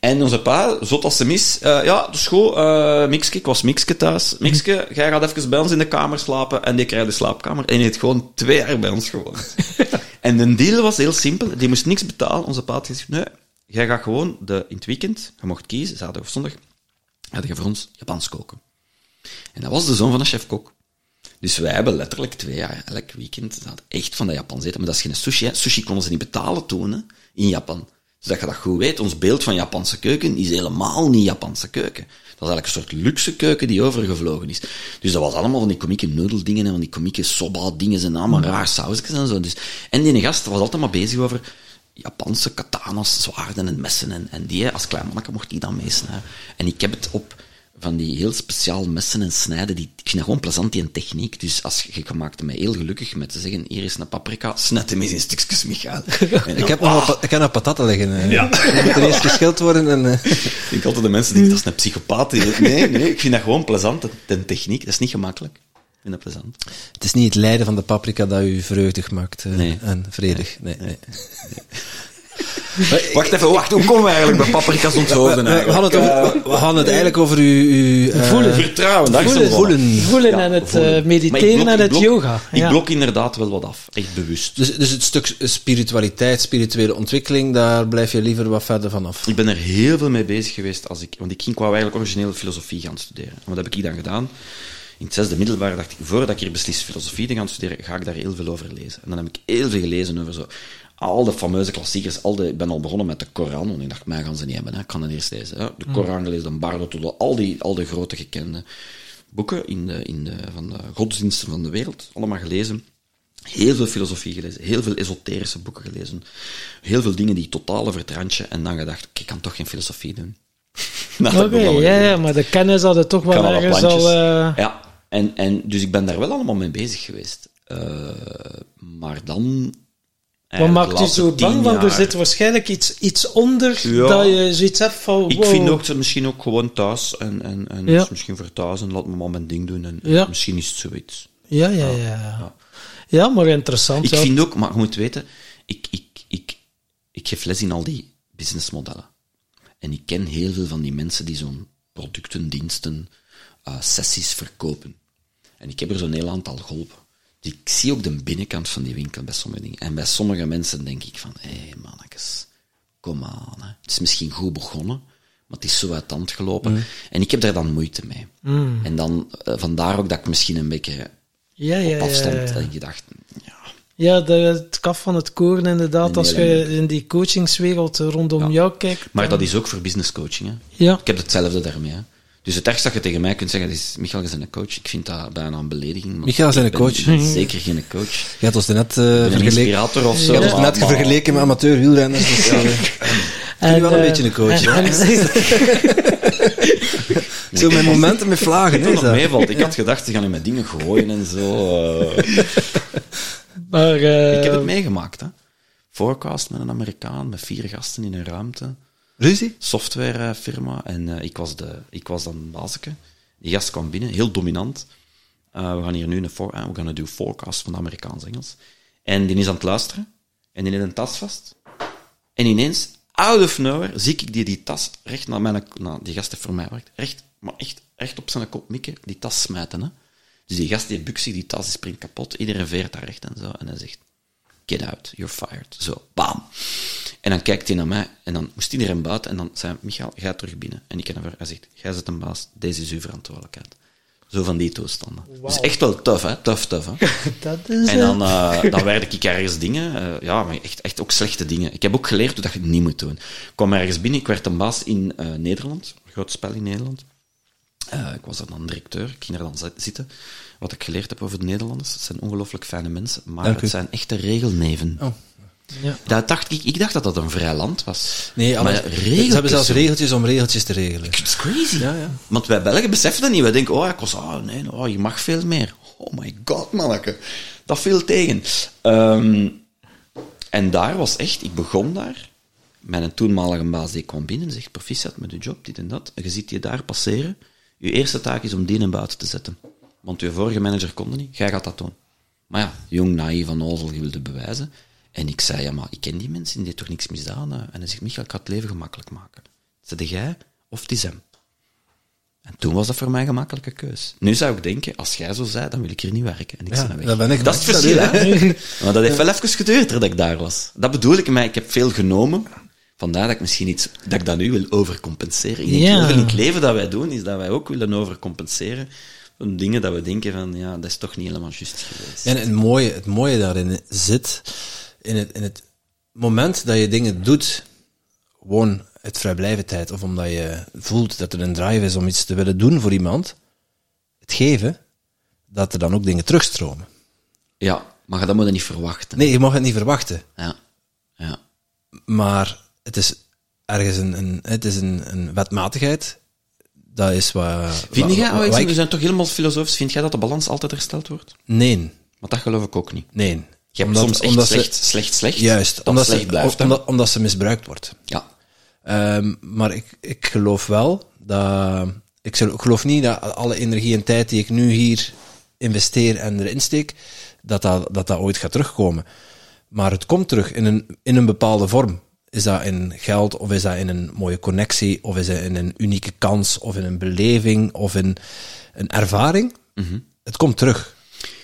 en onze pa, zot als ze mis, eh, ja, dus goed, eh Mikske, ik was Mikske thuis. Mikske, jij gaat even bij ons in de kamer slapen en die krijgt de slaapkamer. En die heeft gewoon twee jaar bij ons gewoond. en de deal was heel simpel, die moest niks betalen. Onze pa had gezegd, nee, jij gaat gewoon de, in het weekend, je mocht kiezen, zaterdag of zondag, ga je voor ons Japans koken. En dat was de zoon van een chef-kok. Dus wij hebben letterlijk twee jaar, elk weekend, dat echt van dat Japans eten. Maar dat is geen sushi, hè. Sushi konden ze niet betalen toen, hè, in Japan. Dus dat je dat goed weet, ons beeld van Japanse keuken is helemaal niet Japanse keuken. Dat is eigenlijk een soort luxe keuken die overgevlogen is. Dus dat was allemaal van die komieke nudeldingen en van die komieke soba-dingen en allemaal raar sausjes en zo. Dus, en die gast was altijd maar bezig over Japanse katana's, zwaarden en messen. En, en die, als klein manneke, mocht die dan meesnijden. En ik heb het op van die heel speciaal messen en snijden. Die, ik vind dat gewoon plezant, die een techniek. Dus als je, je maakte mij heel gelukkig met te zeggen, hier is een paprika, snijd hem eens in stukjes, Michael. En Ik heb nog, wat pa- ik heb nog patatten liggen. eh. Ja. Die moeten eerst geschild worden en... eh, Ik denk altijd de mensen denken, dat is een psychopaat. die Nee, nee, ik vind dat gewoon plezant, de, techniek. Dat is niet gemakkelijk. Ik vind dat plezant. het is niet het lijden van de paprika dat u vreugdig maakt eh, Nee. en vredig. Nee, nee. Wacht even, wacht, hoe komen we eigenlijk bij paprika's onthoofden We, we hadden het, over, we, hadden het eigenlijk over uw... uw eh, Voelen. Vertrouwen, Voelen. Voelen. Voelen Ja, en het voelen. eh, mediteren blok- en het blok- yoga. Ik ja. blok inderdaad wel wat af. Echt bewust. Dus, dus het stuk spiritualiteit, spirituele ontwikkeling, daar blijf je liever wat verder vanaf. Ik ben er heel veel mee bezig geweest. Als ik, want ik ging qua eigenlijk originele filosofie gaan studeren. En wat heb ik dan gedaan? In het zesde middelbaar dacht ik, voordat ik hier beslis filosofie te gaan studeren, ga ik daar heel veel over lezen. En dan heb ik heel veel gelezen over zo al de fameuze klassiekers. Al de, ik ben al begonnen met de Koran, want ik dacht, mij gaan ze niet hebben. Hè. Ik kan het eerst lezen. Hè. De Koran gelezen, de Bardo, tot al die, al die grote gekende boeken in de, in de, van de godsdiensten van de wereld. Allemaal gelezen. Heel veel filosofie gelezen, heel veel esoterische boeken gelezen, heel veel dingen die totaal over het randje, en dan gedacht, ik kan toch geen filosofie doen. Oké, ja, ja, maar de kennis hadden toch wel ergens al... eh, Ja, en, en dus ik ben daar wel allemaal mee bezig geweest. Eh, maar dan... Wat eigenlijk maakt laatste zo bang? Want er zit waarschijnlijk iets, iets onder Ja. dat je zoiets hebt van... Ik vind ook, dat misschien ook gewoon thuis, en, en, en Ja. misschien voor thuis, en laat me maar mijn ding doen, en Ja. misschien is het zoiets. Ja, ja, ja. Ja, maar interessant. Ik vind ook, maar je moet weten, ik, ik, ik, ik geef les in al die businessmodellen. En ik ken heel veel van die mensen die zo'n producten, diensten, eh, sessies verkopen. En ik heb er zo'n heel aantal geholpen. Dus ik zie ook de binnenkant van die winkel bij sommige dingen. En bij sommige mensen denk ik van, hé hey, mannetjes, kom aan. Hè. Het is misschien goed begonnen, maar het is zo uit de hand gelopen. En ik heb daar dan moeite mee. En dan, eh, vandaar ook dat ik misschien een beetje ja, ja, op afstand ja. gedacht, ja, Ja, de, het kaf van het koren inderdaad, als je in die coachingswereld rondom jou kijkt. Maar dat is ook voor business coaching. Hè. Ja. Ik heb hetzelfde daarmee. Hè. Dus het ergste dat je tegen mij kunt zeggen is, Michael, je bent een coach. Ik vind dat bijna een belediging. Michael is een ben- coach. ben zeker geen coach. Je had ons net eh vergeleken. inspirator of zo. Je had ons maar- net vergeleken met amateur wielrenners. Dus, eh, ik ben wel een eh, beetje een coach. en- ja. en- Zo met momenten met vlagen. Ik is dat. meevalt. Ik had gedacht, ze gaan nu met dingen gooien en zo. eh. maar, eh, ik heb het meegemaakt. Hè. Forecast met een Amerikaan, met vier gasten in een ruimte. Ruzie? softwarefirma en eh, ik, was de, ik was dan bazeke. Die gast kwam binnen, heel dominant. Eh, we gaan hier nu een voor, eh, we gaan een forecast van Amerikaans-Engels. En die is aan het luisteren en die heeft een tas vast. En ineens, out of nowhere, zie ik die, die tas recht naar mijn, nou, die gast voor mij werkt, recht, maar echt, echt op zijn kop mikken, die tas smijten. Hè. Dus die gast die bukt zich, die tas die springt kapot, iedereen veert daar recht en zo. En hij zegt, get out, you're fired. Zo, bam. En dan kijkt hij naar mij en dan moest iedereen buiten en dan zei hij, Michael, ga terug binnen. En ik ken hem voor, hij zegt, jij zit een baas, deze is uw verantwoordelijkheid. Zo van die toestanden. Dus echt wel tof, hè? Tof, tof, hè? dat is... En dan, eh dan werd ik ergens dingen, eh, ja, maar echt, echt ook slechte dingen. Ik heb ook geleerd hoe dat je het niet moet doen. Ik kwam ergens binnen, ik werd een baas in eh, Nederland, een groot spel in Nederland. Eh, ik was er dan directeur, ik ging er dan zit- zitten. Wat ik geleerd heb over de Nederlanders, het zijn ongelooflijk fijne mensen, maar het zijn echte regelneven. Oh. Ja. Dat dacht ik, ik dacht dat dat een vrij land was. Nee, maar ze hebben zelfs regeltjes om regeltjes te regelen. Is crazy. Ja, ja. Want wij Belgen beseffen dat niet. Wij denken, oh, ik was, ah, nee, oh, je mag veel meer. Oh my god, manneke. Dat viel tegen. Ehm, en daar was echt, ik begon daar. Mijn toenmalige baas die kwam binnen en zegt, proficiat met je job, dit en dat. En je ziet je daar passeren. Je eerste taak is om die en buiten te zetten. Want je vorige manager kon dat niet. Jij gaat dat doen. Maar ja, jong, naïef van Ozel, je wilde bewijzen. En ik zei, ja, maar ik ken die mensen, die heeft toch niks misdaan. hè? En hij zegt, Michael, ik ga het leven gemakkelijk maken. Zet jij of het is hem? En toen was dat voor mij een gemakkelijke keus. Nu zou ik denken, als jij zo zei, dan wil ik hier niet werken. En ik Ja, ben weg. dat ben ik. Dat is het verschil, hè? Maar dat heeft wel even geduurd dat ik daar was. Dat bedoel ik, maar ik heb veel genomen. Vandaar dat ik misschien iets, dat ik dat nu wil overcompenseren. Ik denk, Ja. heel veel in het leven dat wij doen, is dat wij ook willen overcompenseren. Van dingen dat we denken van, ja, dat is toch niet helemaal juist geweest. En het mooie, het mooie daarin zit, in het, in het moment dat je dingen doet, gewoon uit vrijblijvendheid, of omdat je voelt dat er een drive is om iets te willen doen voor iemand, het geven, dat er dan ook dingen terugstromen. Ja, maar dat moet je niet verwachten. Nee, je mag het niet verwachten, Ja. Ja. maar het is ergens een, een, het is een, een wetmatigheid Dat is wat... Vind jij, oh, ik we zijn toch helemaal filosofisch, vind jij dat de balans altijd hersteld wordt? Nee, Want dat geloof ik ook niet. nee. Je hebt Omdat- soms echt omdat ze- slecht, slecht, slecht. Juist, dat omdat, slecht ze, blijft. omdat, omdat ze misbruikt wordt. Ja. Ehm, maar ik, ik geloof wel dat. Ik gel- ik geloof niet dat alle energie en tijd die ik nu hier investeer en erin steek, dat dat, dat, dat ooit gaat terugkomen. Maar het komt terug in een, in een bepaalde vorm. Is dat in geld, of is dat in een mooie connectie, of is dat in een unieke kans, of in een beleving, of in een ervaring? Het komt terug.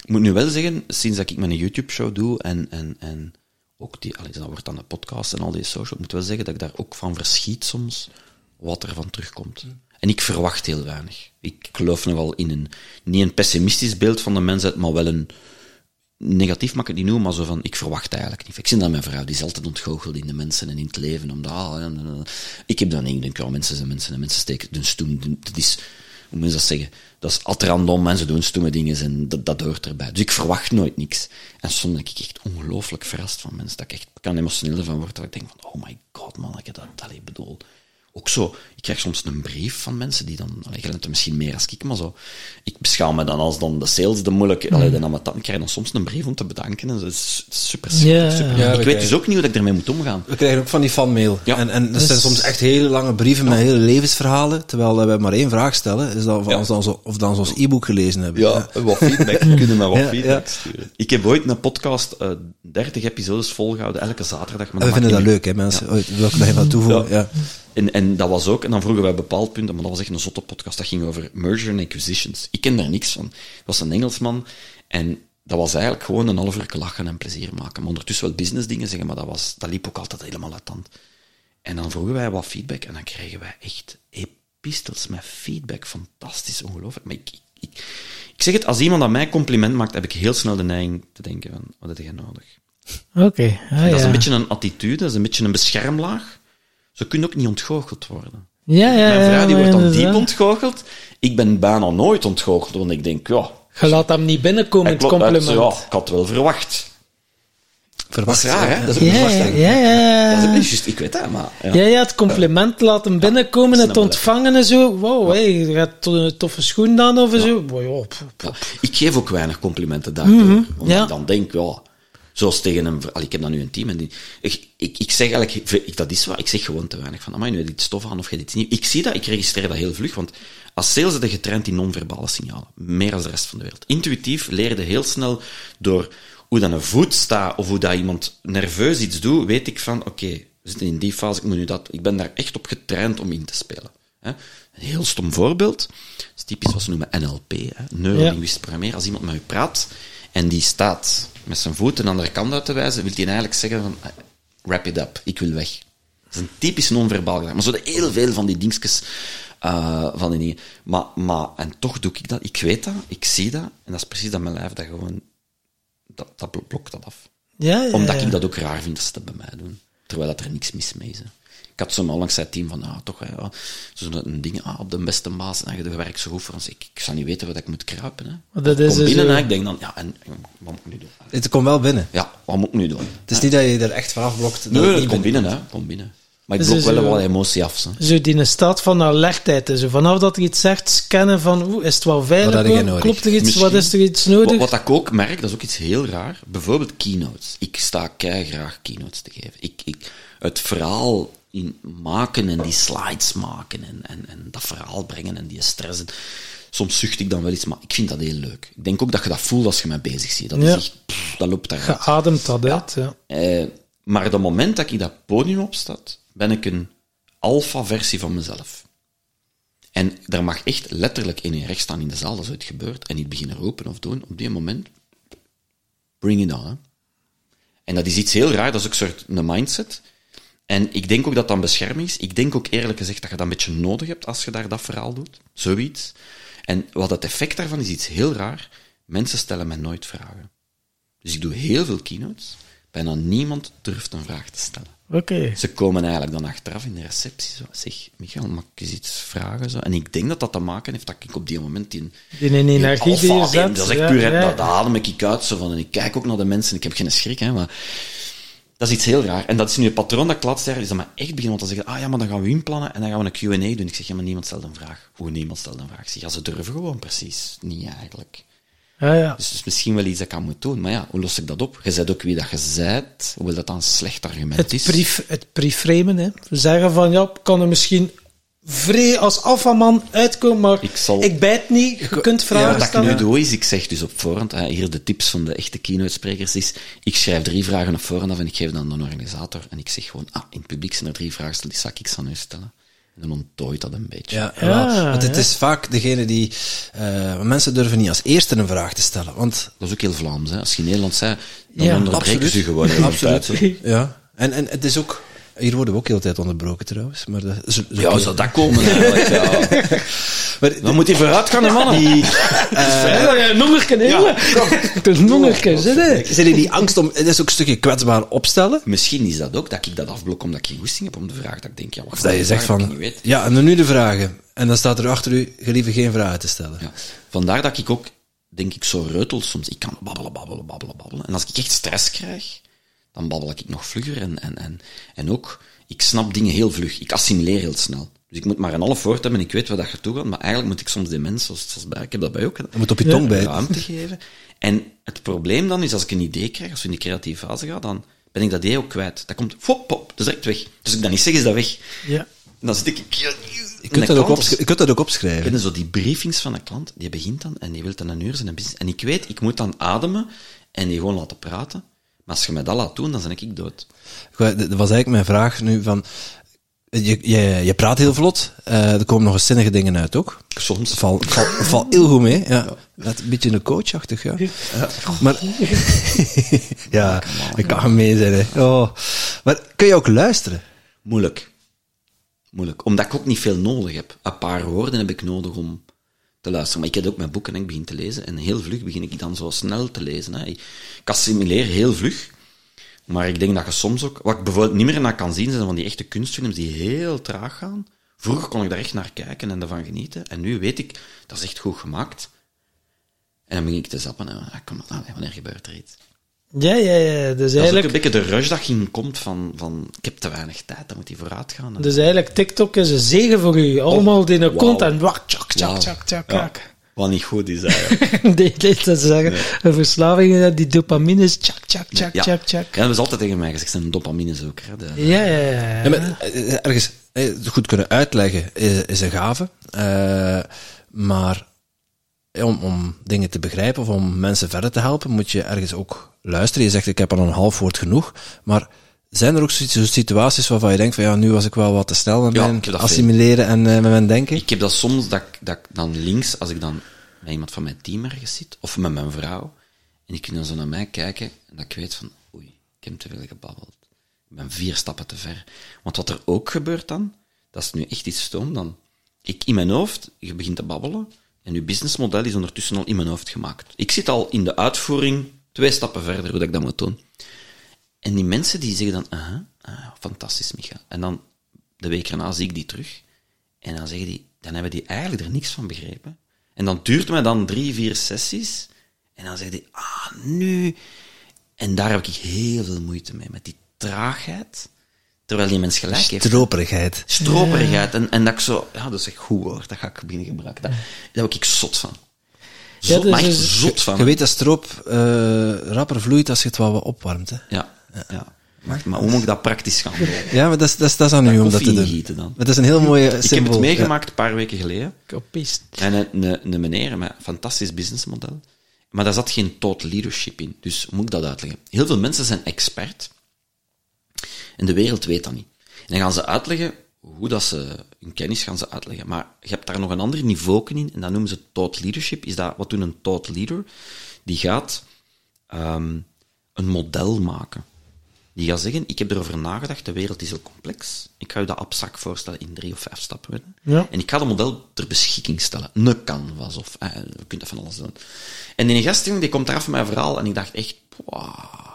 Moet nu wel zeggen, sinds dat ik mijn YouTube-show doe en, en, en ook die, allee, dat wordt dan de podcast en al die social, ik moet wel zeggen dat ik daar ook van verschiet soms wat er van terugkomt. En ik verwacht heel weinig. Ik geloof nogal in een, niet een pessimistisch beeld van de mensheid, maar wel een, negatief mag ik het niet noemen, maar zo van, ik verwacht eigenlijk niet. Ik zie dat mijn vrouw, die is altijd ontgoocheld in de mensen en in het leven, omdat, ah, ik heb dan niet, ik denk, ja, mensen zijn mensen en mensen steken hun stoem, dat is, hoe moet je dat zeggen, dat is altijd random en ze doen stomme dingen en dat, dat hoort erbij. Dus ik verwacht nooit niks. En soms ben ik echt ongelooflijk verrast van mensen, dat ik echt kan emotioneel van worden, dat ik denk van, oh my god man, ik heb dat, dat ik bedoel. Ook zo, ik krijg soms een brief van mensen die dan, allee, er misschien meer als ik, maar zo, ik beschouw me dan als dan de sales, de moeilijke, allee, de amateur, ik krijg dan soms een brief om te bedanken en dat is super, super, Ja. super. Ja, we ik weet krijgen- dus ook niet hoe ik ermee moet omgaan. We krijgen ook van die fanmail. Ja. En, en dat Dus- zijn soms echt hele lange brieven met hele levensverhalen, terwijl we maar één vraag stellen, is dat of, Ja. ons dan zo, of dan ons e-book gelezen hebben. Ja, wat feedback. Kunnen me wat Ja, feedback ja. sturen. Ik heb ooit een podcast, eh 30 episodes volgehouden, elke zaterdag. Maar we vinden dat leuk, hè, mensen. Welke dag je dat toevoegen? Ja. En, en dat was ook, en dan vroegen wij bepaalde punten, maar dat was echt een zotte podcast, dat ging over merger and acquisitions. Ik ken daar niks van. Het was een Engelsman, en dat was eigenlijk gewoon een half uur lachen en plezier maken. Maar ondertussen wel business dingen zeggen, maar dat, was, dat liep ook altijd helemaal uit de hand. En dan vroegen wij wat feedback, en dan kregen wij echt epistels met feedback. Fantastisch, ongelooflijk. Maar ik, ik, ik, ik zeg het, als iemand aan mij compliment maakt, heb ik heel snel de neiging te denken van, wat heb jij nodig? Oké, ah, dat is een beetje een attitude, dat is een beetje een beschermlaag. Zo kun je ook niet ontgoocheld worden. Ja, ja, Mijn vrouw die wordt dan inderdaad. diep ontgoocheld. Ik ben bijna nooit ontgoocheld, want ik denk, ja... Je laat hem niet binnenkomen, het compliment. Ja, ik had wel verwacht. Verwacht. Dat is raar, hè? Dat is ook Ja, ja, ja, ja. Dat is ook niet juist, ik weet dat, maar... Ja. Ja, ja, het compliment laten binnenkomen, het ontvangen en zo. Wow, hey, je gaat to- een toffe schoen aan of zo. Wow, ja, pff, Ja, ik geef ook weinig complimenten daardoor. Mhm, ja. ik dan denk, ja... Zoals tegen een... Allee, ik heb dan nu een team en die... Ik, ik, ik zeg eigenlijk... Ik, dat is waar. Ik zeg gewoon te weinig van... Amai, nu heb je iets tof aan of je dit niet... Ik zie dat, ik registreer dat heel vlug, want als sales zit je getraind in non-verbale signalen. Meer dan de rest van de wereld. Intuïtief leer je heel snel door hoe dan een voet staat of hoe dat iemand nerveus iets doet, weet ik van, oké, we zitten in die fase, ik moet nu dat... Ik ben daar echt op getraind om in te spelen. Hè? Een heel stom voorbeeld. Dat is typisch wat ze noemen NLP, hè? neurolinguistisch programmeren. Als iemand met u praat en die staat met zijn voet een andere kant uit te wijzen, wil hij eigenlijk zeggen van, wrap it up, ik wil weg. Dat is een typisch non-verbaal gedrag. Maar zo de heel veel van die dingetjes, eh, van die dingen. Maar, maar, en toch doe ik dat. Ik weet dat, ik zie dat, en dat is precies dat mijn lijf dat gewoon, dat, dat blo- blokt dat af. Ja, ja, Omdat ja. ik dat ook raar vind dat ze dat bij mij doen. Terwijl dat er niks mis mee is. hè. Ik had zo onlangs zei het team van, ah, toch, hè, ja, zo'n een ding, ah, op de beste baas, en je werkt zo goed voor ons. Ik, ik zou niet weten wat ik moet kruipen. Hè. Maar dat Ik is kom dus binnen zo- en ik denk dan, ja, en, en wat moet ik nu doen? Het komt wel binnen. Ja, wat moet ik nu doen? Het is niet dat je er echt vanaf blokt. dat Nee, het komt binnen- hè. Komt binnen. Maar ik Dus blok wel eh, wat emotie af. Hè. Zo die een staat van alertheid. Zo. Vanaf dat er iets zegt, scannen van, oeh, is het wel veilig? Klopt er iets? Misschien. Wat is er iets nodig? Wat, wat ik ook merk, dat is ook iets heel raar. Bijvoorbeeld keynotes. Ik sta kei graag keynotes te geven. Ik, ik, het verhaal in maken en die slides maken en, en, en dat verhaal brengen en die stress. En, soms zucht ik dan wel iets, maar ik vind dat heel leuk. Ik denk ook dat je dat voelt als je mij bezig ziet. Dat, Ja. is echt, pff, dat loopt daaruit. Geademd dat uit, ja. Eh, maar het moment dat ik dat podium opstaat, ben ik een alpha-versie van mezelf. En daar mag echt letterlijk in je recht staan in de zaal, dat is ooit gebeurd, en niet beginnen roepen of doen. Op die moment, bring it on. Hè. En dat is iets heel raar, dat is ook een soort een mindset. En ik denk ook dat dat een bescherming is. Ik denk ook eerlijk gezegd dat je dat een beetje nodig hebt als je daar dat verhaal doet. Zoiets. En wat het effect daarvan is iets heel raar. Mensen stellen mij nooit vragen. Dus ik doe heel veel keynotes. Bijna niemand durft een vraag te stellen. Oké. Ze komen eigenlijk dan achteraf in de receptie zo. Zeg, Michael, mag ik eens iets vragen? Zo. En ik denk dat dat te maken heeft dat ik op die moment die, Die in energie die je alpha, zet. Dat is echt ja, puur, ja. dat adem ik uit zo van. En ik kijk ook naar de mensen, ik heb geen schrik, hè, maar... Dat is iets heel raar. En dat is nu het patroon dat jaar is dat me echt beginnen te zeggen, ah ja, maar dan gaan we inplannen en dan gaan we een Q&A doen. Ik zeg, ja, maar niemand stelt een vraag. Hoe niemand stelt een vraag? Ik zeg, ja, ze durven gewoon precies. Niet eigenlijk. Ja, ja. Dus, dus misschien wel iets dat ik aan moet doen. Maar ja, hoe los ik dat op? Je zet ook wie dat je zijt, hoewel dat dan een slecht argument Het, is. pre het preframen, hè. Zeggen van, ja, kan er misschien vrij als alfaman uitkomen, maar Ik zal- ik bijt niet. Je kunt Ja, vragen wat ik nu doe is, ik zeg dus op voorhand, hè, hier de tips van de echte keynote-sprekers is, ik schrijf drie vragen op voorhand af en ik geef dan aan de organisator en ik zeg gewoon, ah, in het publiek zijn er drie vragen, die zal ik aan u stellen. En dan onttooit dat een beetje. Ja, Ja, ja, want het ja. is vaak degene die... eh, mensen durven niet als eerste een vraag te stellen, want... Dat is ook heel Vlaams, hè. Als je in Nederland zei, dan Ja, onderbreken ze je gewoon. Absoluut. Ja. En, en het is ook... Hier worden we ook heel de tijd onderbroken trouwens, maar... Dat, zo, zo- Ja, zou dat komen eigenlijk, ja. maar Dan moet hij vooruit gaan, hè, mannen. Ja, nongerken, hè. Het is nongerken, hè. hè. Zijn die die angst om... Het is ook een stukje kwetsbaar opstellen. Misschien is dat ook, dat ik dat afblok omdat ik geen goesting heb om de vraag. Dat ik denk, ja, wacht. Of dat je die zegt van... Ja, en dan nu de vragen. En dan staat er achter u, gelieve geen vragen te stellen. Ja. Vandaar dat ik ook, denk ik, zo reutel soms. Ik kan babbelen, babbelen, babbelen, babbelen. En als ik echt stress krijg, dan babbel ik nog vlugger. En, en, en, en ook, ik snap dingen heel vlug. Ik assimileer heel snel. Dus ik moet maar een half woord hebben en ik weet waar dat je toe gaat. Maar eigenlijk moet ik soms die mensen, zoals, zoals bij, ik heb dat bij ook, Je moet op je tong bijten. ruimte geven. En het probleem dan is, als ik een idee krijg, als we in de creatieve fase gaan, dan ben ik dat idee ook kwijt. Dat komt, fop, pop, dat is direct weg. Dus als ik dat niet zeg, is dat weg. Ja. En dan zit ik... Je kunt, dat ook je kunt dat ook opschrijven. Kennen zo die briefings van een klant, die begint dan en die wil dan een uur zijn business. En ik weet, ik moet dan ademen en die gewoon laten praten. Maar als je mij dat laat doen, dan ben ik dood. Dat was eigenlijk mijn vraag nu van... Je, je, je praat heel vlot. eh, er komen nog eens zinnige dingen uit ook. Soms. Valt val, val heel goed mee. Ja. Net een beetje een coachachtig, ja. Maar, ja, ik kan hem mee zijn. Hè. Oh. Maar kun je ook luisteren? Moeilijk. Moeilijk. Omdat ik ook niet veel nodig heb. Een paar woorden heb ik nodig om te luisteren. Maar ik heb ook mijn boeken en ik begin te lezen. En heel vlug begin ik dan zo snel te lezen. Hè. Ik assimileer heel vlug. Maar ik denk dat je soms ook... Wat ik bijvoorbeeld niet meer naar kan zien, zijn van die echte kunstfilms die heel traag gaan. Vroeger kon ik daar echt naar kijken en ervan genieten. En nu weet ik, dat is echt goed gemaakt. En dan begin ik te zappen. En ah, kom maar, wanneer gebeurt er iets? Ja, ja, ja. Dus Dat is ook eigenlijk, een beetje de rush dat je komt van, van... Ik heb te weinig tijd, dan moet hij vooruit gaan. dus eigenlijk TikTok is een zegen voor u. Allemaal in een Oh, wauw. kont en wak, tjak, tjak, tjak, tjak, Ja. tjak. Wat niet goed is eigenlijk. Nee, nee, dat is zeggen. Een verslaving, die dopamine is tjak, tjak, tjak, ja. tjak, tjak. Ja, dat is altijd tegen mij gezegd, ik ben een dopaminezoeker. Hè. De- Ja, ja, ja. Ja, maar, eh, ergens eh, goed kunnen uitleggen is, is een gave. Eh, maar eh, om, om dingen te begrijpen of om mensen verder te helpen, moet je ergens ook luisteren. Je zegt, ik heb al een half woord genoeg. Maar zijn er ook situaties waarvan je denkt van ja, nu was ik wel wat te snel met Ja, mijn assimileren en eh, met mijn denken? Ik heb dat soms dat, ik- dat ik dan links, als ik dan met iemand van mijn team ergens zit, of met mijn vrouw, en die kunnen dan zo naar mij kijken, en dat ik weet van, oei, ik heb te veel gebabbeld. Ik ben vier stappen te ver. Want wat er ook gebeurt dan, dat is nu echt iets stoom, dan, ik in mijn hoofd, je begint te babbelen, en je businessmodel is ondertussen al in mijn hoofd gemaakt. Ik zit al in de uitvoering twee stappen verder, hoe dat ik dat moet doen. En die mensen die zeggen dan, ah, fantastisch, Micha. En dan, de week erna zie ik die terug. En dan zeggen die, dan hebben die eigenlijk er niks van begrepen. En dan duurt mij dan drie, vier sessies. En dan zeggen die, ah, nu. En daar heb ik heel veel moeite mee, met die traagheid. Terwijl die mens gelijk heeft. Stroperigheid. Stroperigheid. En, en dat ik zo, ja, dat is echt goed woord, dat ga ik beginnen gebruiken. Daar, daar heb ik zot van. Zot, dus maar echt is- zot van. Je weet dat stroop eh, rapper vloeit als je het wel wat opwarmt. Hè? Ja, ja. Maar, maar hoe moet ik dat praktisch gaan doen? Ja, maar dat is, dat is, dat is aan u om dat te doen. dan. Maar dat is een heel mooie Ik heb het meegemaakt een paar weken geleden. Kopist. En een, een, een meneer met een fantastisch businessmodel. Maar daar zat geen thought leadership in. Dus hoe moet ik dat uitleggen? Heel veel mensen zijn expert. En de wereld weet dat niet. En dan gaan ze uitleggen hoe dat ze hun kennis gaan ze uitleggen. Maar je hebt daar nog een ander niveau in. En dat noemen ze thought leadership. Is dat, wat doet een thought leader? Die gaat ehm, een model maken. Die gaat zeggen, ik heb erover nagedacht, de wereld is heel complex. Ik ga je dat abstract voorstellen in drie of vijf stappen. Ja. En ik ga het model ter beschikking stellen. Een canvas, of eh, je kunt dat van alles doen. En die gast, die komt eraf met mijn verhaal, en ik dacht echt, wow.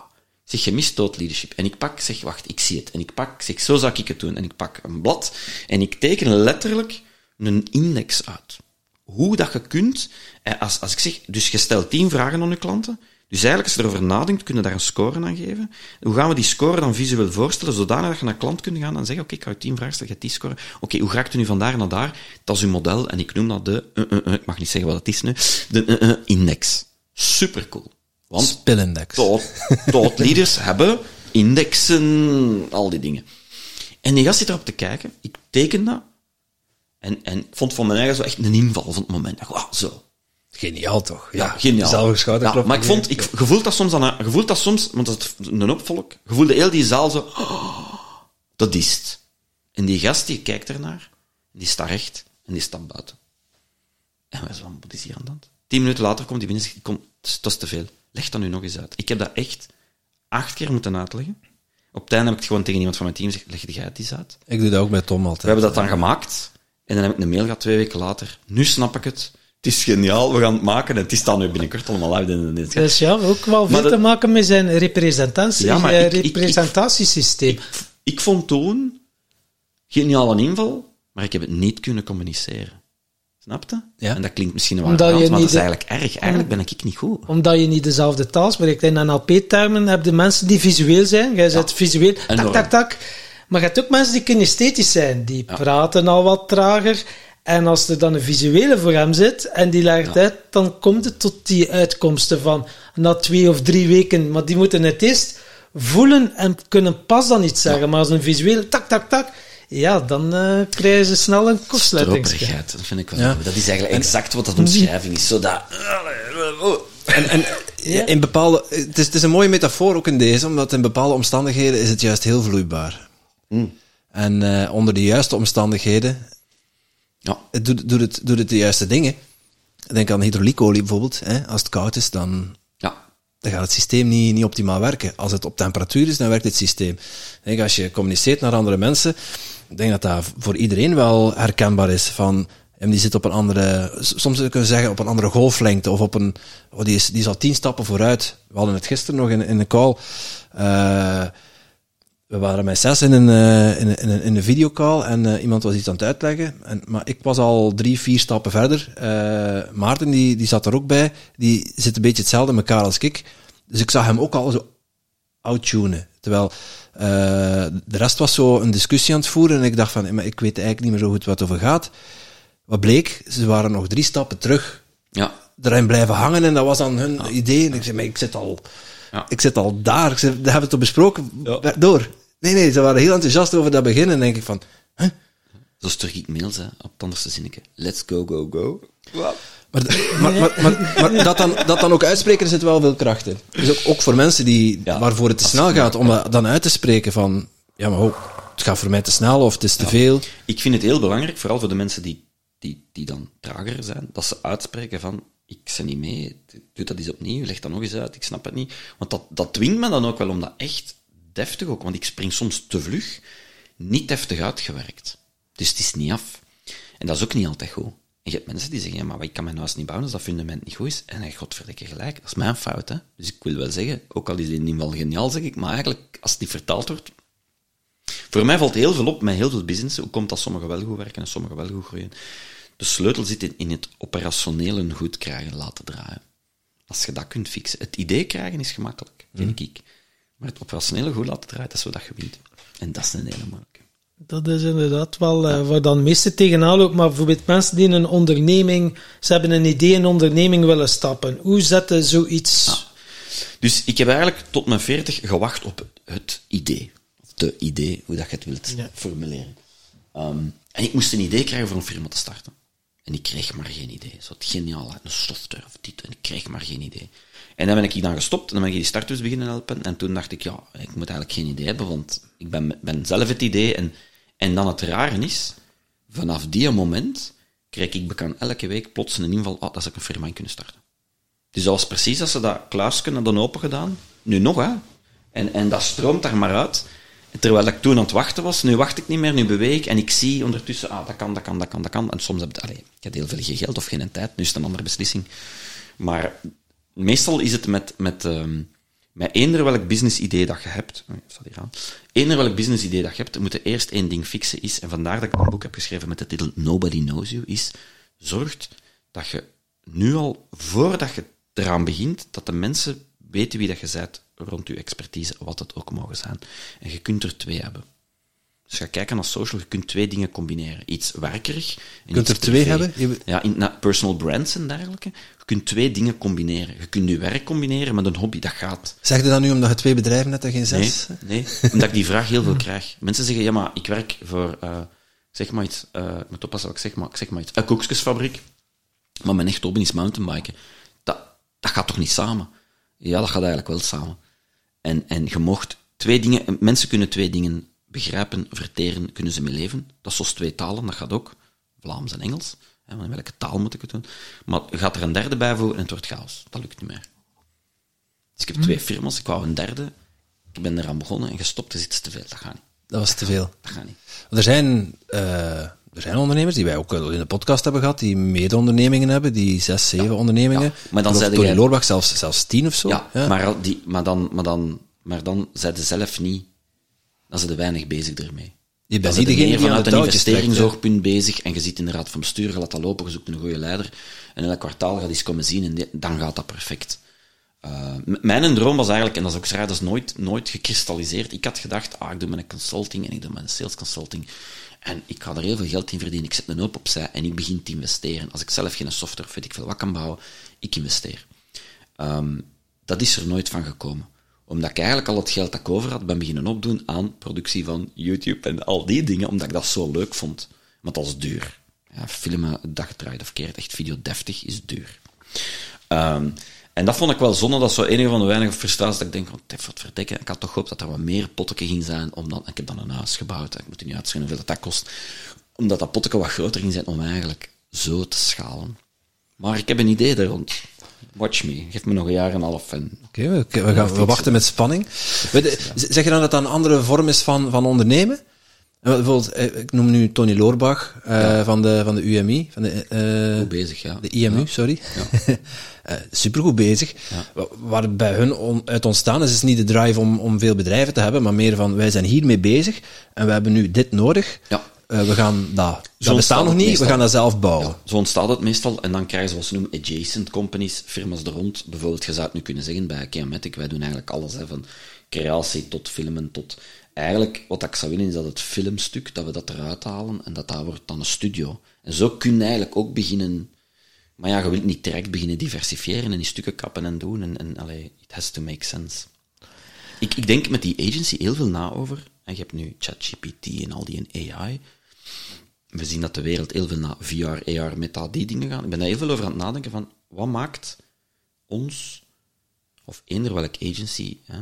Zeg, je mist thought leadership. En ik pak, zeg, wacht, ik zie het. En ik pak, zeg, zo zou ik het doen. En ik pak een blad, en ik teken letterlijk een index uit. Hoe dat je kunt, eh, als, als ik zeg, dus je stelt tien vragen aan je klanten, Dus eigenlijk, als je erover nadenkt, kun je daar een score aan geven. Hoe gaan we die score dan visueel voorstellen, zodanig dat je naar klant kunt gaan en zeggen, oké, ik ga je tien vragen stellen, je die score. Oké, hoe raakt u nu van daar naar daar? Dat is uw model, en ik noem dat de, uh, uh, ik mag niet zeggen wat het is nu, de index. Supercool. Want Spillindex. tot leaders hebben indexen, al die dingen. En die gast zit erop te kijken, ik teken dat, en, en vond van mijn eigen zo echt een inval van het moment. Wauw, zo. Geniaal toch? Ja, geniaal. Zelf ja, maar ik vond, ik gevoel dat soms, aan, gevoel dat soms, want dat is een opvolk, gevoelde heel die zaal zo, oh, dat is het. En die gast die kijkt ernaar, die staat recht en die stapt buiten. En wij zo, wat is hier aan de hand? Tien minuten later komt die binnen en zegt, kom, dat is te veel. Leg dat nu nog eens uit. Ik heb dat echt acht keer moeten uitleggen. Op het einde heb ik het gewoon tegen iemand van mijn team gezegd, leg jij het eens uit. Ik doe dat ook met Tom altijd. We hebben dat dan gemaakt. En dan heb ik een mail gehad twee weken later. Nu snap ik het. Het is geniaal, we gaan het maken en het is dan nu binnenkort allemaal uit in de Dus ja, ook wel veel te maken met zijn representatie, ja, ik, representatiesysteem. Ik, ik, vond toen geniaal een inval, maar ik heb het niet kunnen communiceren. Snapte? Ja. En dat klinkt misschien wel raar, maar dat is eigenlijk erg. Eigenlijk ben ik niet goed. Omdat je niet dezelfde taal spreekt. In NLP-termen heb je mensen die visueel zijn. Jij zit visueel, tak, tak, tak. Maar je hebt ook mensen die kinesthetisch zijn. Die praten al wat trager. En als er dan een visuele voor hem zit en die legt uit, dan komt het tot die uitkomsten van na twee of drie weken. Maar die moeten het eerst voelen en kunnen pas dan iets zeggen. Maar als een visuele tak, tak, tak, ja, dan uh, krijgen ze snel een kortsluiting. dat vind ik wel ja. Dat is eigenlijk exact wat dat omschrijving is. Zo dat... En, en in bepaalde... Het is, het is een mooie metafoor ook in deze, omdat in bepaalde omstandigheden is het juist heel vloeibaar. Mm. En uh, onder de juiste omstandigheden ja. het doet, doet, het, doet het de juiste dingen. Denk aan hydrauliekolie bijvoorbeeld. Hè? Als het koud is, dan, ja. Dan gaat het systeem niet, niet optimaal werken. Als het op temperatuur is, dan werkt het systeem. Denk, als je communiceert naar andere mensen, ik denk dat dat voor iedereen wel herkenbaar is. Van, en die zit op een andere, soms kunnen we zeggen op een andere golflengte of op een, oh, die, is, die is al tien stappen vooruit. We hadden het gisteren nog in, in de call. Uh, we waren met zes in een, uh, in, een, in een videocall en uh, iemand was iets aan het uitleggen. En, maar ik was al drie, vier stappen verder. Uh, Maarten, die, die zat er ook bij. Die zit een beetje hetzelfde in elkaar als ik. Dus ik zag hem ook al zo outtunen. Terwijl de rest was zo een discussie aan het voeren en ik dacht van, maar ik weet eigenlijk niet meer zo goed wat het over gaat. Wat bleek? Ze waren nog drie stappen terug. Ja. Erin blijven hangen en dat was dan hun idee. En ik zei, maar ik zit al... Ja. Ik zit al daar. Ik zei, hebben we het toch besproken? Ja. Door. Nee, nee, ze waren heel enthousiast over dat begin. En denk ik van, huh? Zo terug ik mails, hè, op het anderste zinnetje. Let's go, go, go. Maar, maar, maar, maar, dat, dan, dat dan ook uitspreken, er zit wel veel kracht in. Dus ook, ook voor mensen die, waarvoor het te snel gaat, om dat dan uit te spreken van, ja, maar oh, het gaat voor mij te snel of het is te veel. Ik vind het heel belangrijk, vooral voor de mensen die, die, die dan trager zijn, dat ze uitspreken van, ik ze niet mee, doe dat eens opnieuw, leg dat nog eens uit, ik snap het niet. Want dat, dat dwingt me dan ook wel om dat echt deftig ook, want ik spring soms te vlug, niet deftig uitgewerkt. Dus het is niet af. En dat is ook niet altijd goed. En je hebt mensen die zeggen, ja, maar ik kan mijn huis niet bouwen als dat fundament niet goed is. En hij godverdikke gelijk. Dat is mijn fout, hè. Dus ik wil wel zeggen, ook al is het niet wel geniaal, zeg ik, maar eigenlijk, als niet vertaald wordt... Voor mij valt heel veel op met heel veel business. Hoe komt dat sommigen wel goed werken en sommigen wel goed groeien? De sleutel zit in, in het operationele goed krijgen laten draaien. Als je dat kunt fixen. Het idee krijgen is gemakkelijk, vind mm. ik. Maar het operationele goed laten draaien, dat is wat dat je wint. En dat is een hele moeilijke. Dat is inderdaad wel uh, waar dan meeste tegenaan loopt. Maar bijvoorbeeld mensen die een onderneming, ze hebben een idee, een onderneming willen stappen. Hoe zetten zoiets? Dus ik heb eigenlijk tot mijn veertig gewacht op het idee. Of de idee, hoe dat je het wilt formuleren. Um, en ik moest een idee krijgen voor een firma te starten. En ik kreeg maar geen idee. Zo geniaal een software of dit. En ik kreeg maar geen idee. En dan ben ik dan gestopt en dan ben ik die starters beginnen helpen. En toen dacht ik, ja, ik moet eigenlijk geen idee hebben, want ik ben, ben zelf het idee. En, en dan het rare is, vanaf die moment kreeg ik elke week plots een inval, oh, dat zou ik een firma in kunnen starten. Dus dat was precies als ze dat kluisje hadden open gedaan. Nu nog, hè. En, en dat stroomt daar maar uit. Terwijl ik toen aan het wachten was, nu wacht ik niet meer, nu beweeg ik en ik zie ondertussen, ah, dat kan, dat kan, dat kan, dat kan. En soms heb ik, allez, ik heb heel veel geld of geen tijd, nu is het een andere beslissing. Maar meestal is het met, met, um, met eender welk business idee dat je hebt, staat hier aan, eender welk business idee dat je hebt, moet je eerst één ding fixen is, en vandaar dat ik een boek heb geschreven met de titel Nobody Knows You, is, zorgt dat je nu al, voordat je eraan begint, dat de mensen weten wie dat je bent rond je expertise, wat het ook mogen zijn. En je kunt er twee hebben. Dus ga kijken naar social, je kunt twee dingen combineren. Iets werkerig Je kunt er twee hebben? Ja, in na- personal brands en dergelijke. Je kunt twee dingen combineren. Je kunt je werk combineren met een hobby, dat gaat. Zeg je dat nu omdat je twee bedrijven hebt en geen zes? nee, omdat ik die vraag heel veel krijg. Mensen zeggen, ja, maar ik werk voor, eh, zeg maar iets, eh, ik moet oppassen wat ik zeg, maar ik zeg maar iets, een koekjesfabriek, maar mijn echte hobby is mountainbiken. Dat, dat gaat toch niet samen? Ja, dat gaat eigenlijk wel samen. En, en je mocht twee dingen, mensen kunnen twee dingen begrijpen, verteren, kunnen ze mee leven. Dat is zoals twee talen, dat gaat ook. Vlaams en Engels. Hè, in welke taal moet ik het doen? Maar gaat er een derde bij voegen en het wordt chaos. Dat lukt niet meer. Dus ik heb twee firma's, ik wou een derde. Ik ben eraan begonnen en gestopt is iets te veel. Dat gaat niet. Dat was te veel. Dat gaat niet. Er zijn, eh, er zijn ondernemers die wij ook in de podcast hebben gehad, die mede-ondernemingen hebben, die zes, zeven ondernemingen. Ja, maar dan Tony jij- Loorbach zelfs, zelfs tien of zo. Ja, Maar, die, maar, dan, maar, dan, maar dan zijn ze zelf niet... Dan zijn ze weinig bezig ermee. Je bent niet degene die vanuit een investeringsoogpunt bezig en je zit in de raad van bestuur, je laat dat lopen, je zoekt een goede leider en elk kwartaal gaat eens komen zien en die- dan gaat dat perfect. M- mijn droom was eigenlijk, en dat is ook raar, dat is nooit, nooit gekristalliseerd. Ik had gedacht, ah, ik doe mijn consulting en ik doe mijn sales consulting en ik ga er heel veel geld in verdienen. Ik zet een hoop opzij en ik begin te investeren. Als ik zelf geen software, weet ik veel wat kan bouwen, ik investeer. Ehm, dat is er nooit van gekomen. Omdat ik eigenlijk al het geld dat ik over had, ben beginnen opdoen aan productie van YouTube en al die dingen, omdat ik dat zo leuk vond. Want dat is duur. Ja, filmen, dat draaide verkeerd, echt video deftig is duur. Ehm, en dat vond ik wel zonde, dat is zo enige van de weinige frustraties dat ik denk, wat wat verdekken. Ik had toch gehoopt dat er wat meer potten ging zijn, omdat, ik heb dan een huis gebouwd, ik moet niet uitschrijven hoeveel dat, dat kost, omdat dat potten wat groter ging zijn om eigenlijk zo te schalen. Maar ik heb een idee daar rond. Watch me, geef me nog een jaar en een half en Oké, we, we, gaan, we wachten met spanning. Zeg je dan dat dat een andere vorm is van, van ondernemen? Bijvoorbeeld, eh, ik noem nu Tony Loorbach eh, van, de, van de UMI, van de, eh, goed bezig, ja. de IMU, sorry. Eh, supergoed bezig. Wa- Waar bij hun on- uit ontstaan is, is niet de drive om, om veel bedrijven te hebben, maar meer van, wij zijn hiermee bezig en we hebben nu dit nodig. Ja. We gaan dat, dat ontstaat bestaat nog niet, meestal. we gaan dat zelf bouwen. Ja, zo ontstaat het meestal. En dan krijgen ze wat ze noemen adjacent companies, firma's er rond. Bijvoorbeeld, je zou het nu kunnen zeggen bij Kiamatic, wij doen eigenlijk alles, hè, van creatie tot filmen, tot... Eigenlijk, wat ik zou willen, is dat het filmstuk, dat we dat eruit halen, en dat dat wordt dan een studio. En zo kun je eigenlijk ook beginnen... Maar ja, je wilt niet direct beginnen diversifiëren en die stukken kappen en doen. En, en allee, it has to make sense. Ik, ik denk met die agency heel veel na over. En je hebt nu ChatGPT en al die en AI. We zien dat de wereld heel veel naar VR, AR, meta, die dingen gaan. Ik ben daar heel veel over aan het nadenken van, wat maakt ons, of eender welk agency hè,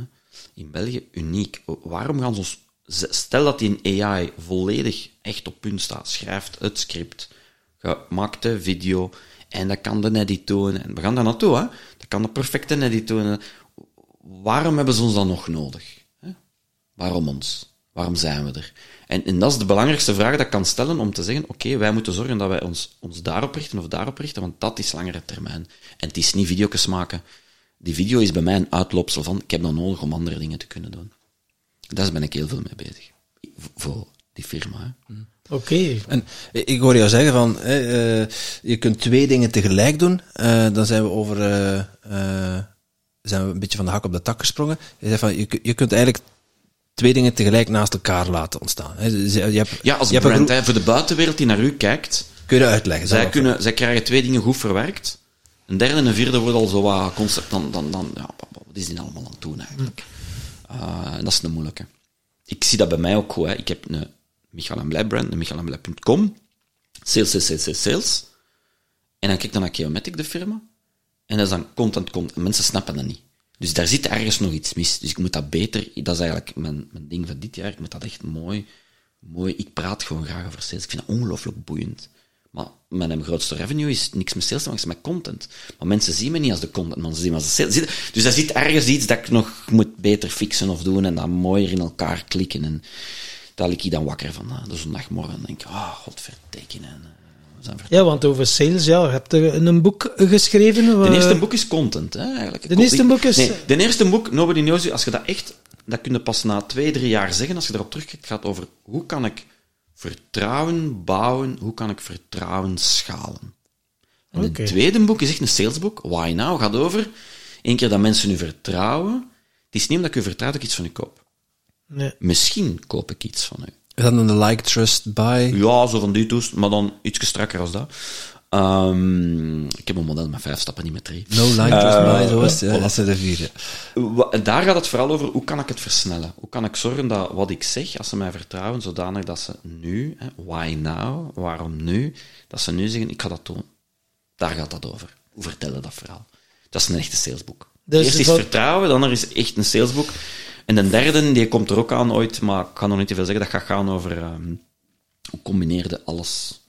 in België, uniek? Waarom gaan ze ons... Stel dat die AI volledig echt op punt staat, schrijft het script, maakt de video, en dat kan de edit tonen. En we gaan daar naartoe, hè. Dat kan de perfecte edit. Waarom hebben ze ons dan nog nodig? Waarom ons? Waarom zijn we er? En, en dat is de belangrijkste vraag dat ik kan stellen om te zeggen, oké, wij moeten zorgen dat wij ons, ons daarop richten of daarop richten, want dat is langere termijn. En het is niet video's maken. Die video is bij mij een uitloopsel van, ik heb dat nodig om andere dingen te kunnen doen. Daar ben ik heel veel mee bezig. Voor die firma. Hè. Oké. En ik hoor jou zeggen van, hè, eh, je kunt twee dingen tegelijk doen. Eh, dan zijn we over, eh, zijn we een beetje van de hak op de tak gesprongen. Je zegt van, je, je kunt eigenlijk twee dingen tegelijk naast elkaar laten ontstaan. Hè. Je hebt, Ja, als je hebt een brand, groep- hè, voor de buitenwereld die naar u kijkt, Kun je dat uitleggen? zij, kunnen, zij krijgen twee dingen goed verwerkt. Een derde en een vierde wordt al zo wat concept, dan, dan, dan ja, wat is die allemaal aan het doen eigenlijk? Uh, en dat is een moeilijke. Ik zie dat bij mij ook goed. Ik heb een Michael en Blij brand, een sales, sales, sales, sales. En dan kijk dan naar Geomatic, de firma. En dat is dan content, content. En mensen snappen dat niet. Dus daar zit ergens nog iets mis. Dus ik moet dat beter... Dat is eigenlijk mijn, mijn ding van dit jaar. Ik moet dat echt mooi... mooi ik praat gewoon graag over sales. Ik vind dat ongelooflijk boeiend. Maar mijn grootste revenue is niks met sales, maar is met content. Maar mensen zien me niet als de content, man. Ze zien me als de sales. Dus daar zit ergens iets dat ik nog moet beter fixen of doen en dat mooier in elkaar klikken. En daar lig ik dan wakker van. ah, De zondagmorgen en denk ik, ah. En, eh, we zijn ver- Ja, want over sales, ja, je hebt er een boek geschreven. de waar- eerste boek is content, hè, eigenlijk. De eerste boek is- Nee, de eerste boek, Nobody Knows You, als je dat echt... Dat kun je pas na twee, drie jaar zeggen, als je erop terugkijkt, gaat over hoe kan ik vertrouwen bouwen, hoe kan ik vertrouwen schalen. En het tweede boek is echt een salesboek. Why Now gaat over, Eén keer dat mensen u vertrouwen, het is niet omdat ik u vertrouw dat ik iets van u koop. Nee. Misschien koop ik iets van u. Is dat dan de like, trust, buy? Ja, zo van die toest, maar dan iets strakker als dat. Ehm, ik heb een model met vijf stappen, niet met drie. No like, trust, buy, zo is het. Dat zijn de vier. Daar gaat het vooral over, hoe kan ik het versnellen? Hoe kan ik zorgen dat wat ik zeg, als ze mij vertrouwen, zodanig dat ze nu, hè, why now, waarom nu, dat ze nu zeggen, ik ga dat doen. Daar gaat dat over. Hoe vertellen dat verhaal? Dat is een echte salesboek. Dus Eerst is wat- vertrouwen, dan er is echt een salesboek. En de derde, die komt er ook aan ooit, maar ik ga nog niet te veel zeggen, dat gaat gaan over ehm, hoe combineerde alles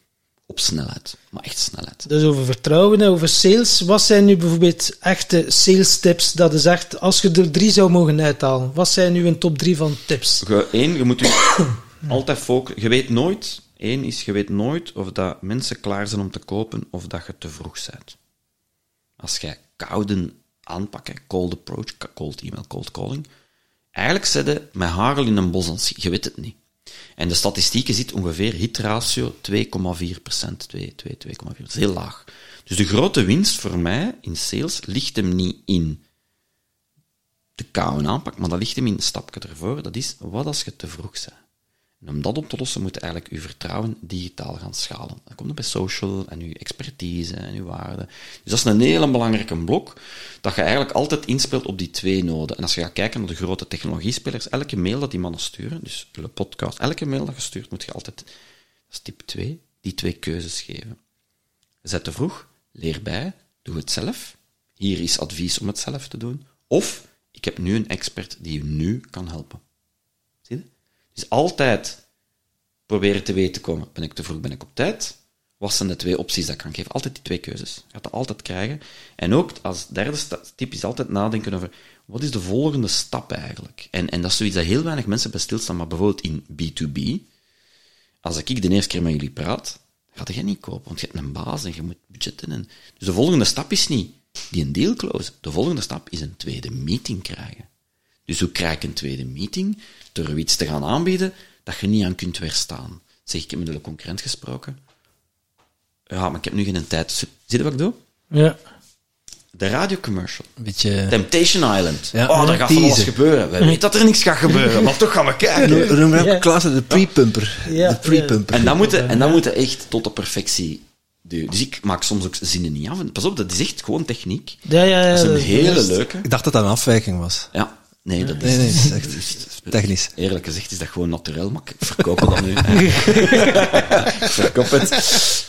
op snelheid. Maar echt snelheid. Dus over vertrouwen en over sales. Wat zijn nu bijvoorbeeld echte sales tips dat is echt, als je er drie zou mogen uithalen, wat zijn nu een top drie van tips? Je, één, je moet je altijd focussen. Je weet nooit, één is, je weet nooit of dat mensen klaar zijn om te kopen of dat je te vroeg bent. Als jij koude aanpakken, cold approach, cold email, cold calling, eigenlijk zitten met hagel in een bos aan. Je weet het niet. En de statistieken ziet ongeveer hitratio 2,4 procent. 2, 2, 2,4. Dat is heel laag. Dus de grote winst voor mij in sales ligt hem niet in de koude aanpak, maar dat ligt hem in een stapje ervoor. Dat is, wat als je te vroeg bent? En om dat op te lossen, moet je eigenlijk je vertrouwen digitaal gaan schalen. Dat komt bij social en je expertise en je waarde. Dus dat is een hele belangrijke blok, dat je eigenlijk altijd inspeelt op die twee noden. En als je gaat kijken naar de grote technologiespelers, elke mail dat die mannen sturen, dus de podcast, elke mail dat je stuurt, moet je altijd, dat is tip 2, die twee keuzes geven. Zet te vroeg, leer bij, doe het zelf. Hier is advies om het zelf te doen. Of, ik heb nu een expert die je nu kan helpen. Dus altijd proberen te weten komen, ben ik te vroeg, ben ik op tijd? Wat zijn de twee opties dat ik kan geven? Altijd die twee keuzes. Je gaat dat altijd krijgen. En ook als derde tip is altijd nadenken over, wat is de volgende stap eigenlijk? En, en dat is zoiets dat heel weinig mensen bij stilstaan, maar bijvoorbeeld in B2B, als ik de eerste keer met jullie praat, ga je niet kopen, want je hebt een baas en je moet budgetten. En... Dus de volgende stap is niet die een deal close. De volgende stap is een tweede meeting krijgen. Dus hoe krijg ik een tweede meeting? Door iets te gaan aanbieden dat je niet aan kunt weerstaan. Zeg, ik heb met de concurrent gesproken. Ja, maar ik heb nu geen tijd. Zie je wat ik doe? Ja. De radiocommercial. Een beetje... Temptation Island. Ja, oh, daar een gaat van alles gebeuren. We weten dat er niks gaat gebeuren, maar toch gaan we kijken. We Klaas de pre-pumper. Ja, de pre-pumper. En dat moeten en dat moeten echt tot de perfectie duwen. Dus ik maak soms ook zinnen niet af. Pas op, dat is echt gewoon techniek. Ja, ja, ja. Dat is een dat- hele leuke. Ik dacht dat dat een afwijking was. Ja, nee, dat is... Nee, nee, het is echt technisch. Eerlijk gezegd is dat gewoon natuurlijk, maar ik verkoop het dan nu. ik verkoop het.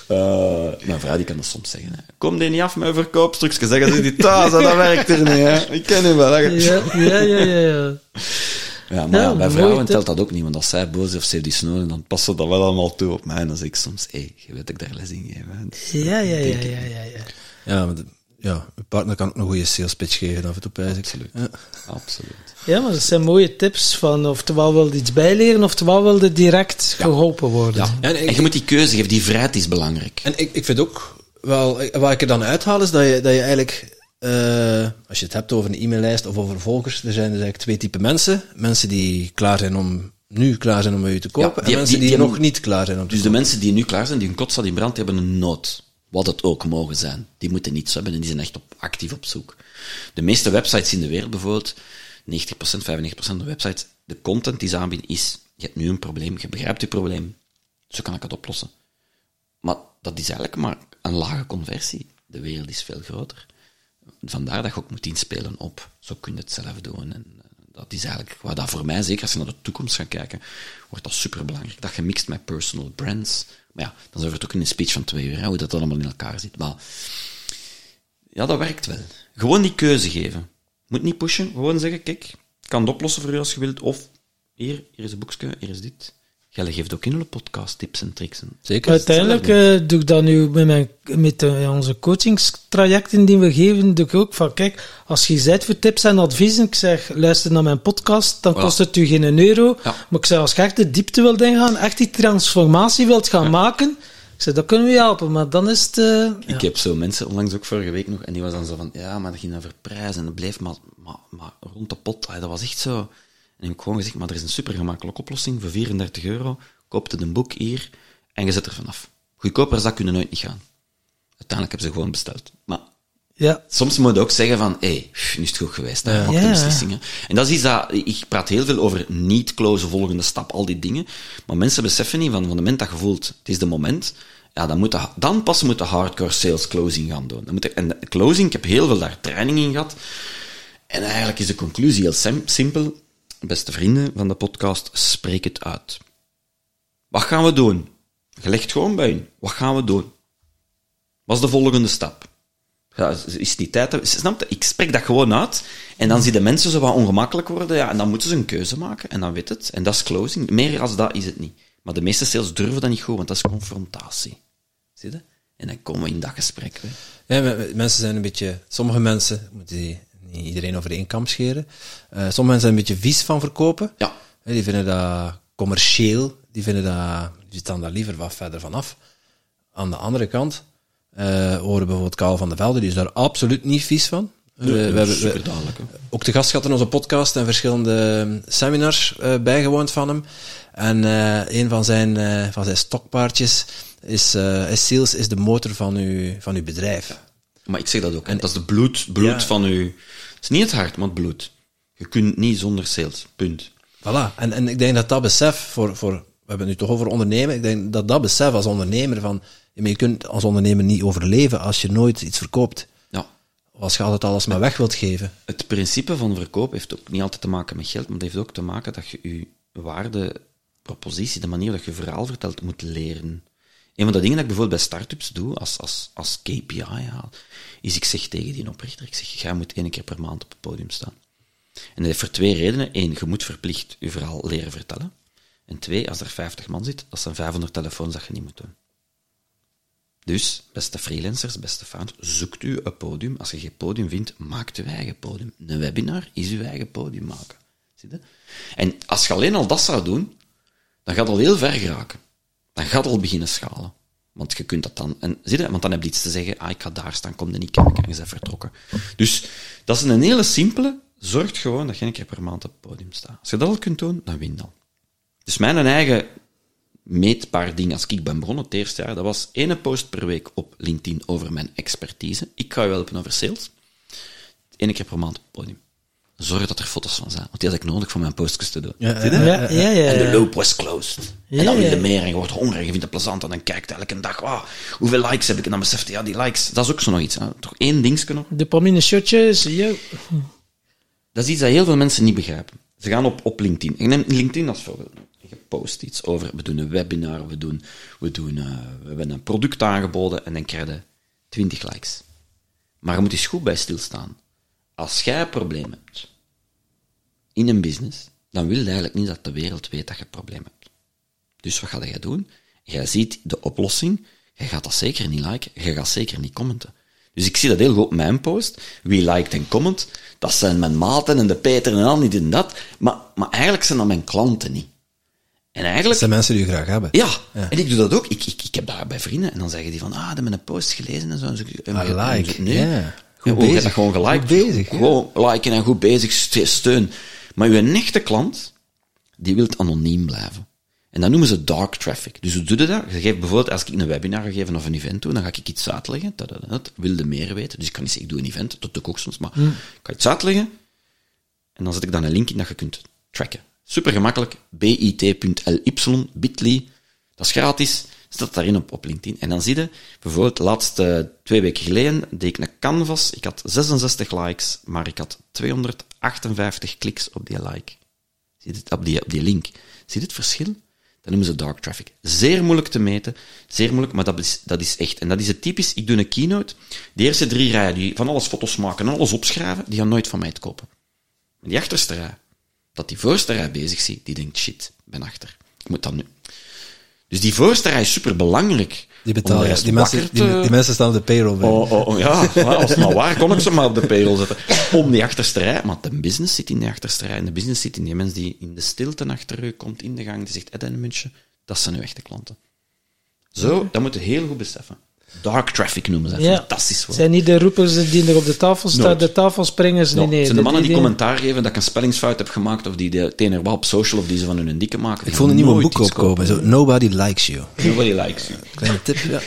Eh, mijn vrouw die kan dat soms zeggen. Hè. Kom die niet af met een verkoopstukje, zeggen ze die thuis, dat werkt er niet. Hè. Ik ken hem wel. Hè. Ja, ja, ja, ja. ja. Ja, maar ja, Ja, bij vrouwen telt dat ook niet, want als zij boos is of ze heeft die snoren, dan past ze dat wel allemaal toe op mij. En dan zeg ik soms, hé, hey, je weet dat ik daar les in geef. Dus, Ja, ja, ja, ja, ja, ja. Ja, maar ja, mijn partner kan ook een goede sales pitch geven af en toe, pijs ik. Absoluut. Ja. Absoluut. Ja, maar dat zijn mooie tips van oftewel wilde iets bijleren, oftewel wilde direct geholpen worden. Ja. Ja, en ik- En je moet die keuze geven, die vrijheid is belangrijk. En ik, ik vind ook wel, wat ik er dan uithaal is dat je, dat je eigenlijk, eh, als je het hebt over een e-maillijst of over volgers, er zijn dus eigenlijk twee typen mensen. Mensen die klaar zijn om, nu klaar zijn om bij u te kopen, Ja, die- en mensen die- die, die nog niet klaar zijn om te Dus de mensen die nu klaar zijn, die hun kot staat in brand, die hebben een nood. Wat het ook mogen zijn. Die moeten niets hebben en die zijn echt op, actief op zoek. De meeste websites in de wereld bijvoorbeeld, 90%, 95% van de websites, de content die ze aanbieden is, je hebt nu een probleem, je begrijpt je probleem, zo kan ik het oplossen. Maar dat is eigenlijk maar een lage conversie. De wereld is veel groter. Vandaar dat je ook moet inspelen op, zo kun je het zelf doen. En eh, dat is eigenlijk wat dat voor mij, zeker als je naar de toekomst gaat kijken, wordt dat superbelangrijk. Dat je mixt met personal brands. Maar ja, dan zijn we het ook in een speech van twee uur, hoe dat allemaal in elkaar zit. Maar ja, dat werkt wel. Gewoon die keuze geven. Moet niet pushen, gewoon zeggen, kijk, ik kan het oplossen voor u als je wilt. Of, hier, hier is een boekje, hier is dit. Jij geeft ook in een podcast tips en tricks. En Zeker. Uiteindelijk eh, doe ik dat nu met, mijn, met eh, onze coachingstrajecten die we geven, doe ik ook van, kijk, als je zet voor tips en adviezen, ik zeg, luister naar mijn podcast, dan Voilà. kost het u geen euro. Ja. Maar ik zeg, als je echt de diepte wilt ingaan, echt die transformatie wilt gaan maken, ik zeg, dat kunnen we je helpen, maar dan is het... eh, Ik heb zo mensen, onlangs ook vorige week nog, en die was dan zo van, ja, maar dat ging over prijs en dat bleef maar, maar, maar rond de pot. Dat was echt zo. En ik heb gewoon gezegd, maar er is een super gemakkelijke oplossing voor 34 euro. Koopt het een boek hier en je zet er vanaf. Goedkoper als dat kunnen nooit niet gaan. Uiteindelijk hebben ze gewoon besteld. Maar Ja. Soms moet je ook zeggen van, hé, hey, nu is het goed geweest, hè, de Ja. beslissingen. En dat is iets dat, ik praat heel veel over niet closen, volgende stap, al die dingen. Maar mensen beseffen niet van, van het moment dat je voelt, het is de moment, ja, dan, moet de, dan pas moet de hardcore sales closing gaan doen. Dan moet de, en de closing, ik heb heel veel daar training in gehad. En eigenlijk is de conclusie heel sim- simpel. Beste vrienden van de podcast, spreek het uit. Wat gaan we doen? Je legt gewoon bij je. Wat gaan we doen? Wat is de volgende stap? Ja, is niet tijd? Snap je? Ik spreek dat gewoon uit. En dan zien de mensen zo wat ongemakkelijk worden. Ja, en dan moeten ze een keuze maken. En dan weet het. En dat is closing. Meer als dat is het niet. Maar de meeste sales durven dat niet goed, want dat is confrontatie. Zie je? En dan komen we in dat gesprek. Hè. Ja, me- me- mensen zijn een beetje, sommige mensen, moeten die niet iedereen over één kam scheren. Eh, sommige mensen zijn een beetje vies van verkopen. Ja. Die vinden dat commercieel, die vinden dat, die staan daar liever wat verder vanaf. Aan de andere kant eh horen bijvoorbeeld Karel van der Velde, die is daar absoluut niet vies van. We- we hebben- we- ook te gast gehad in onze podcast en verschillende eh, seminars eh, bijgewoond van hem. En eh, een van zijn, eh, van zijn stokpaardjes is, is sales is de motor van uw, van uw bedrijf. Maar ik zeg dat ook. hè. Dat is de bloed, bloed Ja. van u. Het is niet het hart, maar het bloed. Je kunt niet zonder sales. Punt. Voilà. En, en ik denk dat dat besef voor, voor, we hebben het nu toch over ondernemen, ik denk dat dat besef als ondernemer van, je kunt als ondernemer niet overleven als je nooit iets verkoopt. Ja. Of als je altijd alles maar weg wilt geven. Het principe van verkoop heeft ook niet altijd te maken met geld, maar het heeft ook te maken dat je je waardepropositie, de manier dat je verhaal vertelt, moet leren. Een van de dingen dat ik bijvoorbeeld bij start-ups doe, als, als, als KPI haal, is ik zeg tegen die oprichter, ik zeg, jij moet één keer per maand op het podium staan. En dat heeft voor twee redenen. Eén, je moet verplicht je verhaal leren vertellen. En twee, als er 50 man zit, dat zijn 500 telefoons dat je niet moet doen. Dus, beste freelancers, beste fans, zoekt u een podium. Als je geen podium vindt, maakt uw eigen podium. Een webinar is uw eigen podium maken. Zie? En als je alleen al dat zou doen, dan gaat het al heel ver geraken. Dan gaat al beginnen schalen. Want je kunt dat dan... En, zie je? Want dan heb je iets te zeggen, ah, ik ga daar staan, kom er niet kijken, en je bent vertrokken. Dus, dat is een hele simpele. Zorg gewoon dat je een keer per maand op het podium staat. Als je dat al kunt doen, dan win al. Dus mijn eigen meetbaar ding als ik ben begonnen het eerste jaar, dat was één post per week op LinkedIn over mijn expertise. Ik ga je helpen over sales. Eén keer per maand op het podium. Zorg dat er foto's van zijn, want die had ik nodig voor mijn postjes te doen. Ja, ja, Ja, ja, ja. En de loop was closed. Ja, en dan wil je meer en je wordt hongerig, je vindt het plezant en dan kijkt elke dag, wow, hoeveel likes heb ik? En dan beseft je, ja, die likes, dat is ook zo nog iets. Hè. Toch één dingetje nog. Dopamine shotjes, yo. Dat is iets dat heel veel mensen niet begrijpen. Ze gaan op, op LinkedIn. Ik neem LinkedIn als voorbeeld. Je post iets over, we doen een webinar, we, doen, we, doen, eh, we hebben een product aangeboden en dan krijg je 20 likes. Maar je moet eens goed bij stilstaan. Als jij een probleem hebt in een business, dan wil je eigenlijk niet dat de wereld weet dat je een probleem hebt. Dus wat ga jij doen? Jij ziet de oplossing, jij gaat dat zeker niet liken, jij gaat zeker niet commenten. Dus ik zie dat heel goed op mijn post. Wie liked en comment, dat zijn mijn maten en de Peter en al, niet en dat. Maar, maar eigenlijk zijn dat mijn klanten niet. En Dat eigenlijk... zijn mensen die je graag hebben. Ja, en ik doe dat ook. Ik, ik, ik heb dat bij vrienden en dan zeggen die van, ah, die hebben een post gelezen en zo. En zo en zo- like, Nee. Goed Ja, je hebt bezig. dat gewoon geliked. Goed bezig, ja. Gewoon liken en goed bezig, ste- steun. Maar uw echte klant, die wil anoniem blijven. En dat noemen ze dark traffic. Dus hoe doe je dat? Je geeft bijvoorbeeld, als ik een webinar ga geven of een event doe, dan ga ik iets uitleggen. Dat, dat, dat, wilde meer weten. Dus ik kan niet zeggen, ik doe een event, dat doe ik ook soms, maar ik ga iets uitleggen. En dan zet ik dan een link in dat je kunt tracken. Super gemakkelijk. bit.ly, bit.ly. Dat is gratis. Zet daarin op, op LinkedIn. En dan zie je, bijvoorbeeld, laatste twee weken geleden deed ik een canvas. Ik had 66 likes, maar ik had 258 kliks op die like. Zie het? Op die, op die link. Zie je het verschil? Dat noemen ze dark traffic. Zeer moeilijk te meten, zeer moeilijk, maar dat is, dat is echt. En dat is het typisch, ik doe een keynote, de eerste drie rijen die van alles foto's maken en alles opschrijven, die gaan nooit van mij te kopen. Maar die achterste rij, dat die voorste rij bezig ziet, die denkt, shit, ben achter. Ik moet dat nu. Dus die voorste rij is super belangrijk. Die betalen, die, mensen, die, die mensen staan op de payroll bij. Oh, oh, oh, ja, als het maar waar, kon ik ze maar op de payroll zetten. Om die achterste rij, maar de business zit in die achterste rij. En de business zit in die mens die in de stilte achter u komt, in de gang, die zegt, Ed en München, dat zijn uw echte klanten. Zo, dat moet je heel goed beseffen. Dark traffic noemen ze dat. Ja. Fantastisch Het zijn niet de roepers die er op de tafel staan, Nooit. de tafelspringers. Nee, nee. het zijn de mannen die commentaar geven dat ik een spellingsfout heb gemaakt, of die de het een op social, of die ze van hun dikke maken. ik vond een nieuwe boek opkomen. Zo, Nobody Likes You. Nobody likes you. Kleine tip, ja.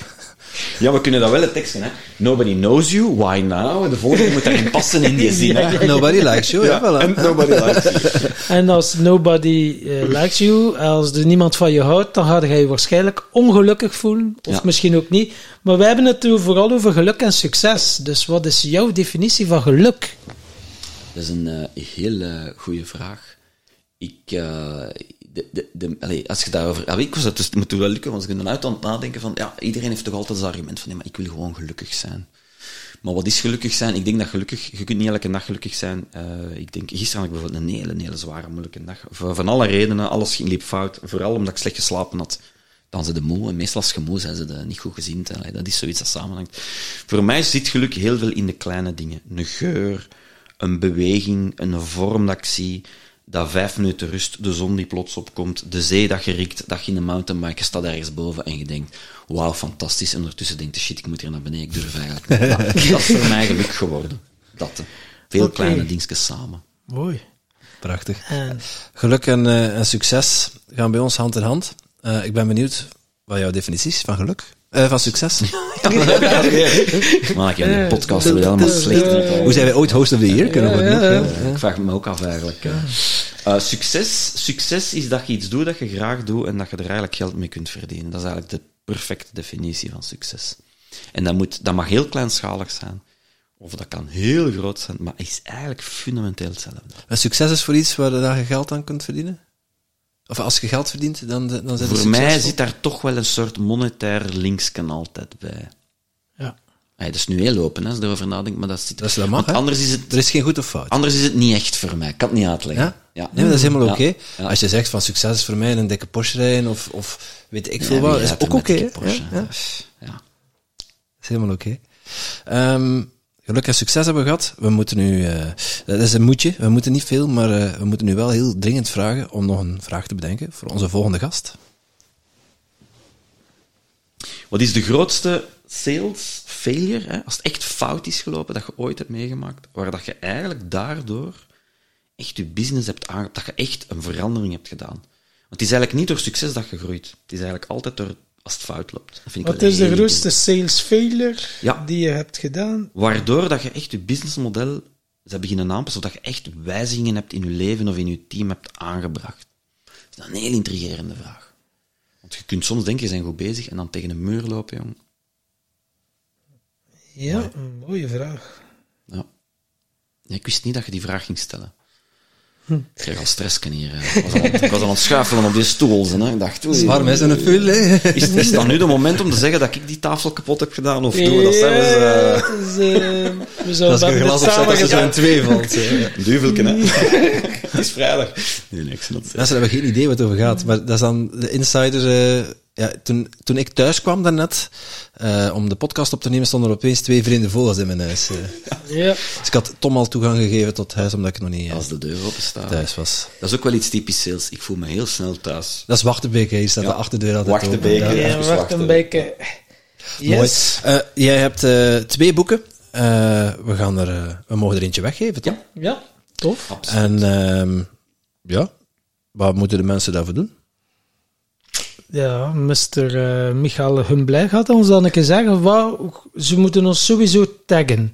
Ja, we kunnen dat wel het teksten, hè. Nobody knows you, why now? De volgende moet daarin passen in die zin, hè. Nobody likes you, ja, voilà. And nobody likes you. En als nobody eh, likes you, als er niemand van je houdt, dan ga je je waarschijnlijk ongelukkig voelen. Of Ja. misschien ook niet. Maar wij hebben het vooral over geluk en succes. Dus wat is jouw definitie van geluk? Dat is een eh, hele goede vraag. Ik, eh, de, de, als je daarover, allee, ik was dat dus, wel lukken, want ik ben eruit aan het nadenken van, ja, iedereen heeft toch altijd het argument van, nee, maar ik wil gewoon gelukkig zijn. Maar wat is gelukkig zijn? Ik denk dat gelukkig, je kunt niet elke dag gelukkig zijn. Eh, ik denk, gisteren had ik bijvoorbeeld een hele, hele zware, moeilijke dag. Van, alle redenen, alles ging liep fout. Vooral omdat ik slecht geslapen had. Dan zijn ze moe. En meestal als je moe zijn ze de niet goed. Allee, dat is zoiets dat samenhangt. Voor mij zit geluk heel veel in de kleine dingen. Een geur, een beweging, een vorm dat ik zie, dat vijf minuten rust, de zon die plots opkomt, de zee dat gerikt, dat je in een mountainbike staat ergens boven en je denkt, wauw, fantastisch. En ondertussen denkt je, shit, ik moet hier naar beneden, ik durf eigenlijk niet. Dat, dat is voor mij geluk geworden. Dat. hè. Veel kleine dingetjes samen. Mooi. Prachtig. En Geluk en, eh, en succes gaan bij ons hand in hand. Eh, ik ben benieuwd wat jouw definitie is van geluk. Eh, van succes. Maar ik heb een podcast weer helemaal slecht. Hoe zijn wij ooit host of the year? Kunnen we dat nog? Ja. Ik vraag me ook af eigenlijk. Eh, succes, succes is dat je iets doet dat je graag doet en dat je er eigenlijk geld mee kunt verdienen. Dat is eigenlijk de perfecte definitie van succes. En dat, moet, dat mag heel kleinschalig zijn. Of dat kan heel groot zijn, maar is eigenlijk fundamenteel hetzelfde. En succes is voor iets waar je je geld aan kunt verdienen? Of als je geld verdient, dan, dan zijn Voor mij zit daar toch wel een soort monetair linksken altijd bij. ja. Hey, dat is nu heel open, hè, als je erover nadenkt, maar dat zit... Dat is- dat mag, anders is, het, Er is geen goed of fout. anders is het niet echt voor mij. Ik kan het niet uitleggen. Ja? Ja. Nee, maar dat is helemaal Ja. oké. Ja. Als je zegt van succes is voor mij een dikke Porsche rijden of, of weet ik veel wat, is ook oké. dikke hè? Porsche? Ja, ja. Ja. Dat is helemaal oké. Ehm, geluk en succes hebben we gehad. We moeten nu, eh, dat is een moedje, we moeten niet veel, maar eh, we moeten nu wel heel dringend vragen om nog een vraag te bedenken voor onze volgende gast. Wat is de grootste sales failure, hè, als het echt fout is gelopen, dat je ooit hebt meegemaakt, waar dat je eigenlijk daardoor echt je business hebt aangepakt, dat je echt een verandering hebt gedaan? Want het is eigenlijk niet door succes dat je groeit. Het is eigenlijk altijd door als het fout loopt. Dat vind ik Wat is de grootste sales failure Ja. die je hebt gedaan? Waardoor dat je echt je businessmodel ze beginnen aanpassen, zodat je echt wijzigingen hebt in je leven of in je team hebt aangebracht. Dat is een heel intrigerende vraag. Want je kunt soms denken, je bent goed bezig, en dan tegen een muur lopen, jong. Ja, een mooie vraag. Ja. Ja, ik wist niet dat je die vraag ging stellen. Hm. Ik kreeg al stress hier. hè. Ik was, al, ik was al aan het schuifelen op die stoel. Hè. Ik dacht, oei, Waarom is er een veel? hè? is, is dat nu de moment om te zeggen dat ik die tafel kapot heb gedaan? Of doen we dat zelfs... Eh, het is, eh, we zouden Als je een glas het opzet, samen dat je zo in gedaan. twee valt. duvelken, hè? het is vrijdag. Nee, nee, ik snap het. Mensen hebben geen idee wat het over gaat, maar dat is dan de insider. eh, ja, toen, toen ik thuis kwam daarnet, eh om de podcast op te nemen, stonden er opeens twee vreemde vogels in mijn huis. eh. Ja. Dus ik had Tom al toegang gegeven tot het huis, omdat ik nog niet eh, Als de deur open staat. thuis was. Dat is ook wel iets typisch sales. Ik voel me heel snel thuis. Dat is Wachtenbeek, hè. hier staat Ja. de achterdeur altijd Wachtenbeek, open. ja. Ja, even wacht wachten. een beetje. Yes. Mooi. Eh, jij hebt eh, twee boeken. Eh, we, gaan er, eh, we mogen er eentje weggeven, toch? Ja, tof. Absoluut. En ehm, ja, wat moeten de mensen daarvoor doen? Ja, Mr. eh Michael Humblij gaat ons dan een keer zeggen, wauw, ze moeten ons sowieso taggen.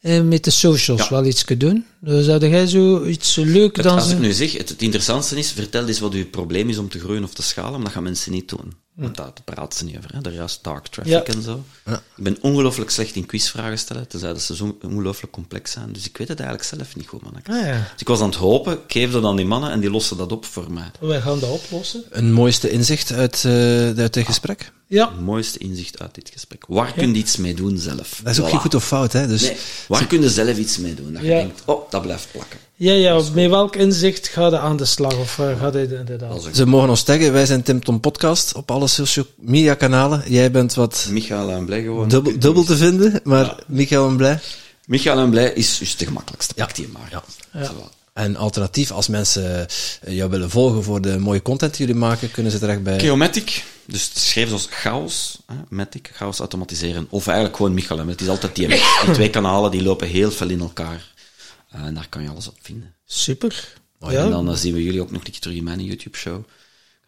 Eh, met de socials Ja. wel iets kunnen doen. Dus zou jij zo iets leuk Het- dan... als ik nu zeg, het, het interessantste is, vertel eens wat uw probleem is om te groeien of te schalen, maar dat gaan mensen niet doen. Want daar praten ze niet over, hè. daar juist dark traffic Ja. en zo. Ja. Ik ben ongelooflijk slecht in quizvragen stellen, tenzij dat ze zo ongelooflijk complex zijn. Dus ik weet het eigenlijk zelf niet goed, man. Ah ja, Dus ik was aan het hopen, ik geef dat aan die mannen en die lossen dat op voor mij. wij gaan dat oplossen. Een mooiste inzicht uit, eh uit dit gesprek? Ja, Het mooiste inzicht uit dit gesprek. Waar kun je iets mee doen zelf? Dat is ook Voilà. geen goed of fout, hè? Dus Nee, waar kun je zelf iets mee doen? Dat je denkt, oh, dat blijft plakken. ja, ja met welk inzicht ga je aan de slag? Of waar gaat hij inderdaad? Ze mogen ons taggen. Wij zijn Tim Tom Podcast op alle social media kanalen. Jij bent wat Michael en Blij gewoon. dubbel, dubbel te vinden, maar Ja. Michael en Blij. Michael en Blij is dus de gemakkelijkste. Ja. Pak die maar. Ja. En alternatief, als mensen eh, jou willen volgen voor de mooie content die jullie maken, kunnen ze terecht bij... Geomatic, dus schrijf zoals chaos, hè, Matic, chaos automatiseren, of eigenlijk gewoon Michael. Het is altijd die, die twee kanalen, die lopen heel veel in elkaar. Eh, en daar kan je alles op vinden. Super. En Ja, dan eh, zien we jullie ook nog een keer terug in mijn YouTube-show.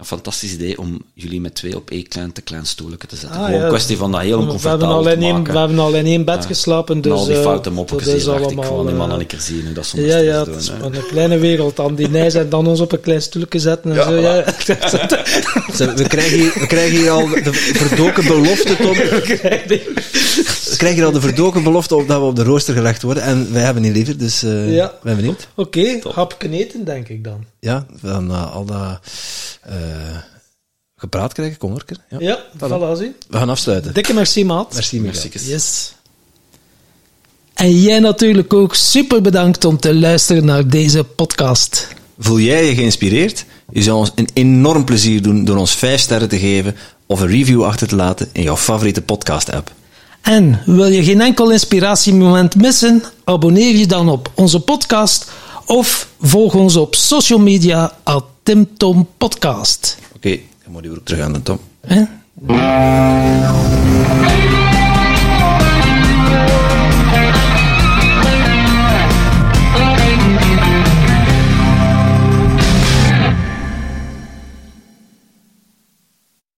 Een fantastisch idee om jullie met twee op één klein te klein stoelje te zetten. Ah, Gewoon ja. een kwestie van dat heel We hebben, oncomfortabel al te in één, maken. we hebben al in één bed Ja. geslapen, dus en al die eh, foute is hier, dacht ik allemaal, van die mannen eh, een keer zien dat soms Ja, ja, doen, het is een kleine wereld. Aan die nijs en dan ons op een klein stoelje zetten en Ja, zo. Ja. We krijgen hier, we krijgen hier al de verdoken belofte, Tom. We krijgen hier al de verdoken belofte op dat we op de rooster gelegd worden. En wij hebben niet liever, dus eh Ja. ben benieuwd. Oké, hapje eten, denk ik dan. Ja, van eh, al dat eh, gepraat krijgen, kom er. Ja. Ja, voilà, zie. We gaan afsluiten. Dikke merci, maat. Merci. Merci. Yes. En jij natuurlijk ook super bedankt om te luisteren naar deze podcast. Voel jij je geïnspireerd? Je zou ons een enorm plezier doen door ons 5 sterren te geven of een review achter te laten in jouw favoriete podcast-app. En wil je geen enkel inspiratiemoment missen? Abonneer je dan op onze podcast of volg ons op social media at Tim Tom Podcast. Oké, okay, dan moet die weer terug aan de Tom.